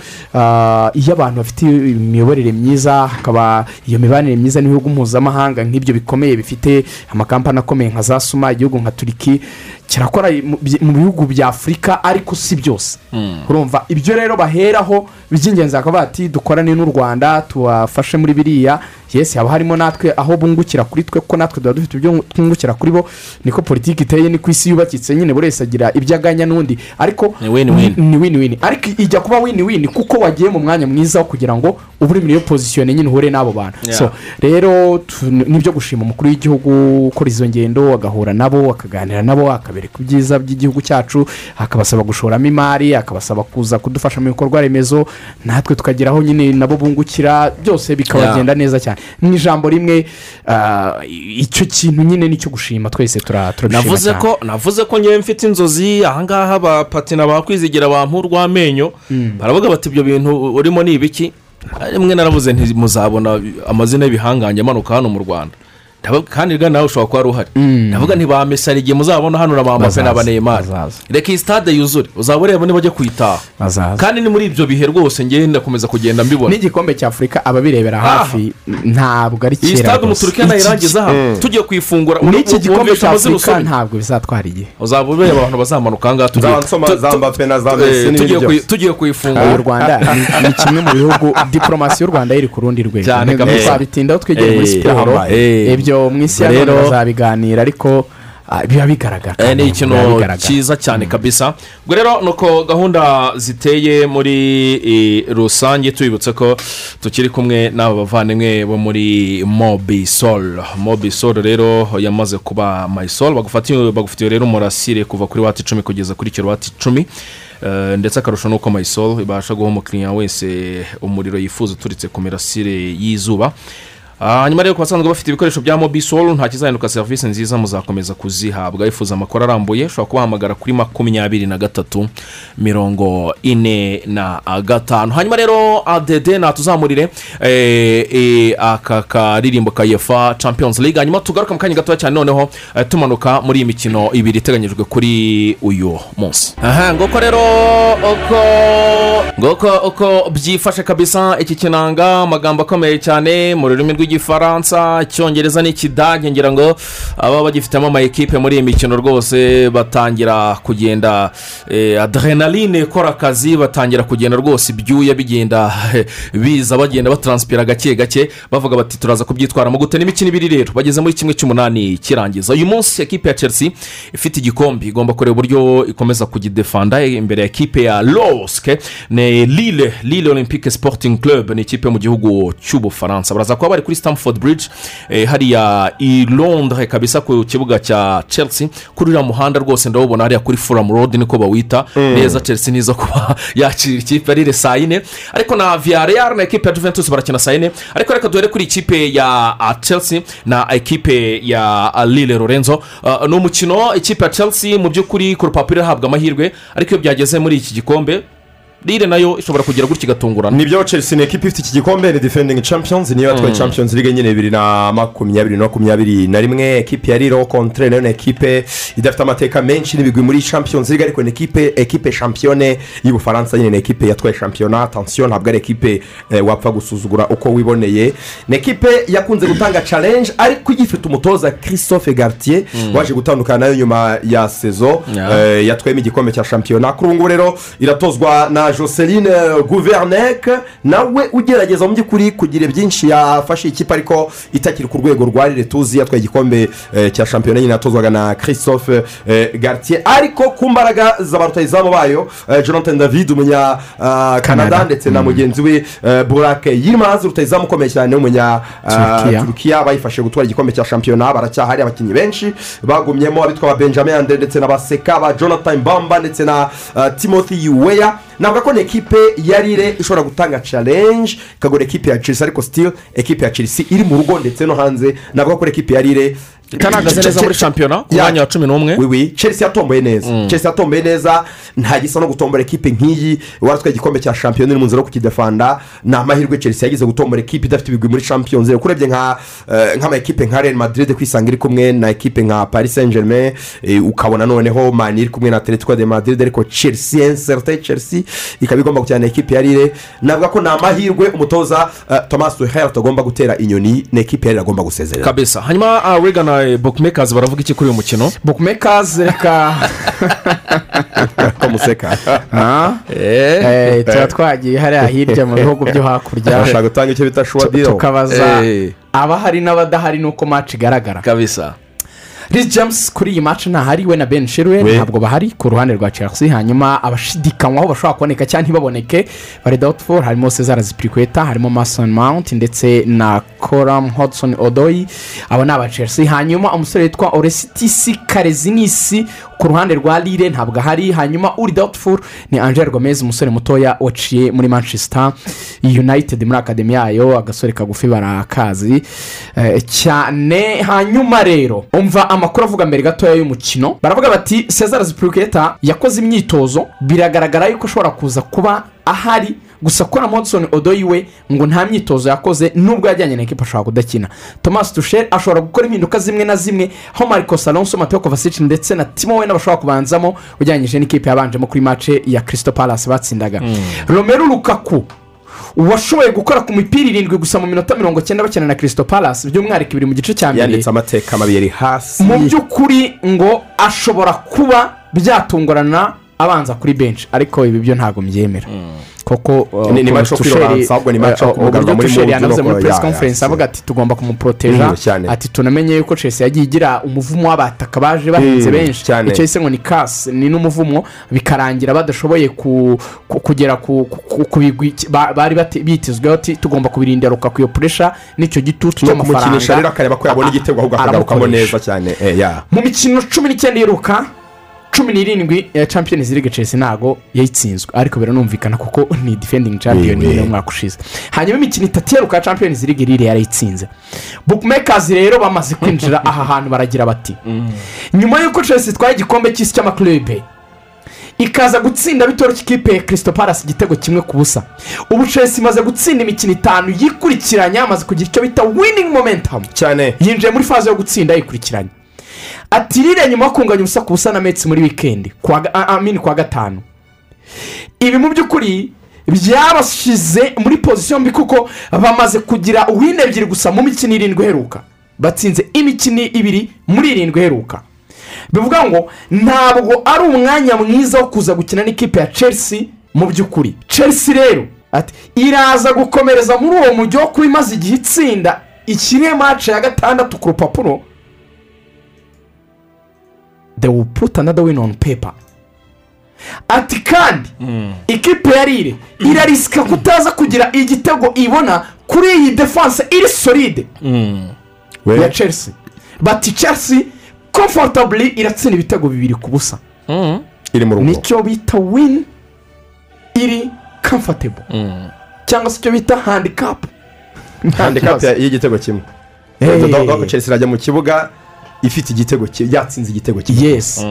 iyo abantu bafite imiyoborere myiza hakaba iyo mibanire myiza n'ibihugu mpuzamahanga nk'ibyo bikomeye bifite amakampani akomeye nka za suma igihugu nka turiki kirakora mu bihugu bya afurika ariko si byose. Urumva ibyo rero baheraho by'ingenzi bakaba bati dukorane n'u rwanda tubafashe muri biriya yesi haba harimo natwe aho bungukira kuri twe kuko natwe tuba dufite ibyo twungukira kuri bo niko politiki iteye niko isi yubakitse nyine buri wese agira ibyo aganya n'undi. Ariko Ni ni- ni wini wini ariko ijya kuba wini wini kuko wagiye mu mwanya mwiza wo kugira ngo ube uri muri iyo pozisiyone nyine uhure n'abo bantu. So, rero ni byo gushima umukuru w'igihugu ukora izo ngendo agahura nabo akaganira nabo akabereka ibyiza by'igihugu cyacu akabasaba gushoramo imari akabasaba kuza kudufasha mu bikorwa remezo natwe tukageraho nyine nabo bungukira byose bikabagenda neza cyane. Mu ijambo rimwe ah, icyo kintu nyine ni cyo gushima twese tura- turabishima navuze cyane. ko navuze ko ngewe mfite inzozi ahangaha abapatina bakwizigira bampa urw'amenyo baravuga bati ibyo bintu urimo ni ibiki? Rimwe naravuze nti muzabona amazina y'ibihangange amanuka hano mu rwanda. Kandi rero nawe ushobora kuba wari uhari ndavuga ntibamesara igihe muzabona hano na ba mbappe na ba neymar. reka iyi stade yuzure. Uzaba ureba niba ujya kuyitaha. Kandi ni muri ibyo bihe rwose ngenda ndakomeza kugenda mbibona. N'igikombe cya afurika ababirebera hafi ntabwo ari kera stade rwose. umuturika nayirangiza hano tugiye kuyifungura. N'iki gikombe wumvisha cya amazina afurika usomye ntabwo bizatwara igihe? uzaba ureba abantu bazamanuka ahangaha tugiye- eh, kuyifungura. U rwanda ni- ni kimwe mu bihugu diporomasi y'u rwanda iri ku rundi rwego. Twabitindaho twegeye muri Eh, siporo. Eh. Ibyo mu isi ya Rero- none bazabiganira ariko ah, biba bigaragara Eh, ni ikintu cyiza cyane kabisa. Ubwo rero ni uko gahunda ziteye muri eh, rusange tubibutse ko tukiri kumwe n'aba bavandimwe bo muri mobisol mobisol rero yamaze kuba mayisol bagufatiye rero umurasire kuva kuri wati icumi kugeza kuri kilowati icumi Eh, ndetse akarusho ni uko mayisol ibasha guha umukiriya wese umuriro yifuza uturutse ku mirasire y'izuba. Hanyuma rero ku basanzwe bafite ibikoresho bya mobisol nta kizahinduka serivisi nziza muzakomeza kuzihabwa. Wifuza amakuru arambuye ushobora kubahamagara kuri makumyabiri na gatatu mirongo ine na gatanu. Hanyuma rero adede natuzamurire eh, eh, aka karirimbo ka yefa champions league. Hanyuma tugaruka mu kanya gatoya cyane noneho eh, tumanuka muri iyi mikino ibiri iteganyijwe kuri uyu munsi. Aha ngoko rero uko ngoko uko byifashe kabisa iki kinanga amagambo akomeye cyane mu rurimi rw'igifaransa icyongereza n'ikidage ngira ngo ababa bagifitemo ama ekipe muri iyi mikino rwose batangira kugenda eh, adrenaline ikora akazi batangira kugenda rwose ibyuya bigenda biza bagenda bataransipira gake gake bavuga bati turaza kubyitwaramo gute n'imikino ibiri rero. Bageze muri kimwe cy'umunani kirangiza. Uyu munsi ekipe ya chelsea ifite igikombe. Igomba kureba uburyo ikomeza kugidefanda imbere ya ekipe ya loske ni lille lille olympique sporting club ni ikipe mu gihugu cy'ubufaransa. Baraza kuba bari kuri stamford bridge eh, hariya i londres kabisa ku kibuga cya chelsea. Kuri uriya muhanda rwose ndawubona hariya kuri fulham road niko bawita. Neza chelsea nizo kuba yakira ikipe ari saa yine ariko na villarreal na ekipe ya juventus barakina saa yine ariko reka duhere kuri ikipe ya ah, chelsea na ekipe ya ah, lille lorenzo. Ah, ni umukino ikipe ya chelsea mu by'ukuri ku rupapuro irahabwa amahirwe ariko iyo byageze muri iki gikombe lille na yo ishobora kugira gutya igatungurana ni byo chelsea ni ekipa ifite iki gikombe ni defending champions niyo yatwaye Mm. champions league nyine bibiri na makumyabiri na makumyabiri na rimwe ekipe ya riro kontre na yo ni ekipe idafite amateka menshi n'ibigwi muri champions league ariko ni ekipe ekipe shampiyone y'ubufaransa nyine ni ekipe yatwaye shampiyona atansiyo ntabwo ari ekipe eh, wapfa gusuzugura uko wiboneye ni ekipe yakunze gutanga challenge ariko igifite umutoza christophe gartier Mm. waje gutandukana na yo nyuma ya sezo eh, yatwayemo igikombe cya shampiyona kuri ubu ngubu rero iratozwa na joseline guverineke nawe ugerageza mu by'ukuri kugira byinshi yafashe ikipe ariko itakiri ku rwego rwa rire tuzi yatwaye igikombe eh, cya shampiyona nyine yatozwaga na christophe eh, gartier. Ariko ku mbaraga za ba rutayizamu bayo jonathan david umunya canada ndetse na mugenzi we burake yimazi rutayizamu ukomeye cyane w'umunya ah, Turukiya. turukiya bayifashe gutwara igikombe cya shampiyona baracyahari abakinnyi benshi bagumyemo abitwa ba benjamin ndetse na baseka ba jonathan bamba ndetse na timothy weya navuga ko ekipe ya rire ishobora gutanga challenge ikagura ekipe ya chelsea ariko still ekipe ya chelsea iri mu rugo ndetse no hanze. Navuga ko ekipe ya rire itanagaze neza muri shampiyona ku Ya- mwanya wa cumi n'umwe. Wiwi chelsea yatomboye neza. Chelsea yatomboye neza. Nta gisa no gutombora ekipe nk'iyi. Waratwaye igikombe cya shampiyona iri mu nzira yo kukidefanda. Ni amahirwe chelsea yagize gutombora ekipe idafite ibigwi muri champions league urebye nka eh, nk'ama ekipe nka real madrid kwisanga iri kumwe na ekipe nka paris saint germain eh, ukabona noneho mani iri kumwe na atletico de madrid ariko chelsea inserte chelsea ikaba igomba gukina ekipe ya rire navuga ko ni amahirwe umutoza eh, thomas tuhel atagomba gutera inyoni ni ekipe ya rire agomba gusezerera. Kabisa. Hanyuma ah, bukmekazi baravuga iki kuri uyu mukino? Bukmekazi reka. Ko museka. Eh, tuba twagiye hariya hirya mu bihugu byo hakurya. Bashaka gutanga icyo bita shuwa Tu- diro tukabaza Eh. abahari n'abadahari n'uko maci igaragara. Kabisa. Reece james kuri iyi match ntahari we na ben shirwe. We. ntabwo bahari ku ruhande rwa chelsea hanyuma abashidikanywaho bashobora kuboneka cyangwa ntibaboneke. Bari doubtful harimo cesar zipirikweta harimo mason mount ndetse na coram hodson odoyi abo ni aba chelsea. Hanyuma umusore witwa oresitisi karezinisi ku ruhande rwa lille ntabwo ahari hanyuma uri doubtful ni angel gomez umusore mutoya waciye muri manchester united muri akademi yayo agasore kagufi barakazi. Eh, cyane hanyuma rero umva amakuru avuga mbere gatoya y'umukino baravuga bati cesar zipuruketa yakoze imyitozo biragaragara yuko ashobora kuza kuba ahari gusa kora modson odoyi we ngo nta myitozo yakoze nubwo yajyanye na ekipa ashobora kudakina. Thomas tushel ashobora gukora impinduka zimwe na zimwe aho mariko salonso mateo kovasic ndetse na timo we bashobora kubanzamo ujyanyije n'ikipe yabanjemo kuri mace ya kirisito palasi batsindaga. Romero lukaku washoboye gukora ku mipira irindwi gusa mu minota mirongo cyenda bakina na kirisito palasi by'umwihariko ibiri mu gice cya mbere. Yanditse amateka mabi yari hasi. Mu by'ukuri ngo ashobora kuba byatungurana abanza kuri benshi ariko ibi byo ntabwo mbyemera. Koko uh, Ni- Tuchel, kwirukansa, ahubwo ni match yo uh, kumugarura uburyo mood yanavuze muri conference ya- avuga ati tugomba kumuproteja. Mm, cyane. ati tunamenye yuko chelsea yagiye igira umuvumo w'abataka baje bahinze Mm, benshi. icyo yise ngo ni kasi ni n'umuvumo bikarangira badashoboye ku- ku- kugera ku bigwi ba- bari bitezweho ati tugomba kubirindira ruka iyo puresha n'icyo gitutu cy'amafaranga. akareba ko yabona igitego ahubwo akagarukamo aramukoresha. neza cyane. Eh, mu mikino cumi n'icyenda iheruka cumi n'irindwi ya champions league chelsea ntabwo yayitsinzwe. Ariko biranumvikana kuko ni defending champion Oui, oui. y'umwaka ushize. Hanyuma imikino itatu iheruka ya champions league rire yarayitsinze bookmakers rero bamaze kwinjira aha hantu baragira bati nyuma y'uko chelsea itwaye igikombe cy'isi cy'amaklube ikaza gutsinda bitoroshye ikipe ya kirisito palasi igitego kimwe ku busa. Ubu chelsea imaze gutsinda imikino itanu yikurikiranya amaze kugira icyo bita winning momentum. Cyane. Yinjiye muri faze yo gutsinda yikurikiranya ati rire nyuma kunganya ubusa ku busa na metsi muri wikendi amini kuwa gatanu ibi mu by'ukuri byabashyize muri pozisiyo mbi kuko bamaze kugira wine ebyiri gusa mu mikino irindwi iheruka. Batsinze imikino ibiri muri irindwi iheruka. Bivuga ngo ntabwo ari umwanya mwiza wo kuza gukina n'ikipe ya chelsea mu by'ukuri. Chelsea rero iraza gukomereza muri uwo mujyi wo kuba imaze igihe itsinda. Ikiriye mace ya gatandatu ku rupapuro they will put another win on paper. Ati kandi ikipe ya rire irarisika kutaza kugira igitego ibona kuri iyi defanse iri solide. Ya chelsea. Bati chelsea comfortably iratsinda ibitego bibiri ku busa. Rugo. Nicyo bita win iri comfortable. Cyangwa se icyo bita handicap. Handicap y'igitego kimwe. Dore ko chelsea irajya mu kibuga. Ifite igitego yatsinze igitego yes.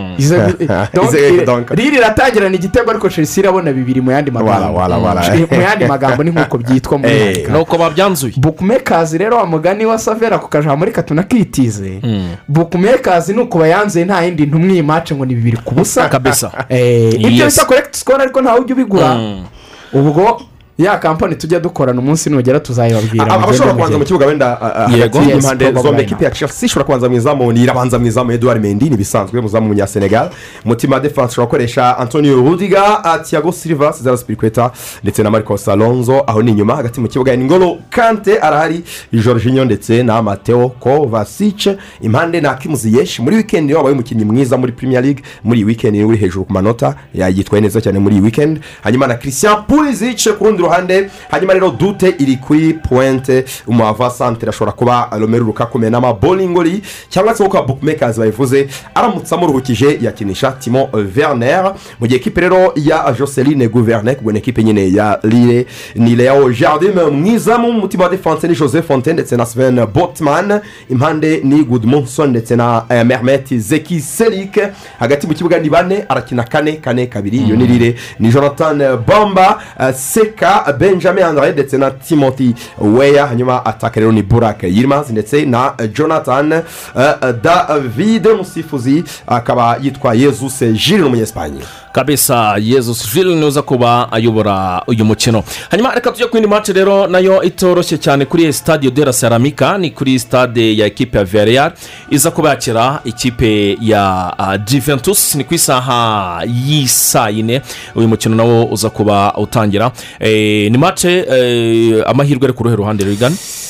Donc- riri iratangirana igitego ariko chelsea irabona bibiri mu yandi magambo. Mu yandi magambo ni nk'uko byitwa muri Eh, handicap. ni uko babyanzuye. Bukumekazi rero wa mugani wa savera ku kajambo muri katuna kitize bukumekazi ni uko bayanzuye nta yindi ntumwe mace ngo ni bibiri ku busa. Kabisa. Eh, ibyo bita korekiti sikoro ariko ntawe ujya ubigura. Ubwo ya kampani tujya dukorana umunsi nugera tuzayibabwira abashobora kubanza mu kibuga wenda hagati y'impande zombi ekipi ya chelsea ishobora kubanza mu izamu ni irabanza mu izamu eduard mendi ni ibisanzwe umuzamu w'umunyasenegal mutima defanse ushobora gukoresha antonio rudiga tiago silva cesar spirikweta ndetse na marcos alonso. Aho ni inyuma hagati mu kibuga ni ngolo kante arahari jorginho ndetse na mateo kovacic. Impande ni akimuzi yeshi muri wikendi wabaye umukinnyi mwiza muri premier league muri iyi wikendi uri hejuru ku manota yitwaye neza cyane muri iyi wikendi hanyuma na christian pulisic ku rundi ruhande hanyuma rero dute iri kuri puwente umuhava santere ashobora kuba romero rukakomeye n'amabolingori cyangwa se nk'uko abukmekazi babivuze aramutse amuruhukije yakinisha timo werner. Mu gihe ekipe rero ya joseline guverne kubona ekipe nyine ya lire ni leo jardin mwiza mu mutima wa defanse ni joseph fontaine ndetse na sven botman. Impande ni gudmunson ndetse na eh, mermet zeki selik hagati mu kibuga ni bane arakina kane kane kabiri iyo ni rire ni jonathan bamba eh, seka benjamin andre ndetse na timothy weya hanyuma ataka rero ni burak yilmaz ndetse na jonathan eh, david umusifuzi akaba yitwa yezus jire n'umunyesipanye kabisa yezus jile ni we uza kuba ayobora uyu mukino hanyuma reka tujye ku yindi mace rero na yo itoroshye cyane kuri stade de la saramika ni kuri stade ya ekipe ya vereyari iza kuba yakira ikipe ya ah, juventus ni ku isaha y'isaa yine. Uyu mukino nawo uza kuba utangira. Eh, ni mace eh, amahirwe ari ku ruhe ruhande rigana Eh,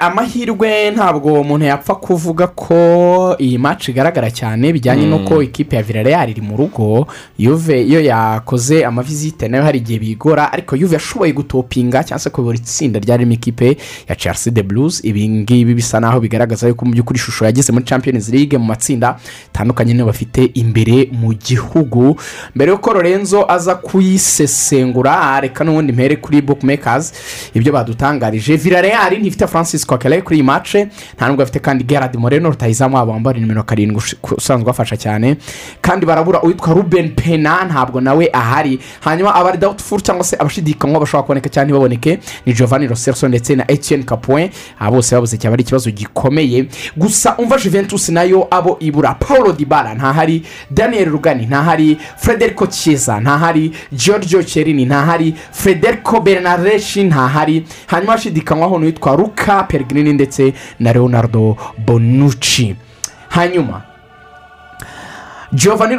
amahirwe ntabwo umuntu yapfa kuvuga ko iyi match igaragara cyane bijyanye n'uko ikipe ya villarreal iri mu rugo. Yuve iyo yakoze amavizite na yo hari igihe bigora ariko yuve yashoboye gutopinga cyangwa se kuyobora itsinda ryarimo ikipe ya chelsea de blues. Ibi ngibi bisa naho bigaragaza yuko mu by'ukuri ishusho yageze muri champions league mu matsinda atandukanye niyo bafite imbere mu gihugu. Mbere y'uko lorenzo aza kuyisesengura reka n'ubundi mpere kuri bookmakers ibyo badutangarije. Villarreal ntifite francis kokele kuri iyi mace nta nubwo afite kandi gerard moreno rutahizamu wabo wambara nimero karindwi usanzwe ubafasha cyane. Kandi barabura uwitwa ruben pena ntabwo nawe ahari. Hanyuma abari doubtful cyangwa se abashidikanywa bashobora kuboneka cyangwa ntibaboneke ni giovanni roselso ndetse na etienne capoin aba bose babuze cyaba ari ikibazo gikomeye. Gusa umva juventus na yo abo ibura paul dibara ntahari daniel rugani ntahari frederico chiesa ntahari giorgio cherini ntahari frederico bernareshi ntahari. Hanyuma hashidikanywaho n'uwitwa luka peregrini ndetse na leonardo bonucci. Hanyuma giovanni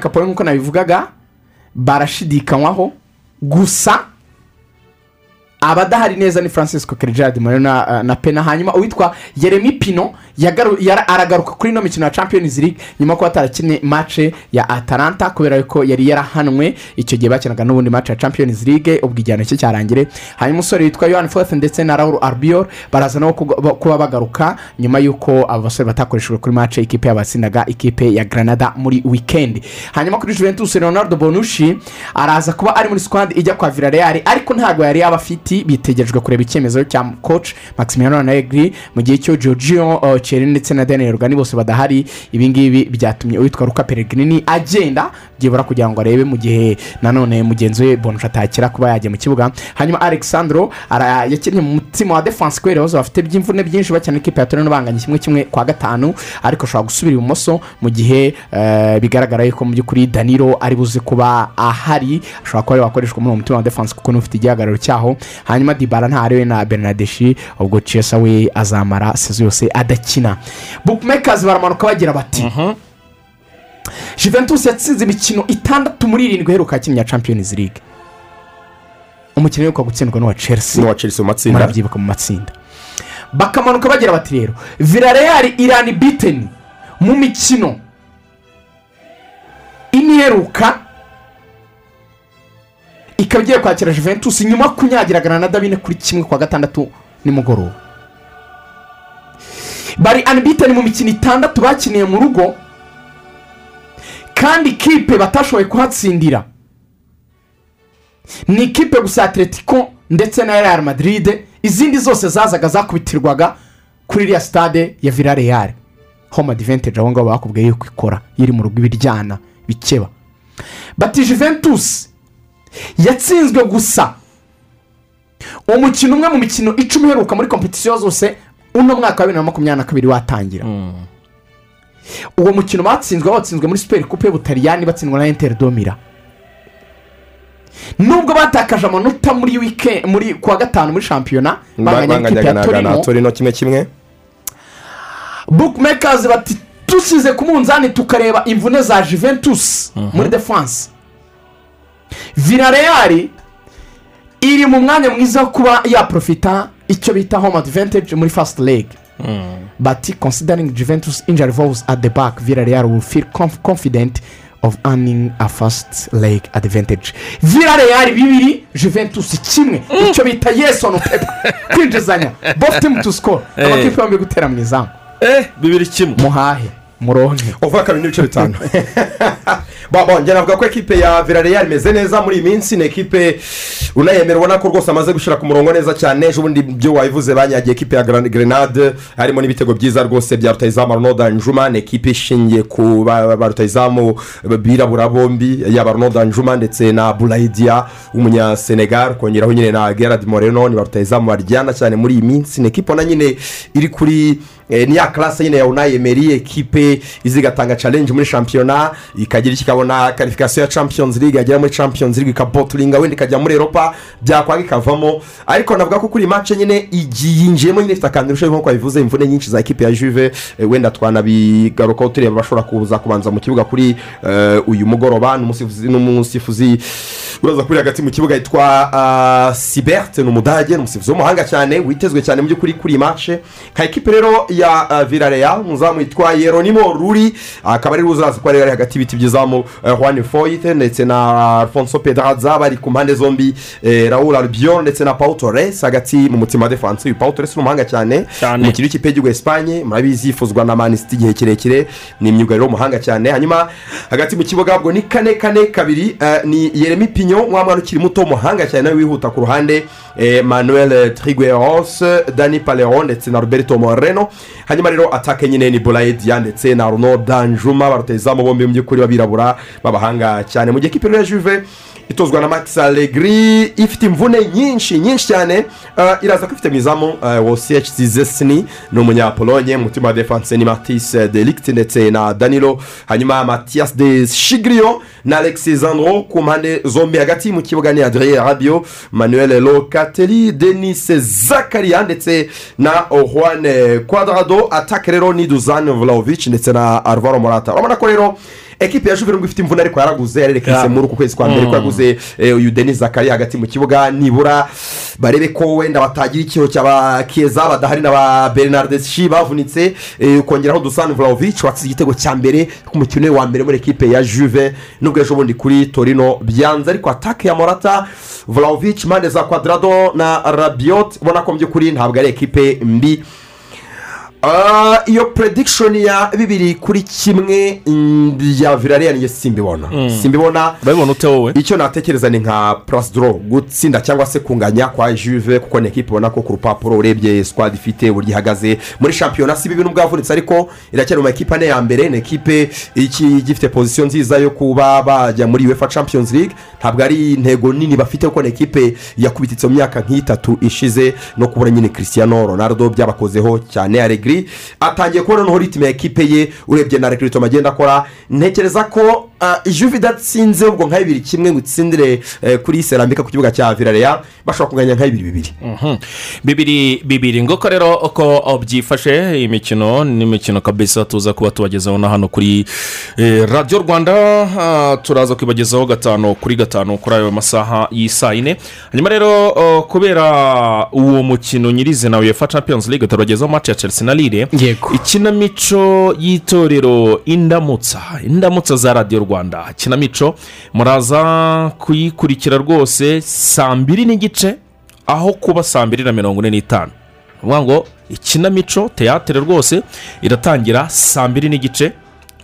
capoin nk'uko nabivugaga barashidikanywaho gusa abadahari neza ni francisco kerijadi na, na pena. Hanyuma uwitwa yeremi pino aragaruka kuri ino mikino ya champions league nyuma yo kuba atarakinnye mace ya atalanta kubera ko yari yarahanwe. Icyo gihe bakinaga n'ubundi mace ya champions league ubwo igihano cye cyarangire? Hanyuma umusore witwa yohani fofu ndetse na raul arbior baraza kuga- kuba bagaruka nyuma y'uko aba basore batakoreshejwe kuri mace ikipe yabatsindaga ikipe ya granada muri weekend. Hanyuma kuri juventus leonardo bonushi araza kuba ari muri squad ijya kwa villarreal ariko ntabwo yari yaba afite bitegerejwe kureba icyemezo cya coach maximiliano negri mu gihe cyo giorgio uh, Chiellini ndetse na daniel rugani bose badahari. Ibingibi byatumye uwitwa luka peregrini agenda byibura kugira ngo arebe mu gihe nanone mugenzi we bonusha atakira kuba yajya mu kibuga. Hanyuma alexandro yakinnye mu mutima wa defense kubera ibibazo bafite by'imvune byinshi bakina ikipe ya torino banganye kimwe kimwe kwa gatanu ariko ashobora gusubira ibumoso mu gihe eh, bigaragara yuko mu by'ukuri danilo ari buze kuba ahari ashobora kuba ari wakoreshwa muri uwo mutima wa defense kuko n'ufite igihagararo cyaho. Hanyuma dibara ntahariwe na bernadeshi ubwo cesa we azamara sezo yose adakina. Bookmakers baramanuka bagira bati juventus yatsinze imikino itandatu muri irindwi iheruka yakinnye ya champions league. Umukino uheruka gutsindwa n'uwa chelsea. N'uwa chelsea mu matsinda. Murabyibuka mu matsinda. Bakamanuka bagira bati rero villarreal irani biteni mu mikino ine iheruka ikaba igiye kwakira juventus nyuma kunyagira granada bine kuri kimwe kwa gatandatu nimugoroba. Bari anibiteni mu mikino itandatu bakiniye mu rugo kandi ikipe batashoboye kuhatsindira. Ni ikipe gusa ya atletico ndetse na real madrid izindi zose zazaga zakubitirwaga kuri iriya stade ya villarreal. Home advantage aho ngaho bakubwiye yuko ikora iri mu rugo ibiryana bikeba. Bati juventus yatsinzwe gusa. Umukino umwe mu mikino icumi iheruka muri kompetisiyo zose uno mwaka wa bibiri na makumyabiri na kabiri watangira. Uwo mukino batsinzwe batsinzwe muri superi kupe y'ubutaliyani batsindwa na enteri domira. Nubwo batakaje amanota muri wike muri kuwa gatanu muri shampiyona banganyaga ya na torino. Torino kimwe kimwe? Bookmakers bati dusize ku munzani tukareba imvune za juventus muri defanse villarreal iri mu mwanya mwiza wo kuba yaprofita icyo bita home advantage muri first leg but considering juventus injury vows at the back villarreal will feel conf confident of earning a first leg advantage. Villarreal bibiri juventus kimwe icyo bita yes on paper kwinjizanya both team to score. Eh. amakipe yombi gutera mu izamu bibiri kimwe muhahe muronke. Uvuga kabiri n'ibice bitanu Bon, njye navuga ko ekipe ya villarreal imeze neza muri iyi minsi. Ni ekipe unayemera ubona ko rwose amaze gushyira ku murongo neza cyane. Ejo bundi byo wabivuze banyagiye ekipe ya grenade. Harimo n'ibitego byiza rwose bya rutayizamu arnold njuma ni ekipe ishingiye ku ba rutayizamu birabura bombi. Yaba arnold njuma ndetse na burayidiya w'umunyasenegal kongeraho nyine na gerard moreno. Ni ba rutayizamu baryana cyane muri iyi minsi. Ni ekipe ubona nyine iri kuri ni ya karase nyine ya unayi emeri ekipe iza igatanga challenge muri shampiyona ikagira icyo ikabona karifikasiyo ya champions league yagera muri champions league ikaboturinga wenda ikajya muri europa byakwanga ikavamo. Ariko navuga ko kuri match nyine igiye yinjiyemo nyine ifite akantu irushaho nk'uko bivuze imvune nyinshi za ekipe ya juve. Eh, wenda twanabigarukaho tureba abashobora kuza kubanza mu kibuga kuri eh, uyu mugoroba n'umusifuzi uraza kuri hagati mu kibuga yitwa ah, siberte ni umudage ni umusifuzi w'umuhanga cyane witezwe cyane mu by'ukuri kuri iyi match. Ka ekipe rero ya uh, virareya umuzamu witwa yeronimo ruri. Akaba ari uzaza ko ari hagati y'ibiti by'izamu uh, juan foyite ndetse na alfonso pedraza bari ku mpande zombi eh, raul albion ndetse na paul torres hagati mu mutima wa defanse uyu paul torres ni umuhanga cyane. Umukino w'ikipe y'igihugu esipanye murabizi yifuzwa na manisiti igihe kirekire. Ni imyugariro w'umuhanga cyane. Hanyuma hagati mu kibuga ubwo ni kane kane kabiri eh, ni yeremi pinyo wa mwana ukiri muto w'umuhanga cyane nawe wihuta ku ruhande eh, manuel trigueros dani palero ndetse na roberto moreno. Hanyuma rero atake nyine ni borayidiya ndetse na runo danjuma barutezamu bombi mu by'ukuri b'abirabura b'abahanga cyane. Mu gihe ya juve itozwa na max allegri ifite imvune nyinshi nyinshi cyane uh, iraza ko ifite mu izamu uh, wosiyeci zizesini ni umunyapolonye mu mutima wa defanse ni matis delicte ndetse na danilo. Hanyuma matiyas de shigriyo na alexis zandro ku mpande zombi hagati mu kibuga ni adrien rabio manuel locateli denis zakaria ndetse na juan quadrado atake rero ni duzan vlaovic ndetse na arvaro morata urabona ko rero ekipi ya juve nubwo ifite imvune ariko yaraguze yarerekanye Ya. muri uku kwezi kwa mbere Mm. ko yaguze eh, uyu denis zakari hagati mu kibuga nibura barebe ko wenda batagira ikintu cy'aba keza badahari na ba bernard shi bavunitse eh, ukongeraho dusan vlaovic watsinze igitego cya mbere k'umukino we wa mbere muri ekipe ya juve nubwo ejo bundi kuri torino byanze ariko atake ya morata vlaovic impande za quadrado na rabiot ubona ko mu by'ukuri ntabwo ari ekipe mbi iyo predikishoni ya bibiri kuri kimwe mm, ya virariya niyo simbibona. Mm. simbibona urabibona ute wowe? icyo natekereza ni nka purasidoro gutsinda cyangwa se kunganya kwa juve kuko ni ekipa ubona ko ku rupapuro urebye sikwadi ifite uburyo ihagaze muri shampiyona si bibi nubwo yavunitse ariko iracyari mu makipe ane ya mbere ni ekipe iki gifite pozisiyo nziza yo kuba bajya muri uefa champions league. Ntabwo ari intego nini bafite kuko ni ekipe yakubititse mu myaka nk'itatu ishize no kubura nyine christiano ronaldo byabakozeho cyane aregiri atangiye kubona noneho ritime ya ekipe ye urebye na rekirito agenda akora ntekereza ko ah, juve idatsinze ubwo nka bibiri kimwe ngo itsindire eh, kuri serambika ku kibuga cya virareya bashobora kunganya nka bibiri bibiri. Mhm. bibiri bibiri. Nguko rero uko byifashe imikino kabisa tuza kuba tubagezaho na hano kuri eh, radiyo rwanda. Ah, turaza kubagezaho gatanu kuri gatanu kuri ayo masaha y'isaa yine. Hanyuma rero oh, kubera uwo mukino nyirizina uefa champions league turagezaho match ya chelsea na lille ikinamico y'itorero indamutsa. Indamutsa za radiyo rwanda. Ikinamico muraza kuyikurikira rwose saa mbiri n'igice aho kuba saa mbiri na mirongo ine n'itanu. Ni ukuvuga ngo ikinamico teyatere rwose iratangira saa mbiri n'igice.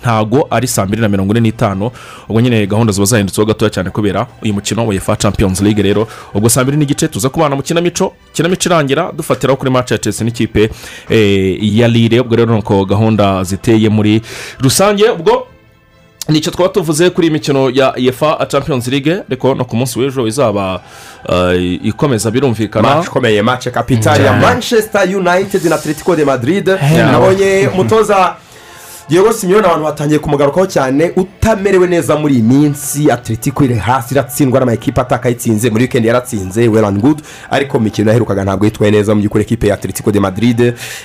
Ntago ari saa mbiri na mirongo ine n'itanu. Ubwo nyine gahunda ziba zahindutseho gatoya cyane kubera uyu mukino wa efa champions league rero. Ubwo saa mbiri n'igice tuza kubana mu kinamico kinamico irangira dufatiraho kuri match ya chelsea n'ikipe eh, ya lire ubwo rero nuko gahunda ziteye muri rusange. Ubwo ni cyo twaba tuvuze kuri iyi mikino ya efa champions league. Ariko no ku munsi w'ejo izaba eh, ikomeza birumvikana. Match ikomeye match kapitali ya Mm. manchester united na atletico de madrid. Nabonye umutoza diego simiyoni abantu batangiye kumugarukaho cyane utamerewe neza muri iyi minsi. Atletico iri hasi iratsindwa n'amakipe atakayitsinze muri wikendi yaratsinze well and good. Ariko mikino yaherukaga ntabwo yitwaye neza mu by'ukuri ekipe ya atletico de madrid.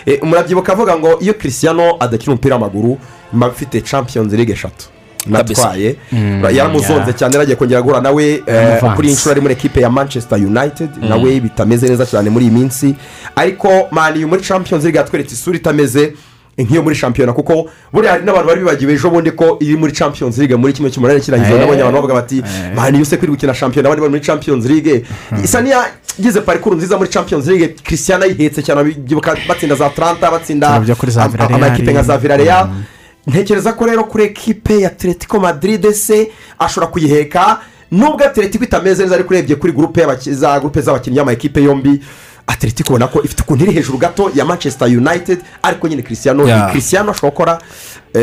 Eh, murabyibuka avuga ngo iyo christiano adakina umupira w'amaguru mba afite champions league eshatu. Natwaye. Mm, yaramuzonze cyane yaragiye kongera guhura nawe eh, kuri iyi nshuro ari muri ekipe ya manchester united. Mm. nawe bitameze neza cyane muri iyi minsi. Ariko mani muri champions league yatweretse isura itameze. Nk'iyo muri shampiyona kuko buriya hari n'abantu bari bibagiwe ejo bundi ko iri muri champions league muri kimwe cy'umunani kirangiza Eh. nabonye abantu bavuga bati mani iyo se kuri gukina shampiyona abandi bari muri champions league. Isa n'iyagize parikuru nziza muri champions league. Christian ayihetse cyane batsinda za taranta batsinda amakipe nka za virareya ntekereza ko rero kuri ekipe ya atletico madrid se ashobora kuyiheka? Nubwo atletico itameze neza ariko urebye kuri gurupe za gurupe z'abakinnyi y'amakipe yombi atletico ubona ko ifite ukuntu iri hejuru gato ya manchester united ariko nyine christiano Yeah. christiano ashobora gukora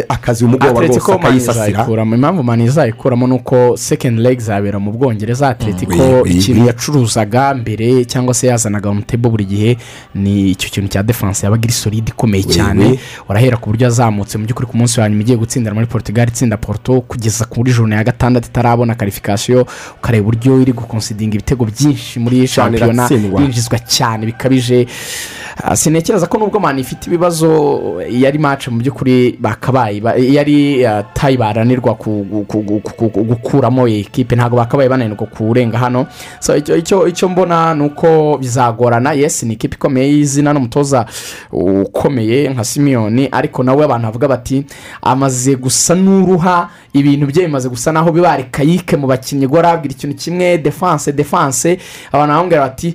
akazi umugoroba rwose akayisasira impamvu mani izayikuramo ni uko second leg zabera mu bwongereza atletico ikintu yacuruzaga mbere cyangwa se yazanaga umutebo buri gihe ni icyo kintu cya defanse yabaga iri solide ikomeye cyane urahera ku buryo yazamutse mu by'ukuri ku munsi wa nyuma igiye gutsindira muri portugal itsinda porto kugeza kuri jone ya gatandatu itarabona karifikasiyo ukareba uburyo iri gukonsidinga ibitego byinshi muri shampiyona yinjizwa cyane bikabije Ah, sinekereza ko nubwo mani ifite ibibazo yari mace mu by'ukuri bakabaye ba- yari ah, tayi baranirwa ku- gu- ku- gu- ku- ku- gukuramo iyi kipe ntabwo bakabaye bananirwa kurenga hano. Icyo- mbona ni uko bizagorana. Yesi ni ikipe ikomeye y'izina n'umutoza ukomeye nka simiyoni ariko nawe abantu bavuga bati amaze gusa n'uruha ibintu bye bimaze gusa naho bibare. Kayike mu bakinnyi gora abwira ikintu kimwe defanse defanse abantu baramubwira bati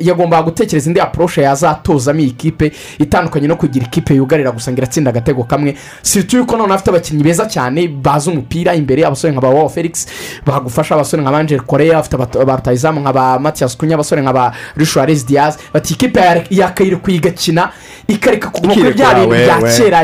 yagombaga gutekereza indi apuroshe yazatozamo iyi kipe itandukanye no kugira ikipe yugarira gusa ngo iratsinda agatego kamwe. Si yuko noneho afite abakinnyi beza cyane bazi umupira imbere abasore nka ba wawo felix bagufasha abasore nka banjeri koreya afite abat- ba rutayizamu nka ba matiyasi kunya abasore nka ba rishuwarezi diyazi bati ikipe ya- yakayirekuye igakina ikareka kuguma kuri bya bintu bya kera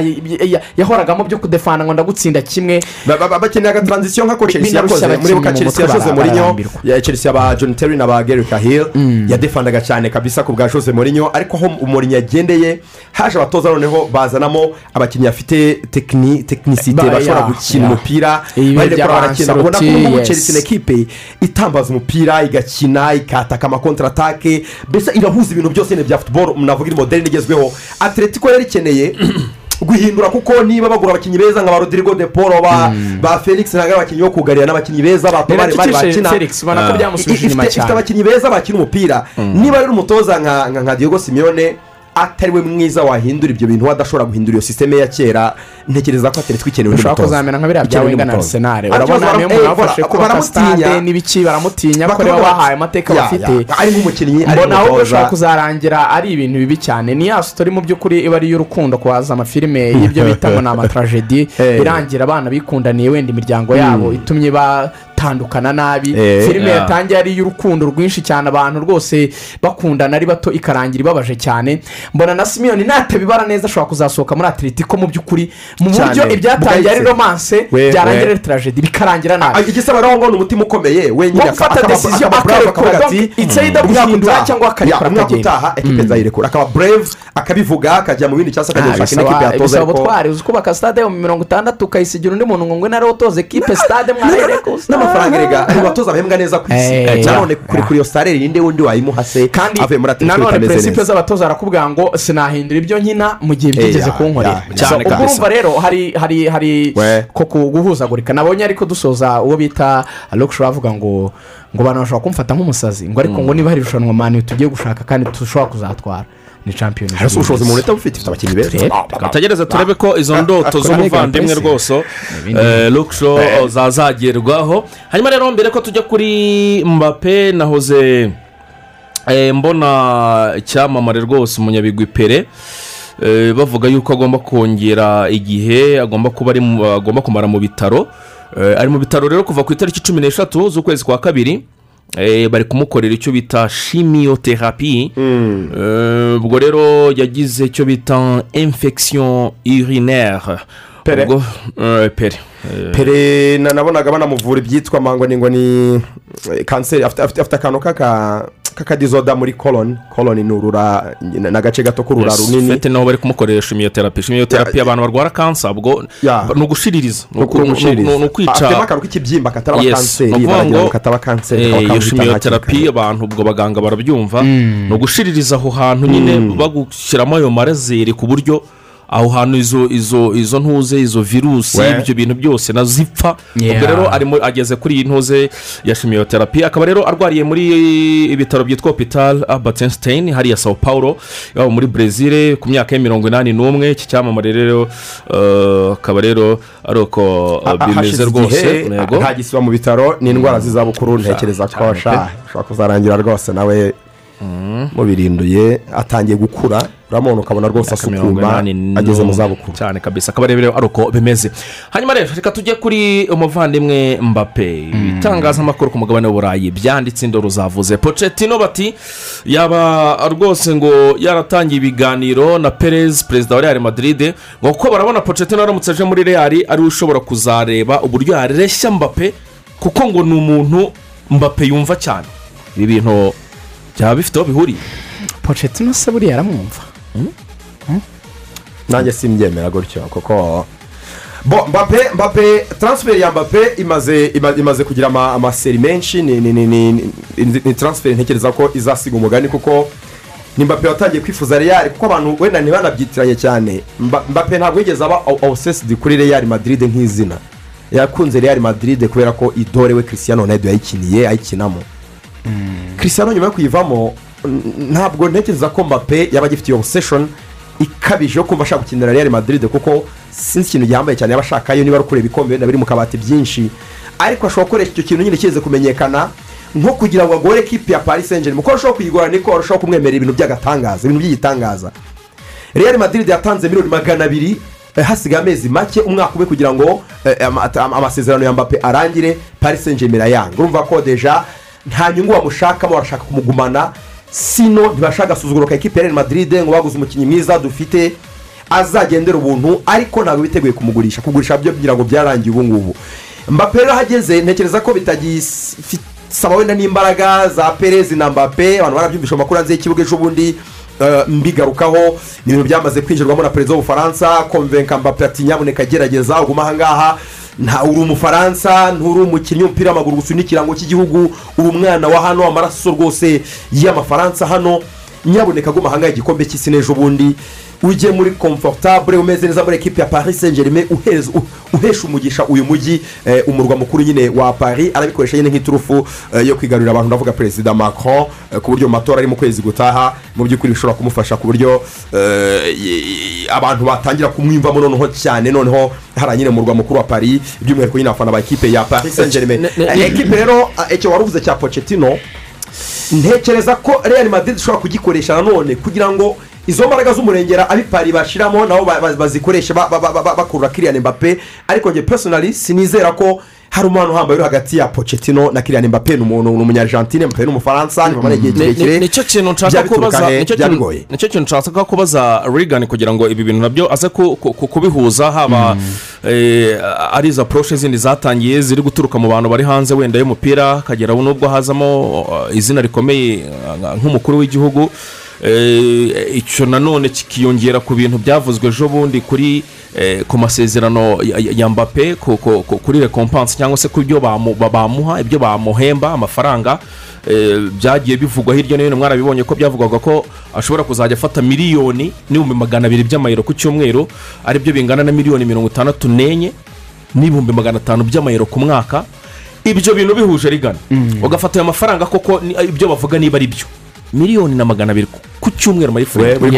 yahoragamo byo kudefana ngo ndagutsinda kimwe. Ba- ba- ba- bakeneye agatransisiyo nk'ako chelsea yakoze muri buka abakinnyi mu chelsea yashoze bararambirwa. ya chelsea aba john terry na ba gary cahill yadefandaga cyane kabisa ku bwa jose Mourinho ariko aho Mourinho yagendeye haje abatoza noneho bazanamo abakinnyi bafite tekini tekinisite Ba- bashobora gukina umupira bya barakina ubona ko Ancelotti, ubu yes. chelsea ni ekipe itambaza umupira igakina ikataka amakontaratake mbese irahuza ibintu byose ni bya futuboro navuga iri moderne igezweho. Atletico yari ikeneye guhindura kuko niba bagura abakinnyi beza nka ba rodrigo de paul ba, ba felix ntabwo ari abakinnyi bo kugarira n'abakinnyi beza ba na cyo bari bakina Felix, ubona ko Ah. byamusubije Ifite- inyuma ifite cyane. abakinnyi beza bakina umupira niba rero umutoza nka nka- nka diego simeone atari we mwiza wahindura ibyo bintu adashobora guhindura iyo sisiteme ya kera ntekereza ko ateretswe ikenewe undi ushobora kuzamera nka biriya bya Ikenewe undi wenga na Ariko urabona niyo eh, muntu bara- bafashe kubaka sitade n'ibiki baramutinya ko rero bahaye amateka bafite. ari nk'umukinnyi mbona ahubwo ushobora kuzarangira ari ibintu bibi cyane. Ni ya sitori mu by'ukuri iba ari iy'urukundo kuhaza amafilime y'ibyo bita ngo ni amatarajedi Eh. irangira abana bikundaniye wenda imiryango yabo. Itumye batandukana nabi. Eh, filime yeah. yatangiye ari iy'urukundo rwinshi cyane abantu rwose bakundana ari bato ikarangira ibabaje cyane. Mbona na simiyoni natabibara neza ashobora kuzasohoka muri atletico mu by'ukuri mu buryo ibyatangiye ari romanse byarangira ari tarajedi bikarangira nabi. Ah, igisaba rero ngo ni umutima ukomeye wenyine gufata akaba- decision akaba brave, akarekura, akavuga ati, donc it's either umwaka guhindura utaha- cyangwa akarekura Ya, umwaka akagenda. utaha ekipe nzayirekura. Akaba brave akabivuga akajya mu bindi cyangwa se akajya Ah, gushaka indi ekipe bisaba yatoza bisaba ariko ubutwari uzi kubaka stade yo mu mirongo itandatu ukayisigira undi muntu ngo ngwe nawe utoze kipe stade mwarereka n'amafaranga erega. Ari mu batoza bahembwa neza ku isi. Nanone ya, kuri kuri iyo sarere ninde wundi wayimuha se kandi avuye muri atletico nanone neza. z'abatoza barakubwira ngo sinahindura ibyo nkina mu gihe byigeze kunkorera. ubwo urumva rero hari hari hari ko guhuzagurika. Nabonye ariko dusoza uwo bita alokishoro avuga ngo ngo abantu bashobora kumfata nk'umusazi. Ngo ariko ngo niba hari irushanwa mani tugiye gushaka kandi dushobora kuzatwara. Ni champiyoni hari ubushobozi umuntu uhita bufite ifite abakinnyi beza? Reka tugereze turebe ko izo ndoto z'umuvandimwe rwose Ibindi- lukisho zazagerwaho hanyuma rero mbere ko tujya kuri mbape nahoze eh, mbona icyamamare rwose umunyabigwi pere eh, bavuga yuko agomba kongera igihe agomba kuba agomba kumara mu bitaro. Eh, ari mu bitaro rero kuva ku itariki cumi n'eshatu z'ukwezi kwa kabiri. eh, bari kumukorera icyo bita shimiyoterapi Eh, ubwo rero yagize icyo bita infection urinaire. Pere. eh, pere. Eh, pere na- nabonaga banamuvura ibyitwa mango ni ngo ni eh, kanseri afite akantu k'aka k'akadizoda muri koloni koloni ni urura ni agace gato k'urura runini. fete naho bari kumukorera shimiyoterapi shimiyoterapi abantu barwara kansa ubwo ni ugushiririza ni ukwica afitemo akantu k'ikibyimba kataba kanseri baragira ngo kataba kanseri shimiyoterapi abantu ubwo baganga barabyumva. Ni ugushiririza aho hantu nyine bagushyiramo ayo marazeri ku buryo aho hantu izo izo izo ntuze izo virusi ibyo bintu byose na zipfa. Ubwo rero arimo ageze kuri iyi ntuze ya shimiyoterapi akaba rero arwariye muri ibitaro byitwa hopital albert einstein hariya sao paulo yaba muri brezil ku myaka ya mirongo inani n'umwe. Iki cyamamare rero eh, akaba rero ari uko Ah, bimeze rwose igihe ntagisiba mu bitaro ni indwara z'izabukuru ntekereza ko ushobora kuzarangira rwose nawe mubirinduye atangiye gukura uramubona ukabona rwose asukuma ageze mu zabukuru. cyane kabisa. Akaba ari uko bimeze. Hanyuma rero reka tujye kuri umuvandimwe mbappe. Itangazamakuru ku mugabane w'uburayi. Byanditse indoro zavuze. Pocetino bati yaba rwose ngo yaratangiye ibiganiro na perez perezida wa real madrid ngo kuko barabona pocetino aramutse aje muri real ari we ushobora kuzareba uburyo yareshya mbappe kuko ngo ni umuntu mbappe yumva cyane. Ibi bintu byaba bifite aho bihuriye. Pocetino se buriya aramwumva nanjye simbyemera gutyo kuko bo mbappe mbappe taransiferi ya mbappe imaze ima- imaze kugira ama- amaseri menshi. Ni ni ni ni taransiferi ntekereza ko izasiga umugani kuko ni mbappe watangiye kwifuza real kuko abantu wenda ntibanabyitiranye cyane. Mba- mbappe ntabwo yigeze aba awusesidi kuri real madrid nk'izina. Yakunze real madrid kubera ko idorewe christian ronaldo yayikiniye ayikinamo. Christian nyuma yo kuyivamo ntabwo ntekereza ko mbappe yaba agifite iyo obsession ikabije yo kumva ashaka gukinira real madrid kuko sinzi ikintu gihambaye cyane yaba ashakayo niba ari ukureba ibikombe wenda biri mu kabati byinshi. Ariko ashobora gukoresha icyo kintu nyine kize kumenyekana nko kugira ngo agore kipe ya paris saint germain kuko arushaho kuyigora niko arushaho kumwemerera ibintu by'agatangaza ibintu by'igitangaza. Real madrid yatanze miliyoni magana abiri eh, hasigaye amezi make umwaka umwe kugira ngo eh, ama- ama- amasezerano ya mbappe arangire paris saint germain irayanga. Urumva ko deja nta nyungu bamushakamo barashaka kumugumana. Sino ntibashaka agasuzuguro ka ekipi ya madrid ngo baguze umukinnyi mwiza dufite azagendera ubuntu ariko ntabwo biteguye kumugurisha. Kugurisha byo kugira ngo byarangiye ubu ngubu. Mbappe rero ahageze ntekereza ko bitagisaba wenda n'imbaraga za perezi na mbappe abantu barabyumvisha mu makuru hanze y'ikibuga ejo bundi eh, mbigarukaho. Ni ibintu byamaze kwinjirwamo na perezida w'ubufaransa konvenka mbappe ati nyabuneka gerageza uguma ahangaha. Nta uri umufaransa nturi umukinnyi w'umupira w'amaguru gusa n'ikirango cy'igihugu. Uri umwana wa hano amaraso rwose y'amafaransa hano. Nyabuneka aguma ahangaha igikombe cy'isi n'ejo bundi. Ujye muri komfortable umeze neza muri ekipi ya paris saint germain uhesha umugisha uyu mujyi eh, umurwa mukuru nyine wa paris arabikoresha nyine nk'iturufu eh, yo kwigarurira abantu ndavuga perezida macron eh, ku buryo mu matora ari mu kwezi gutaha mu by'ukuri bishobora kumufasha ku buryo abantu batangira kumwiyumvamo noneho cyane noneho hariya nyine mu murwa mukuru wa paris by'umwihariko nyine abafana ba ekipe ya paris saint germain ekipe rero icyo wari uvuze cya pocetino ntekereza ko real madrid ishobora kugikoresha nanone kugira ngo izo mbaraga z'umurengera abipari bashyiramo nabo ba- ba- bazikoreshe ba- ba- ba- ba- bakurura kiriyani mbappe ariko njye personally sinizera ko hari umwana uhambaye uri hagati ya pocetino na kiriyani mbappe ni umuntu ni umunyargentine mbappe ni umufaransa ni igihe ni- kirekire. ni cyo kintu nshaka kubaza rigani kugira ngo ibi bintu na byo aze ku- ku- ku- kubihuza haba eh, ari izo poroshe zindi zatangiye ziri guturuka mu bantu bari hanze wenda y'umupira hakagera n'ubwo hazamo eh, izina rikomeye eh, nk'umukuru w'igihugu. Icyo nanone kikiyongera ku bintu byavuzwe ejo bundi kuri eh, ku masezerano ya- mbappe ku- ku- ku- kuri rekompanse cyangwa se ku byo bamu- ba- bamuha ibyo bamuhemba amafaranga eh, byagiye bivugwa hirya no hino. Mwarabibonye ko byavugwaga ko ashobora kuzajya afata miliyoni n'ibihumbi magana abiri by'amayero ku cyumweru ari byo bingana na miliyoni mirongo itandatu n'enye n'ibihumbi magana atanu by'amayero ku mwaka. Ibyo bintu bihuje rigana. Ugafata ayo mafaranga koko ibyo bavuga niba ari byo. Miliyoni na magana abiri ku- cyumweru muri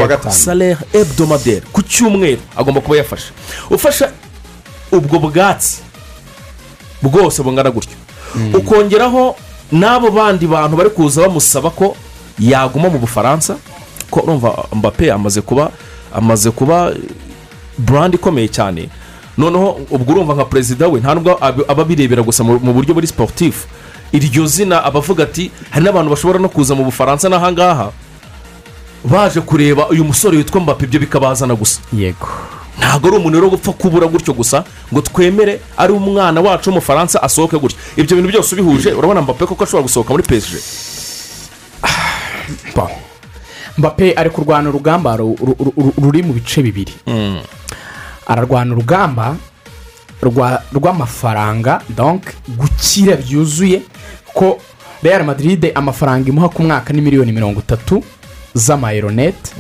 gatanu. salere hebdomadere ku cyumweru agomba kuba yafashe ufasha ubwo bwatsi bwose bungana gutyo ukongeraho n'abo bandi bantu bari kuza bamusaba ko yaguma mu bufaransa ko urumva mbappe amaze kuba amaze kuba burandi ikomeye cyane. Noneho ubwo urumva nka perezida we nta nubwo ab- aba abirebera gusa mu buryo buri siporutifu iryo zina abavuga ati hari n'abantu bashobora no kuza mu bufaransa n'ahangaha baje kureba uyu musore witwa mbappe ibyo bikabazana gusa. Yego. Ntabwo ari umuntu rero gupfa kubura gutyo gusa ngo twemere ari umwana wacu w'umufaransa asohoke gutyo. Ibyo bintu byose ubihuje urabona mbappe koko ashobora gusohoka muri pesije mbappe ari kurwana urugamba ru- ru- ru- ruri mu bice bibiri. Ararwana urugamba rwa- rw'amafaranga donc gukira byuzuye ko real madrid amafaranga imuha ku mwaka ni miliyoni mirongo itatu z'amayironete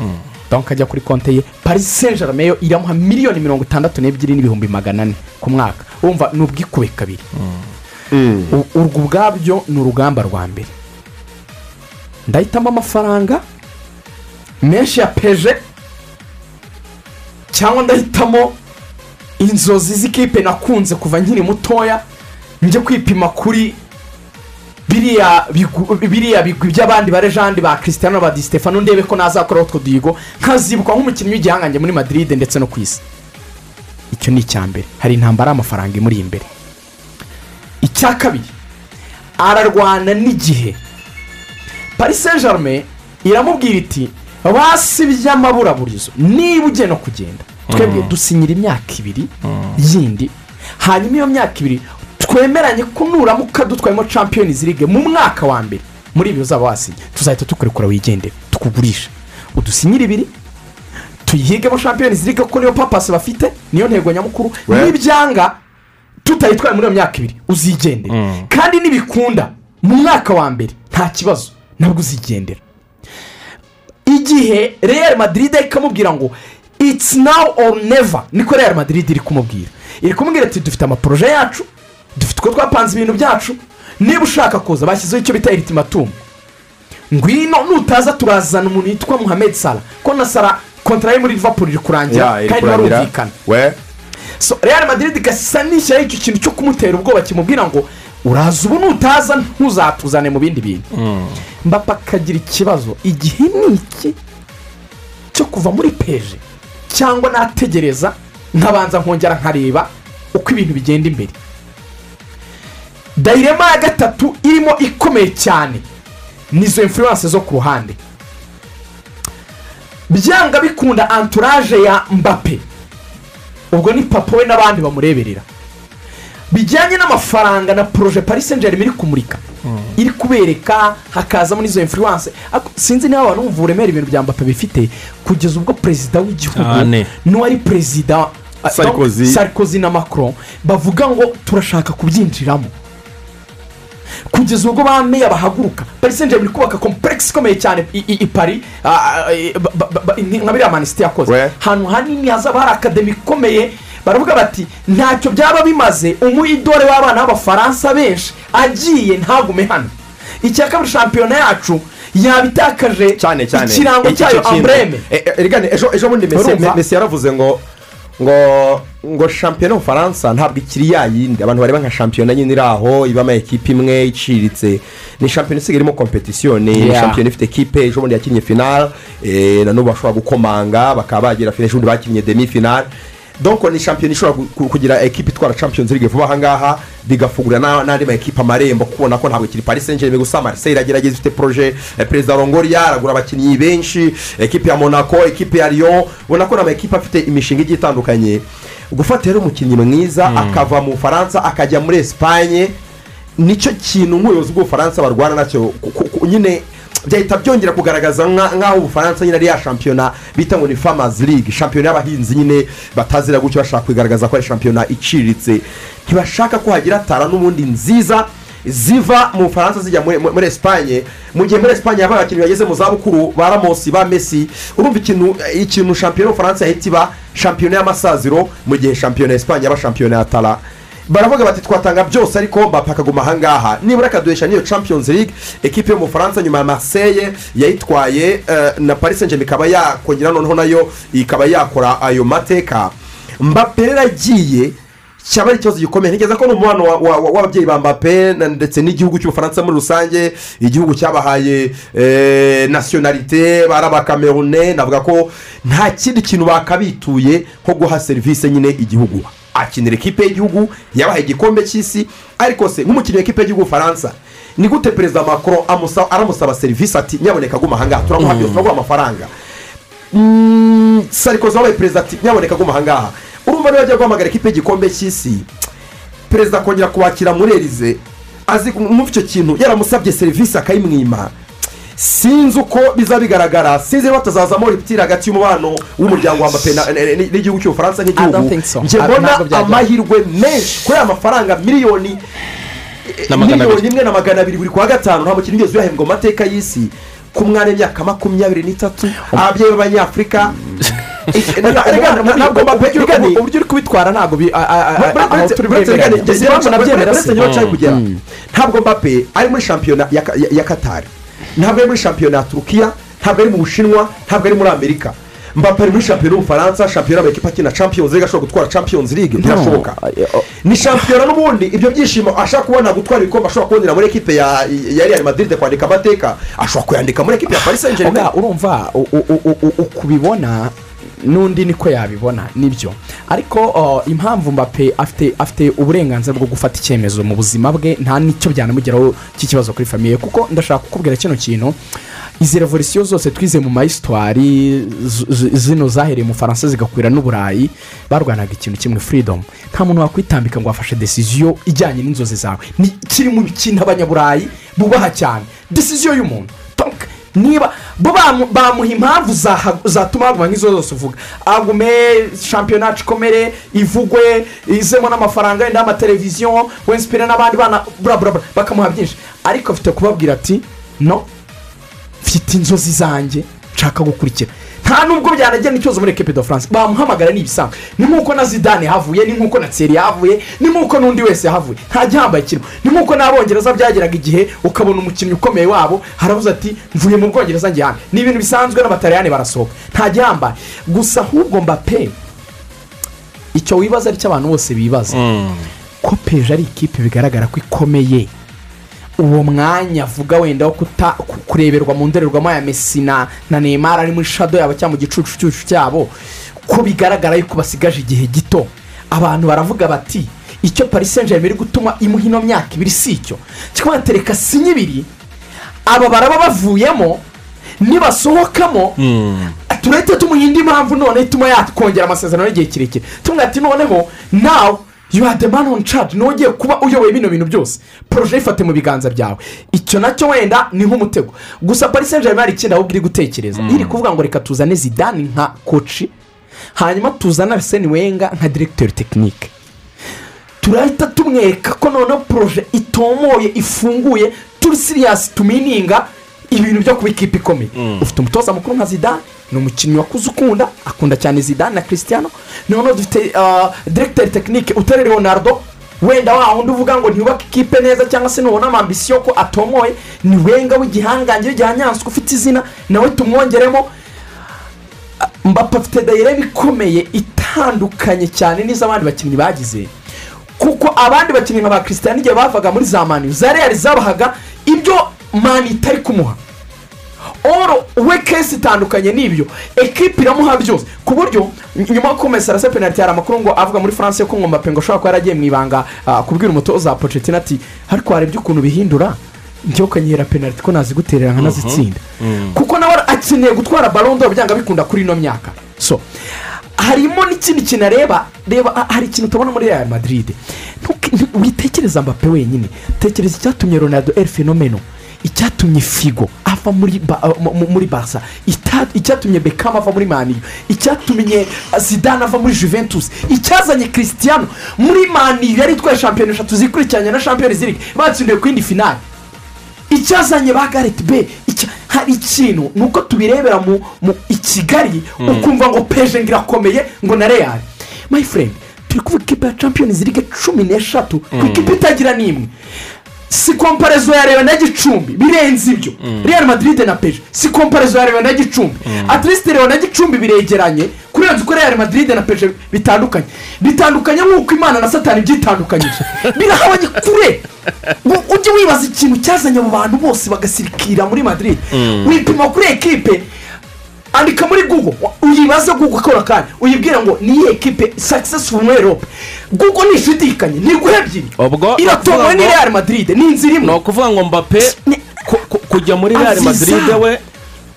donc ajya kuri konti ye. Paris saint germain yo iramuha miliyoni mirongo itandatu n'ebyiri n'ibihumbi magana ane ku mwaka. Wumva ni ubwikube kabiri. U- urwo ubwabyo ni urugamba rwa mbere. Ndahitamo amafaranga menshi ya peje cyangwa ndahitamo inzozi z'ikipe nakunze kuva nkiri mutoya njye kwipima kuri biriya bigwi by'abandi barejandi ba christian ba di stefano ndebe ko nazakoraho utwo duhigo nkazibukwa nk'umukinnyi w'igihangange muri madrid ndetse no ku isi. Icyo ni icya mbere. Hari intambara y'amafaranga imuri imbere. Icya kabiri ararwana n'igihe. Paris saint germain iramubwira iti basibye amaburaburizo niba ugiye no kugenda. Twebwe dusinyira imyaka ibiri yindi. Hanyuma iyo myaka ibiri twemeranye ko nuramuka dutwayemo champions league mu mwaka wa mbere. Muri ibi uzaba wasinye tuzahita tukurekura wigendere tukugurisha udusinyire ibiri tuyihigemo champions league kuko niyo papasi bafite niyo ntego nyamukuru. Nibyanga tutayitwaye muri iyo myaka ibiri. Uzigendere. Kandi nibikunda mu mwaka wa mbere nta kibazo. Nabwo uzigendera. Igihe real madrid ikamubwira ngo it's now or never niko real madrid iri kumubwira. Iri kumubwira ati dufite amaporoje yacu dufite twapanze ibintu byacu. Niba ushaka kuza bashyizeho icyo bita eritimatumu ngwino nutaza turazana umuntu witwa muhammed sara ko na sara kontara ye muri liverpool iri kurangira kandi barumvikana so real madrid igasa n'ishyiraho icyo kintu cyo kumutera ubwoba kimubwira ngo uraza ubu nutaza ntuzatuzane mu bindi bintu. Mbapa akagira ikibazo. Igihe ni iki cyo kuva muri peje cyangwa nategereza nkabanza nkongera nkareba uko ibintu bigenda imbere? Dayirema ya gatatu irimo ikomeye cyane. Nizo influence zo ku ruhande. Byanga bikunda anturaje ya mbappe. Ubwo ni papa we n'abandi bamureberera. Bijyanye n'amafaranga na poroje paris saint germain iri kumurika. Iri kubereka hakazamo n'izo Ariko sinzi niba abantu bumva uburemere ibintu bya mbappe bifite kugeza ubwo perezida w'igihugu Cyane. n'uwari perezida Sarkozy. sarkozy na macron bavuga ngo turashaka kubyinjiramo. Kugeza ubwo ba meya bahaguruka. Paris saint germain iri kubaka komplekisi ikomeye cyane. I- pari nka biriya manisiti yakoze. Ahantu hanini hazaba hari akademi ikomeye. Baravuga bati ntacyo byaba bimaze. Umuyidore w'abana b'abafaransa benshi agiye ntagume hano. Icya kabiri shampiyona yacu yaba itakaje cyane cyane. ikirango Iki- cyayo ambureme Eh, eh, ejo ejo bundi? Messi yaravuze ngo ngo ngo shampiyona y'ubufaransa ntabwo ikiri ya yindi. Abantu bareba nka shampiyona nyine iri aho ibamo ekipa imwe iciriritse ni shampiyona isigaye irimo kompetisiyo ni shampiyona ifite ekipe ejo bundi yakinnye finale eh, na n'ubu bashobora gukomanga bakaba bagira finale ejo bundi bakinnye demi finale donc ni shampiyona ishobora kugira ekipa itwara champions league vuba aha ngaha bigafungurira na- n'andi ma ekipa amarembo kubona ko ntabwo ikiri paris saint germain gusa. Marseille iragerageza ifite proje eh, perezida rongoria aragura abakinnyi benshi. Ekipe ya monaco ekipe ya lyon ubona ko ni ama ekipa afite imishinga igiye itandukanye. Gufata rero umukinnyi mwiza akava mu bufaransa akajya muri esipanye ni cyo kintu nk'ubuyobozi bw'ubufaransa barwana na cyo. Nyine byahita byongera kugaragaza nka- nk'aho ubufaransa nyine ari ya shampiyona bita ngo ni famazi ligue shampiyona y'abahinzi nyine batazira gutyo bashaka kugaragaza ko ari shampiyona iciriritse. Ntibashaka ko hagira tara n'ubundi nziza ziva mu bufaransa zijya muri esipanye mu gihe muri esipanye haba abakinnyi bageze mu zabukuru ba ramosi ba mesi urumva ikintu ikintu shampiyona y'ubufaransa yahita iba shampiyona y'amasaziro mu gihe shampiyona ya esipanye yaba shampiyona ya tara baravuga bati twatanga byose ariko mbapa akaguma ahangaha nibura akaduhesha n'iyo champions league ekipe yo mu bufaransa nyuma ya marseille yayitwaye eh, na paris saint ikaba yakongera noneho na yo ikaba yakora ayo mateka. Mbappe rero agiye cyaba ari ikibazo gikomeye. Ntekereza ko ni umubano wa- wa- wa- w'ababyeyi ba mbappe ndetse n'igihugu cy'ubufaransa muri rusange. Igihugu cyabahaye eh, nasiyonarite barabakamerune navuga ko nta kindi kintu bakabituye nko guha serivisi nyine igihugu. Akinira ekipe y'igihugu yabahaye igikombe cy'isi. Ariko se nk'umukinnyi w'ikipe y'igihugu faransa ni gute perezida macron amusa- aramusaba serivisi ati nyaboneka aguma ahangaha turaguha amafaranga. Mm, sarikozi wabaye perezida ati nyaboneka aguma ahangaha urumva niba ajya guhamagara ekipe y'igikombe cy'isi perezida akongera kubakira muri erize azi kumva icyo kintu yaramusabye serivisi akayimwima. Sinzi uko biza bigaragara sinzi niba batazazamo ripitire hagati y'umubano w'umuryango wa mape na- n- n- n'igihugu cy'ubufaransa nk'igihugu. njye mbona amahirwe menshi. Kuri aya mafaranga miliyoni magana miliyoni imwe na magana abiri buri kwa gatanu. Nta mukinnyi wigeze uyahembwa mu mateka y'isi. Ku mwana w'imyaka makumyabiri n'itatu ababyeyi b'abanyafurika ntabwo igani uburyo uri kubitwara ntabwo turi nabyemera uretse se niba nshaka kugera ntabwo mbappe ari muri shampiyona ya Ka- ya- ya katari ntabwo ari muri shampiyona ya turukiya ntabwo ari mu bushinwa ntabwo ari muri amerika. Mbappe ari muri shampiyona y'ubufaransa shampiyona y'amakipe akina champions league ashobora gutwara champions league ntiyashoboka ni shampiyona n'ubundi ibyo byishimo ashaka kubona gutwara ibikombe ashobora kubonera muri ekipe ya real madrid kwandika amateka ashobora kuyandika muri ekipe ya paris saint germain urumva uko ubibona n'undi niko yabibona ni byo. Ariko impamvu mbappe afite afite uburenganzira bwo gufata icyemezo mu buzima bwe nta n'icyo byanamugeraho cy'ikibazo kuri famiye kuko ndashaka kukubwira kino kintu izi revolisiyo zose twize mu mayisitwari zino zahereye mu faransa zigakwira n'uburayi barwanaga ikintu kimwe freedom. Nta muntu wakwitambika ngo afashe desiziyo ijyanye n'inzozi zawe. Ni kiri mu kintu abanyaburayi bubaha cyane. Desiziyo y'umuntu. Niba bo bamu- bamuha impamvu zatuma haguma nk'izo zose uvuga. Agume shampiyona ikomere ivugwe izemo n'amafaranga yenda y'amateleviziyo wensipire n'abandi bana bura bura bura, bakamuha byinshi. Ariko afite kubabwira ati no mfite inzozi zanjye nshaka gukurikira. Nta nubwo byanagera n'ikibazo muri ekipe de france. Bamuhamagara ni ibisanzwe ni nk'uko na zidane yahavuye ni nk'uko na tseri yahavuye ni nk'uko n'undi wese yahavuye nta gihambaye kirimo. Ni nk'uko n'abongereza byageraga igihe ukabona umukinnyi ukomeye wabo harabuze ati mvuye mu bwongereza njyana ni ibintu bisanzwe n'abatariyani barasohoka. Nta gihambaye gusa ahubwo mbappe icyo wibaza ari cyo abantu bose bibaza. Ko peje ari ikipe bigaragara ko ikomeye. Uwo mwanya avuga wenda wo kureberwa mu ndorerwamo ya mesi na neymar ari muri shado yabo cyangwa mu gicucu cyabo ko bigaragara yuko basigaje igihe gito. Abantu baravuga bati icyo paris saint germain iri gutuma imuha ino myaka ibiri si icyo? Kikaba tereka sinya ibiri aba baraba bavuyemo nibasohokamo. Turahita tumuha indi mpamvu none ituma yakongera amasezerano y'igihe kirekire. Tumwe ati noneho nawe you are the man on charge. Niwe ugiye kuba uyoboye bino bintu byose. Poroje ifate mu biganza byawe. Icyo na cyo wenda ni nk'umutego. Gusa paris saint germain hari ikindi ahubwo iri gutekereza. Iri kuvuga ngo reka tuzane zidane nka koci hanyuma tuzane arsene wenga nka diregiteri tekinike turahita tumwereka ko noneho poroje itomoye ifunguye. Turi siriyasi tumininga. Ibintu byo kuba ikipe ikomeye. Ufite umutoza mukuru nka zidane ni umukinnyi wakuze ukunda akunda cyane zidane na christian noneho dufite diregiteri tekinike utari leonardo. Wenda wa wundi uvuga ngo ntiyubake ikipe neza cyangwa se nubona amambisiyo ko atomoye ni wenga w'igihangange w'igihanyanswa ufite izina nawe tumwongeremo. Mbapa afite dayirebe ikomeye itandukanye cyane n'iz'abandi bakinnyi bagize. Kuko abandi bakinnyi nka ba christian igihe bavaga muri za mani za real zabahaga ibyo mani itari kumuha. Oro we kesi itandukanye n'ibyo. Ekipi iramuha byose. Ku buryo nyuma yo kumesa arasa penaliti hari amakuru ngo avuga muri france ko ngo mbappe ngo ashobora kuba yaragiye mu ibanga ah, kubwira umutoza pochettino ati ariko warebye ukuntu bihindura? Njyewe ukanyihera penaliti ko naziguterera nkanazitsinda kuko nawe akeneye gutwara barondo byanga bikunda kuri ino myaka. So harimo n'ikindi kintu areba reba hari ikintu tubona muri real madrid. Witekereza mbappe wenyine? Tekereza icyatumye ronaldo el fenomeno? Icyatumye figo ava muri ba- mu- mu- muri barca Ita- icyatumye bekam ava muri maniyo icyatumye uh, zidane ava muri juventus icyazanye christian muri maniyo yari itwaye shampiyona eshatu zikurikiranye na shampiyona zirindwi batsindiye ku yindi finale icyazanye ba gareti be hari ikintu ni uko tubirebera mu kigali Mm. ukumva ngo peje ngo irakomeye ngo na real my friend turi kuvuga ikipe ya champions league cumi n'eshatu ku Mm. ikipe itagira n'imwe si komparezo ya reba na gicumbi. Birenze ibyo. Real madrid na peje si komparezo ya reba na gicumbi atirisite reba na gicumbi biregeranye. Kurenza uko real madrid na peje bitandukanye. Bitandukanye nk'uko imana na satani byitandukanyije. Birahabanye kure. Ujye wibaza ikintu cyazanye abo bantu bose bagasirikira muri madrid. Mm. wipima kuri ekipe andika muri google. Uyibaze google akora kandi uyibwira ngo ni iyihe ekipe successful muri erope google ntishidikanye ni iguhe ebyiri ubwo iratomowe ni real madrid ni inzira imwe ni ukuvuga ngo ku- kujya muri real madrid we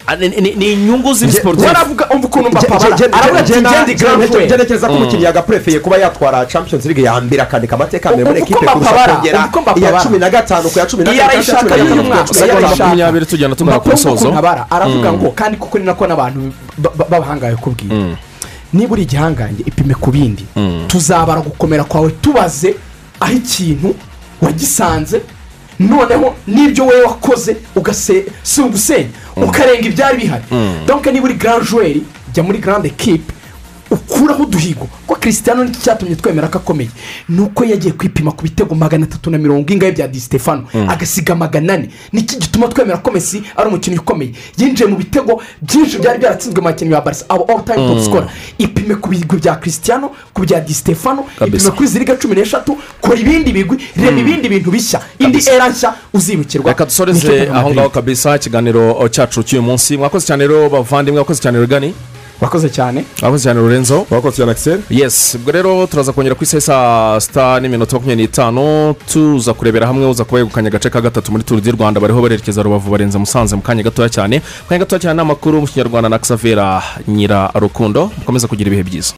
ah, ni- inyungu ziri siporutifu waravuga umva ukuntu mbapa bara aravuga ati ngendi grand frere ngerekeza ko umukinnyi yagaprefeye kuba yatwara champions league ya mbere akandika amateka mbere muri ekipe kurusha mbapabara, kongera mbapabara. iya cumi na gatanu ku ya cumi na gatanu ku ya arayishaka cumi na y'uyu gatanu mwaka ya makumyabiri tugenda tugana ku musozo. aravuga Mm. ngo kandi kuko ni nako n'abantu ba- ba- b'abahangaye kubwira niba uri igihangange ipime ku bindi. Tuzabara gukomera kwawe tubaze aho ikintu wagisanze. Noneho n'ibyo wowe wakoze ugase si ugusenya. Ukarenga ibyari bihari. Mm. donke niba uri joueur jya muri grande equipe ukuraho uduhigo ko christian ni cyo cyatumye twemera ko akomeye. Ni uko yagiye kwipima ku bitego magana atatu na mirongo ingahe bya di stefano. Mm. agasiga magana ane niki gituma twemera ko messi ari umukinnyi ukomeye? Yinjiye mu bitego byinshi byari byaratsinzwe mu bakinnyi ba barisa abo all time top Mm. scorer. Ipime ku bigwi bya christian ku bya di stefano ipime kuri ziriga cumi n'eshatu kora ibindi bigwi reba Mm. ibindi bintu bishya. Indi era nshya uzibukirwa. Reka dusoreze aho ngaho kabisa ikiganiro cyacu cy'uyu munsi. Mwakoze cyane rero bavandimwe mwakoze cyane rugani wakoze cyane. Mwakoze cyane lorenzo? Wakoze cyane akiseri yesi ubwo rero turaza kongera ku isaha saa sita n'iminota makumyabiri n'itanu tuza kurebera hamwe uza kuba yegukanye agace ka gatatu muri turu di rwanda bariho barerekeza rubavu barenze musanze mu kanya gatoya cyane. Mu kanya gatoya cyane ni amakuru mu kinyarwanda na xavera nyirarukundo. Mukomeze kugira ibihe byiza.